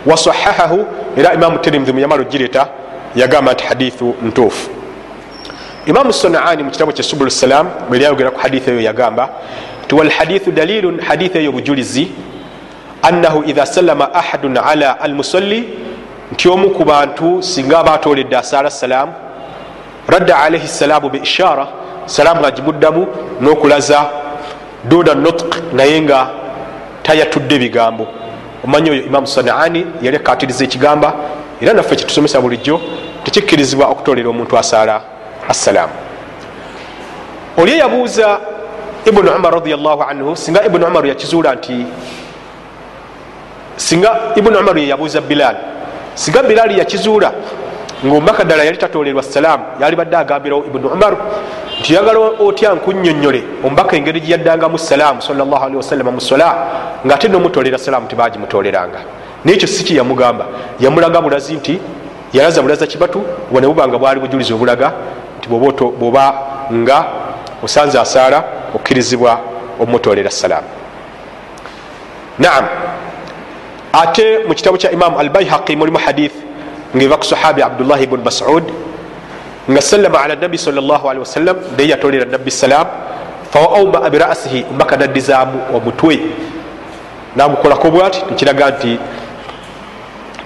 wasahahahu era imamu tirimithi muyamala ogireta yagamba nti hadithu ntuufu. Imamu sonaani mu kitabu kya subulu salam bwe lyayogera ku hadithu eyo yagamba ti walhadithu dalilun hadithu eyo bujulizi annahu idha sallama ahadun ala almusalli nti omu ku bantu singa aba atoledde asaala salaamu radda alaihi salaamu biishara salaamu agimuddamu n'okulaza duna nutq naye nga tayatudde bigambo. Omanyi oyo imamu sanaani yali akatiriza ekigamba era naffe kyetusomesa bulijjo tekikkirizibwa okutolera omuntu asaala assalaamu. Oli eyabuuza ibunu umar radiallahu anhu singa ibunu umaru yakizuula nti singa ibunu umaru yeyabuuza bilaal singa bilaali yakizuula ngaomubaka ddala yali tatolerwa salaamu yali badde agambirawo ibunu umaru nti yagala otya nkunyonyole omubaka engeri gyeyaddangamu salaamu salli wasallama mu sola nga ate nomutolera salaamu tibagimutoleranga nekyo si kyeyamugamba yamulaga bulazi nti yalaza bulaza kibatu bwe nebubanga bwali bujulizi obulaga nti bwoba nga osanze asaala okkirizibwa omutolera salaamu naam ate mu kitabu kya imamu albaihaqi mulimu hadith ngaeva ku sahabi abdullahi bnu masud nga sallama ala nabi salli wasallam naye yatolera nabbi salam fawauma birasihi omubaka naddizaamu omutwe nagukolako bwati nekiraga nti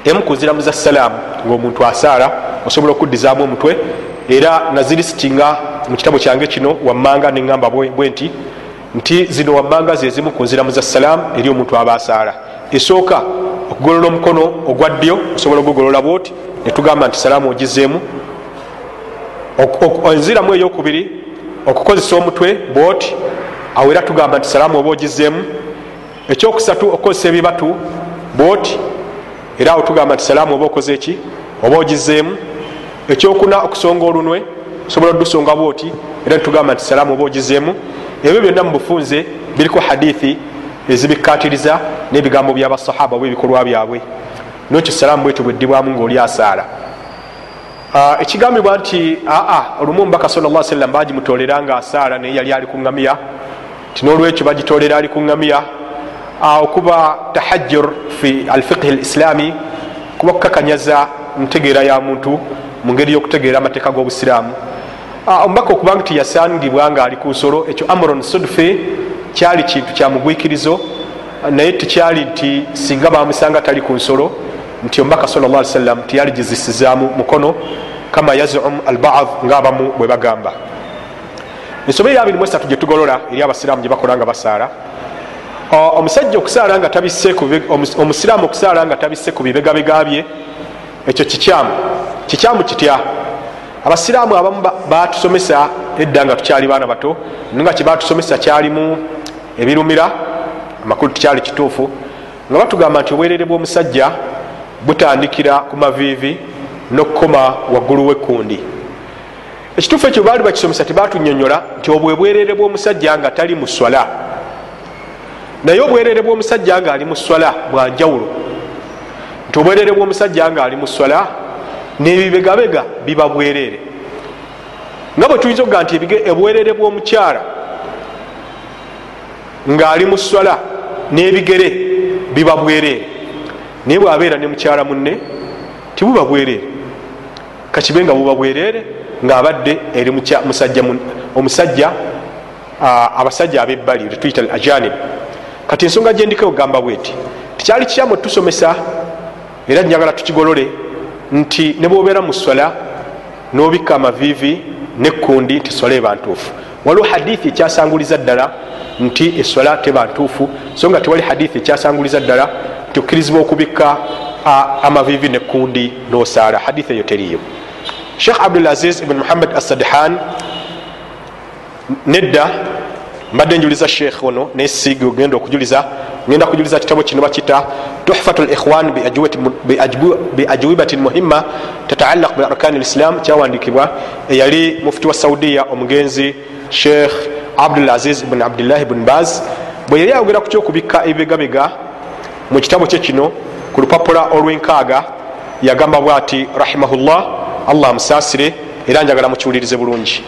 emu ku nziramu za salaamu ngaomuntu asaala osobola okuddizaamu omutwe era nazirisitinga mu kitabo kyange kino wammanga neŋamba bwe nti nti zino wammanga zezimu ku nziramu za salaamu eri omuntu aba asaala esooka okugolola omukono ogwa ddyo osobola okugolola bwoti netugamba nti salaamu ogizeemu enziramu eyokubiri okukozesa omutwe bwoti awo era tugamba nti salaamu oba ogizeemu ekyokusatu okukozesa ebibatu bwoti era awo tugamba nti salaamu oba okoze eki oba ogizeemu ekyokuna okusonga olunwe osobola odusonga bwoti era nitugamba nti salaamu oba ogizeemu ebyo byonna mu bufunze biriko hadithi ezibikatiriza n'ebigambo byabasahaba oba ebikolwa byabwe. Nokyo salaamu bwetyo bweddibwamu ngaoli asaala. Ekigambibwa nti aa olumu omubaka sal sallam bagimutolera nga asaala naye yali ali kuŋamiya ti nolwekyo bagitolera ali kuŋamiya okuba tahajur fi alfiqhi lislami kuba kukakanyaza ntegeera ya muntu mu ngeri yokutegeera amateeka g'obusiraamu. Omubaka okubanga tiyasangibwa nga ali ku nsolo ekyo amron sudfe kyali kintu kyamugwikirizo naye tekyali nti singa bamusanga tali ku nsolo nti omubaka sal sallam tiyali gizisizaamu mukono kama yazum albaad ngaabamu bwe bagamba. Ensobe eri abiri muesatu gyetugolola eri abasiraamu gyebakola nga basaala. Omusajja okusaala nga tabisse omusiraamu okusaala nga tabisse ku bibegabega bye ekyo kikyamu. Kikyamu kitya? Abasiraamu abamu batusomesa edda nga tukyali baana bato nga kyebatusomesa kyalimu ebirumira amakulu tukyali kituufu nga batugamba nti obwerere bw'omusajja butandikira ku maviivi nokukoma waggulu wekundi ekituufu ekyo baali bakisomesa tebatunyonyola nti obwe bwerere bw'omusajja nga tali mu swala. Naye obwerere bw'omusajja nga ali mu swala bwanjawulo nti obwerere bw'omusajja nga ali mu swala nebibegabega biba bwerere. Nga bwe tuyinza okuga nti obwerere bw'omukyala ng'ali mu swala n'ebigere biba bwerere naye bwabeera ne mukyala munne tibuba bwerere kakibe nga buba bwerere ngaabadde eri omusajja abasajja abebbali tetuyita al ajanib kati ensonga gyendika ogamba bweti tikyali kikyamu tusomesa era njagala tukigolole nti ne bwobeera mu swala nobikka amavivi nekundi nti swala eba ntuufu waliwo hadithi ekyasanguliza ddala nti eswala teba ntuufu so nga tewali hadithi ekyasanguliza ddala nti okkirizibwa okubikka amavivi nekundi nosaala. Hadithi eyo teriyo sheikh abdulaziz ibn muhammad assadhan nedda mbadde njuliza sheikh ono nesiigi ogenda okujuliza ngenda kujuliza kitabo kino bakita tuhfat likhwan biajwibatin muhimma tataallaq biarkani lislam kyawandikibwa eyali mufuti wa saudiya omugenzi sheikh abdulaziz bn abdillahi bn baz bwe yali ayogera ku kyokubikka ebibegabega mu kitabo kye kino ku lupapula olwenkaaga yagamba bwati rahimahullah allah amusaasire era njagala mukiwulirize bulungi.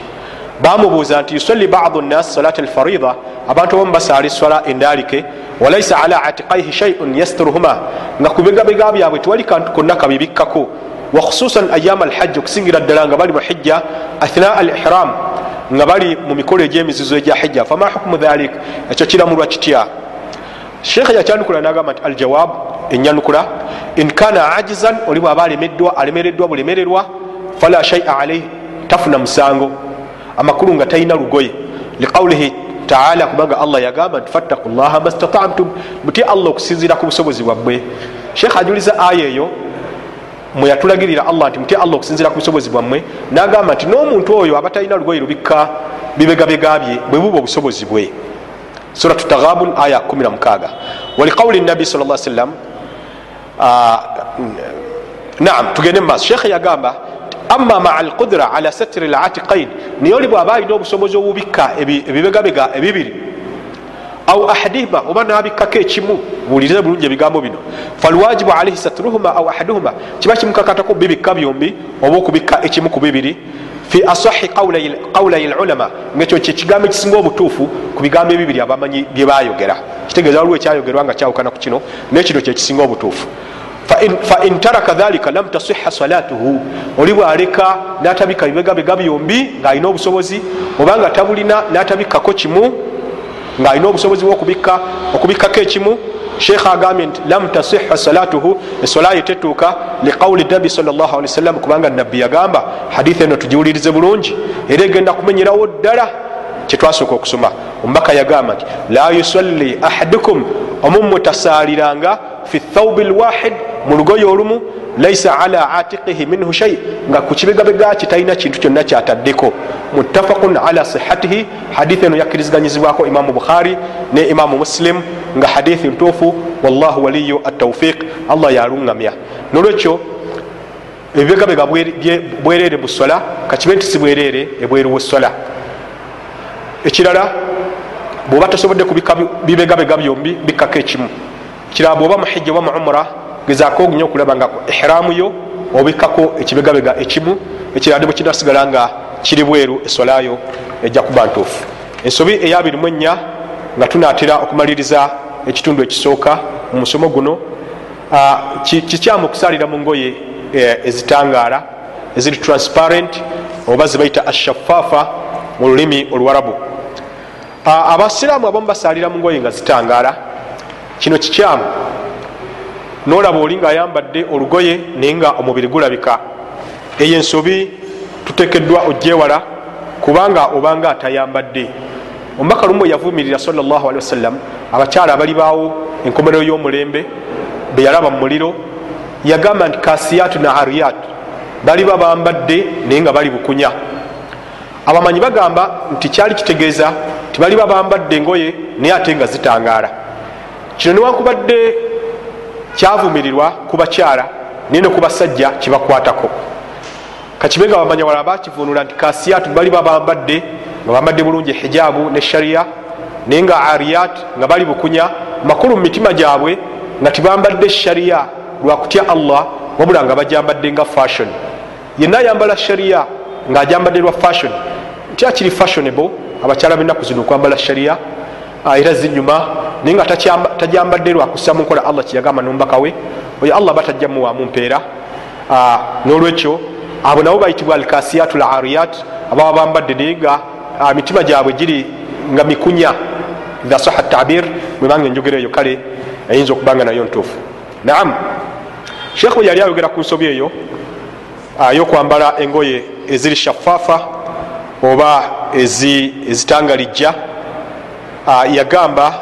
Bamubuuza nti yusalli badu nnas salat alfarida abantu abamu basaala eswala endalike walaisa ala atiqaihi shaiun yasturuhuma? Nga ku bigabega byabwe tewali kantu konna kabibikkako. Wakhususan ayama alhajji okusingira ddala nga bali mu hijja athna al ihram nga bali mu mikolo egyemizizo egya hijja. Fama hukumu dhalik? Ekyo kiramulwa kitya? Sheekhe yakyanukula nagamba nti aljawab enyanukula in kana ajizan oli bwaba alemeddwa alemereddwa bulemererwa fala shaia alaihi tafuna musango. Amakulu nga talina lugoye. Liqaulihi taala kubanga allah yagamba nti fattaku llaha mastatamtum muty allah okusinzira ku busobozi bwammwe. Sheekh ajuliza aya eyo mweyatulagirira allah nti mutya allah okusinzira ku busobozi bwammwe nagamba nti n'omuntu oyo aba talina lugoye lubikka bibegabega bye bwe buba obusobozi bwe. Surat taghabun aya 16 waliqauli nabi sa sallam naam tugende mumaaso sheekhe yagamba ama maa alqudra ala satiri latiqain naye oli bwaba alina obusobozi obubikka ebibegabega ebibiri au ahadihima oba nabikkako ekimu buwulirize bulungi ebigambo bino. Falwajibu alaihi saturuhuma au ahaduhuma kiba kimukakatako bibikka byombi oba okubikka ekimu ku bibiri fi asahi qaulai lulama ngaekyo kyekigambo ekisinga obutuufu ku bigambo ebibiri abamanyi byebayogera kitegeeza waliwo ekyayogerwa nga kyawukana ku kino naye kino kyekisinga obutuufu fain taraka dhalika lam tasiha salatuhu. Oli bwaleka natabika bibegabega byombi ngaalina obusobozi obanga tabulina natabikkako kimu ngaalina obusobozi bwokubikka okubikkako ekimu sheekh agambye nti lam tasiha salatuhu esolayo tetuuka liqauli nabi sawasalam kubanga nabbi yagamba hadithi eno tugiwulirize bulungi era egenda kumenyerawo ddala kyetwasooka okusoma. Omubaka yagamba nti la yusalli ahadukum omumwe tasaaliranga fi thaubi lwahid mu lugoye olumu laisa ala atiqihi minhu shai nga ku kibegabega kye talina kintu kyonna kyataddeko. Muttafaqun ala sihatihi hadithi eno yakkiriziganyizibwako imamu bukhari ne imamu muslim nga hadithi ntuufu. Wallahu waliyu ataufiq allah yaluŋŋamya nolwekyo ebibegabega bwereere mu swala kakibe nti si bwereere ebweru weswala ekirala bwoba tosobodde kubika bibegabega byombi bikkako ekimu. Kirala bwoba muhijja oba mu umura gezaako ogunya okulaba nga ihiramu yo obikkako ekibegabega ekimu ekirala ne bwekinasigala nga kiri bweru eswalayo ejja kuba ntuufu. Ensobi eyabirimu ennya nga tunatera okumaliriza ekitundu ekisooka mu musomo guno kikyamu okusalira mu ngoye ezitangaala eziri transparent oba zibaita ashafafa mu lulimi oluwarabu abasiraamu abamu basalira mu ngoye nga zitangaala kino kikyamu nolaba oli nga ayambadde olugoye naye nga omubiri gulabika. Eyo ensobi tutekeddwa ojewala kubanga obanga atayambadde omubaka lumu yavumirira wasalam abakyala abali baawo enkomerero y'omulembe beyalaba mu muliro yagamba nti kasiyatu na ariyat baliba bambadde naye nga bali bukunya. Abamanyi bagamba nti kyali kitegeeza tibaliba bambadde engoye naye ate nga zitangaala. Kino newankubadde kyavumirirwa ku bakyala naye ne ku basajja kibakwatako kakibe nga bamanya wala bakivunula nti kasiyat baliba bambadde nga bambadde bulungi hijabu ne shariya naye nga ariyat nga bali bukunya makulu mu mitima gyabwe nga tibambadde shariya lwakutya allah wabula nga bajambadde nga fashion. Yenna ayambala shariya ngaajambadde lwa fashion nti akiri fashionable abakyala benaku zino okwambala shariya era zinyuma naye nga tajambadde lwakussa mu nkola allah kyeyagamba nomubaka we oyo allah batajja muwamu mpeera. Nolwekyo abo nabo bayitibwa alkasiyatu lariyat ababa bambadde naye nga mitima gyabwe giri nga mikunya. Idha saha tabir mwebanga enjogera eyo kale eyinza okubanga nayo ntuufu. Naam. Sheekh bwe yali ayogera ku nsobi eyo yokwambala engoye eziri shafafa oba ezitangalijja yagamba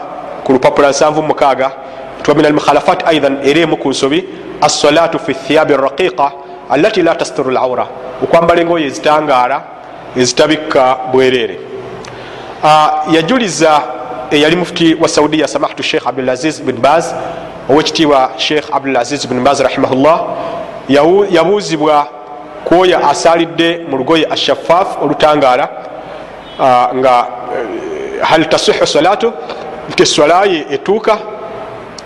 ku lupapula 76 min almukhalafat aidan era emu ku nsobi assalatu fi thiyabi raqiqa allati la tasturu laura okwambala engoye ezitangaala ezitabikka bwereere. Yajuliza eyali mufuti wa saudiya samahatu sheikh abdulaziz bin baz owekitiibwa sheikh abdulaziz bin baz rahimahullah yabuuzibwa kwoya asalidde mu lugoye ashafaf olutangaala nga hal tasihu salatu nti eswalaye etuuka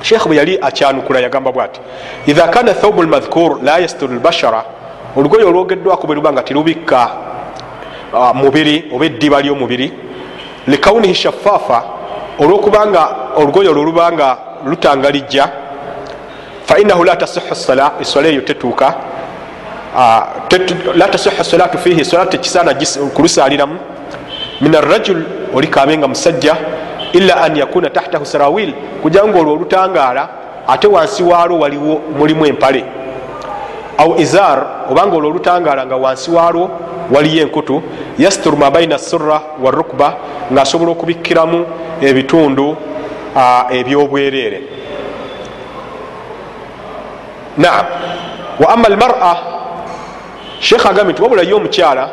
sheikh bwe yali akyanukula yagamba bwati idha kana thaubu lmadhkur la yasturu lbashara olugoye olwogeddwako bwe luba nga terubikka mubiri oba eddiba lyomubiri likaunihi shafafa olwokubanga olugoye olwo lubanga lutangalijja fainahu la tasihu sala eswala eyo tetuuka la tasihu salatu fihi eswala tekisaana kulusaliramu min arrajul olikabenga musajja illa an yakuna tahtahu sarawil. Kujanga olwo olutangaala ate wansi waalwo waliwo mulimu empale. Au izar obanga olwo olutangaala nga wansi waalwo waliyo enkutu yasturu mabaina surra warukba ngaasobola okubikkiramu ebitundu ebyobwereere naam. Wa ama almara sheekh agambye nti wabulayo omukyala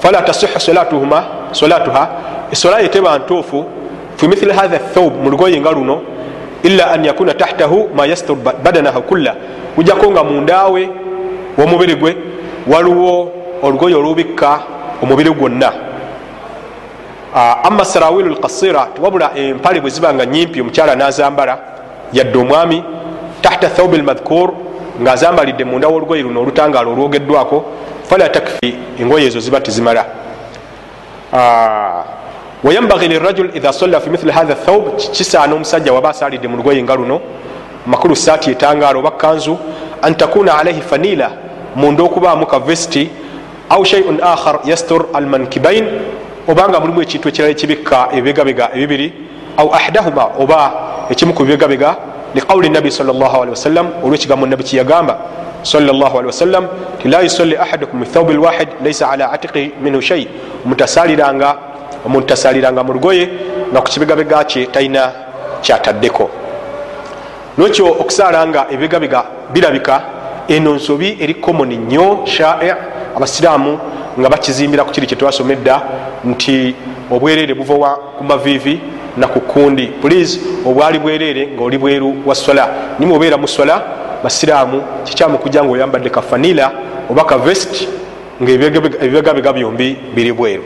fala tasihu solatuha esola ye teba ntuufu fi mithili hatha thaub mu lugoye nga luno illa an yakuna tahtahu ma yasturu badanaha kulla kujjako nga mundawe womubiri gwe waliwo olugoye olubikka omubiri gwonna ama sarawilu lkasira tiwabula empale bwe ziba nga nyimpi omukyala nazambala yadde omwami tahta thaubi lmadhkur ngaazambalidde munda wolugoye luno olutangaala olwogeddwako fala takfi engoye ezo ziba tizimala wayambagi lirajul idha salla fi mithili hatha thaub kisaana omusajja waba asalidde mu lugoye nga luno makulu saati etangaala oba kanzu an takuna alaihi fanila munda okubaamu kavesti au shaiun akhar yastur almankibain obanga mulimu ekintu ekirala ekibikka ebibegabega ebibiri au ahdahuma oba ekimu ku bibegabega liqauli nabi wasalam olwekigambo nabi kiyagamba wasalam ti la yusalli ahadukum bithaubi lwahid laisa ala atiqihi minhu shai mutasaliranga omuntu tasaliranga mu lugoye nga ku kibegabega kye talina kyataddeko. Nokyo okusaala nga ebibegabega birabika eno nsobi eri komoni nnyo shai abasiraamu nga bakizimbira ku kiri kyetwasoma edda nti obwereere buva ku mavivi naku kundi. Please obwali bwereere ngaoli bweru wa swala. Nimwe obeera mu swala basiraamu kikyamu kujja nga oyambadde kafanila oba kavest nga ebibegabega byombi biri bweru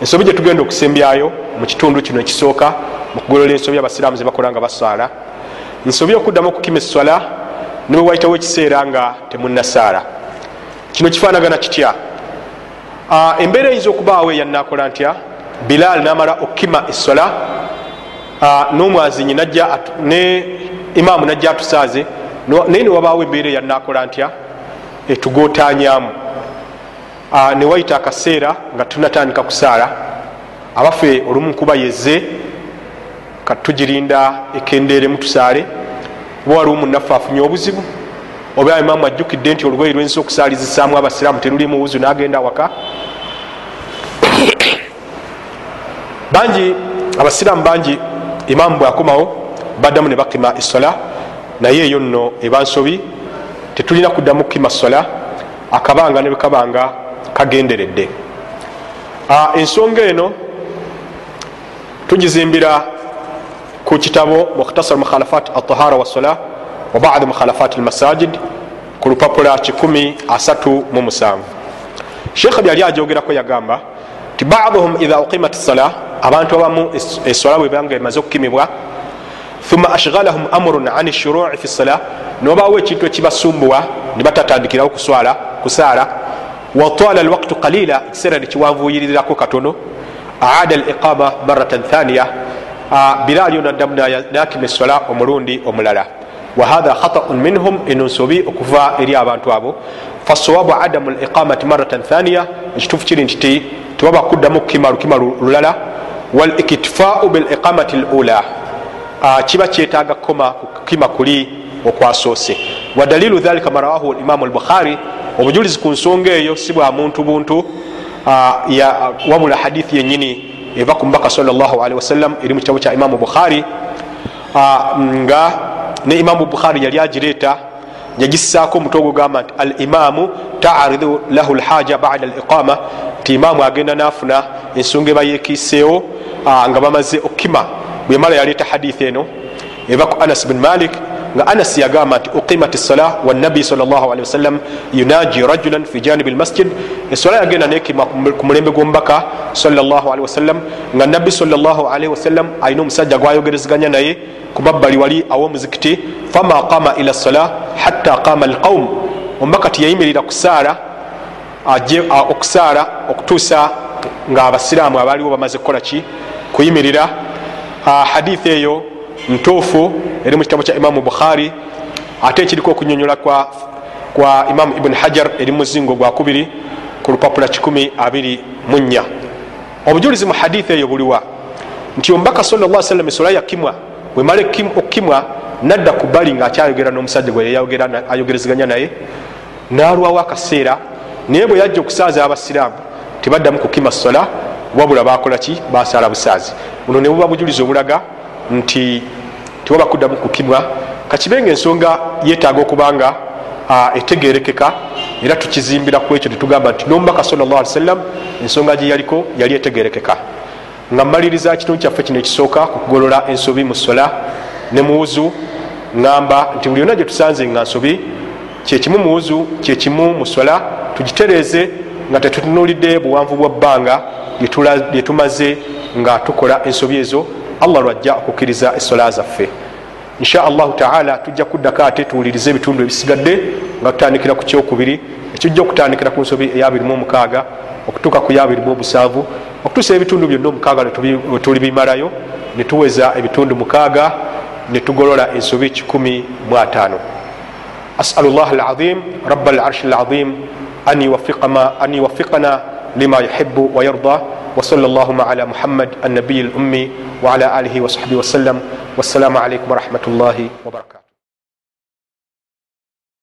ensobi gyetugenda okusembyayo mu kitundu kino ekisooka mu kugolola ensobi abasiraamu zebakola nga baswala nsobi okuddamu okukima eswala niwe wayitawo ekiseera nga temunasaala kino kifaanagana kitya? Embeera eyinza okubaawo eyanakola ntya? Bilal namala okukima essola n'omwazinyi ne imaamu najja atusaaze naye newabaawo embeera eyanakola ntya? Etugotanyamu newayita akaseera nga tunatandika kusaala. Abaffe olumu nkuba yezze katugirinda ekendeeremu tusaale. Oba waliwo munaffe afunye obuzibu? Oba imaamu ajjukidde nti olugoye lwenza okusaalizisaamu abasiraamu terulimu wuzu nagenda waka bangi abasiraamu bangi imaamu bwakomawo baddamu ne bakima esola naye eyo nno eba nsobi tetulina kuddamu kukima sola akabanga ne bwekabanga kagenderedde. Ensonga eno tugizimbira ku kitabo mukhtasar mukhalafat atahara wassola wa badi mukhalafat almasajid ku lupapula 137 sheekha byali ajogerako yagamba ti baduhum idha uqimat sala abantu abamu essola bwebanga emaze okukimibwa thumma ashghalahum amrun an shurui fi sala nobawo ekintu ekibasumbuwa nibatatandikirawo kuswala kusaala watala alwaktu qalila ekiseera nekiwanvuyirirako katono aada liqama maratan thaniya birali onaddamu nakima essola omulundi omulala wahatha khataun minhum eno nsobi okuva eri abantu abo fasawabu adamu liqamati maratan thaniya ekituufu kiri nti tewaba kuddamu kukima lukima lulala waliktifau biliqamati lula kiba kyetaaga kukoma kukima kuli okwasoose wadalilu dhalika marawahu imamu lbukhari obujulizi ku nsonga eyo si bwa muntu buntu wabula hadithi yenyini eva ku mubaka salllahalihi wasallam eri mu kitabo kya imamu bukhari nga ne imamu bukhari yali agireeta yagisaako omutwe ogugamba nti al imamu taaridu lahu lhaja bada liqama nti imamu agenda nafuna ensonga ebayekiiseewo nga bamaze okukima bwemala yaleeta hadithi eno eva ku anas bin malik nga anas yagamba nti uqimat sala wanabi wasalam yunaji rajulan fi janibi lmasjid esola yagenda nekima ku mulembe gwomubaka wasalam nga nabbi wasalam alina omusajja gwayogerezeganya naye ku mabbali wali awomuzikiti fama qama ila sala hatta qama alqaum omubaka tiyayimirira kusaala okusaala okutuusa nga abasiraamu abaaliwo bamaze kukola ki? Kuyimirira. Hadithi eyo ntuufu eri mu kitabo kya imamu bukhari. Ate ekiriko okunyonyola kwa, kwa imamu ibuni hajar eri muzingo gwakubiri ku lupapula 24 obujulizi mu hadithi eyo buliwa nti omubaka salla salam esola yakimwa bwemala okukimwa nadda ku bali ngaakyayogera n'omusajja gwe ayogerezeganya naye. Nalwawo akaseera naye bwe yajja okusaaza abasiraamu tebaddamu kukima sola wabula bakolaki basaala busaazi. Buno ne buba bujulizi obulaga nti tewaba kuddamu kukimwa. Kakibenga ensonga yetaaga okubanga etegerekeka era tukizimbira ku ekyo tetugamba nti nomubaka sawasalam ensonga gye yaliko yali etegerekeka nga mmaliriza kitundu kyaffe kino ekisooka kukugolola ensobi mu sola ne muwuzu ŋamba nti buli yonna gye tusanze nga nsobi kyekimu muwuzu kyekimu mu sola tugitereeze nga tetutunulidde buwanvu bwa bbanga lye tumaze nga tukola ensobi ezo allah lwajja okukkiriza esola zaffe. Insha allahu taala tujja kuddako ate tuwulirize ebitundu ebisigadde nga tutandikira ku kyokubiri ekijja okutandikira ku nsobi eyabirimu omukaaga okutuuka ku yabirimu omusanvu okutuusa ebitundu byonna omukaaga tulibimalayo netuweza ebitundu mukaaga netugolola ensobi 15 asalu llah alazim raba alarshi alazim an yuwafiqana lima yuhibu wayarda وصلى اللهم على محمد النبي الأمي وعلى آله وصحبه وسلم والسلام عليكم ورحمة الله وبركاته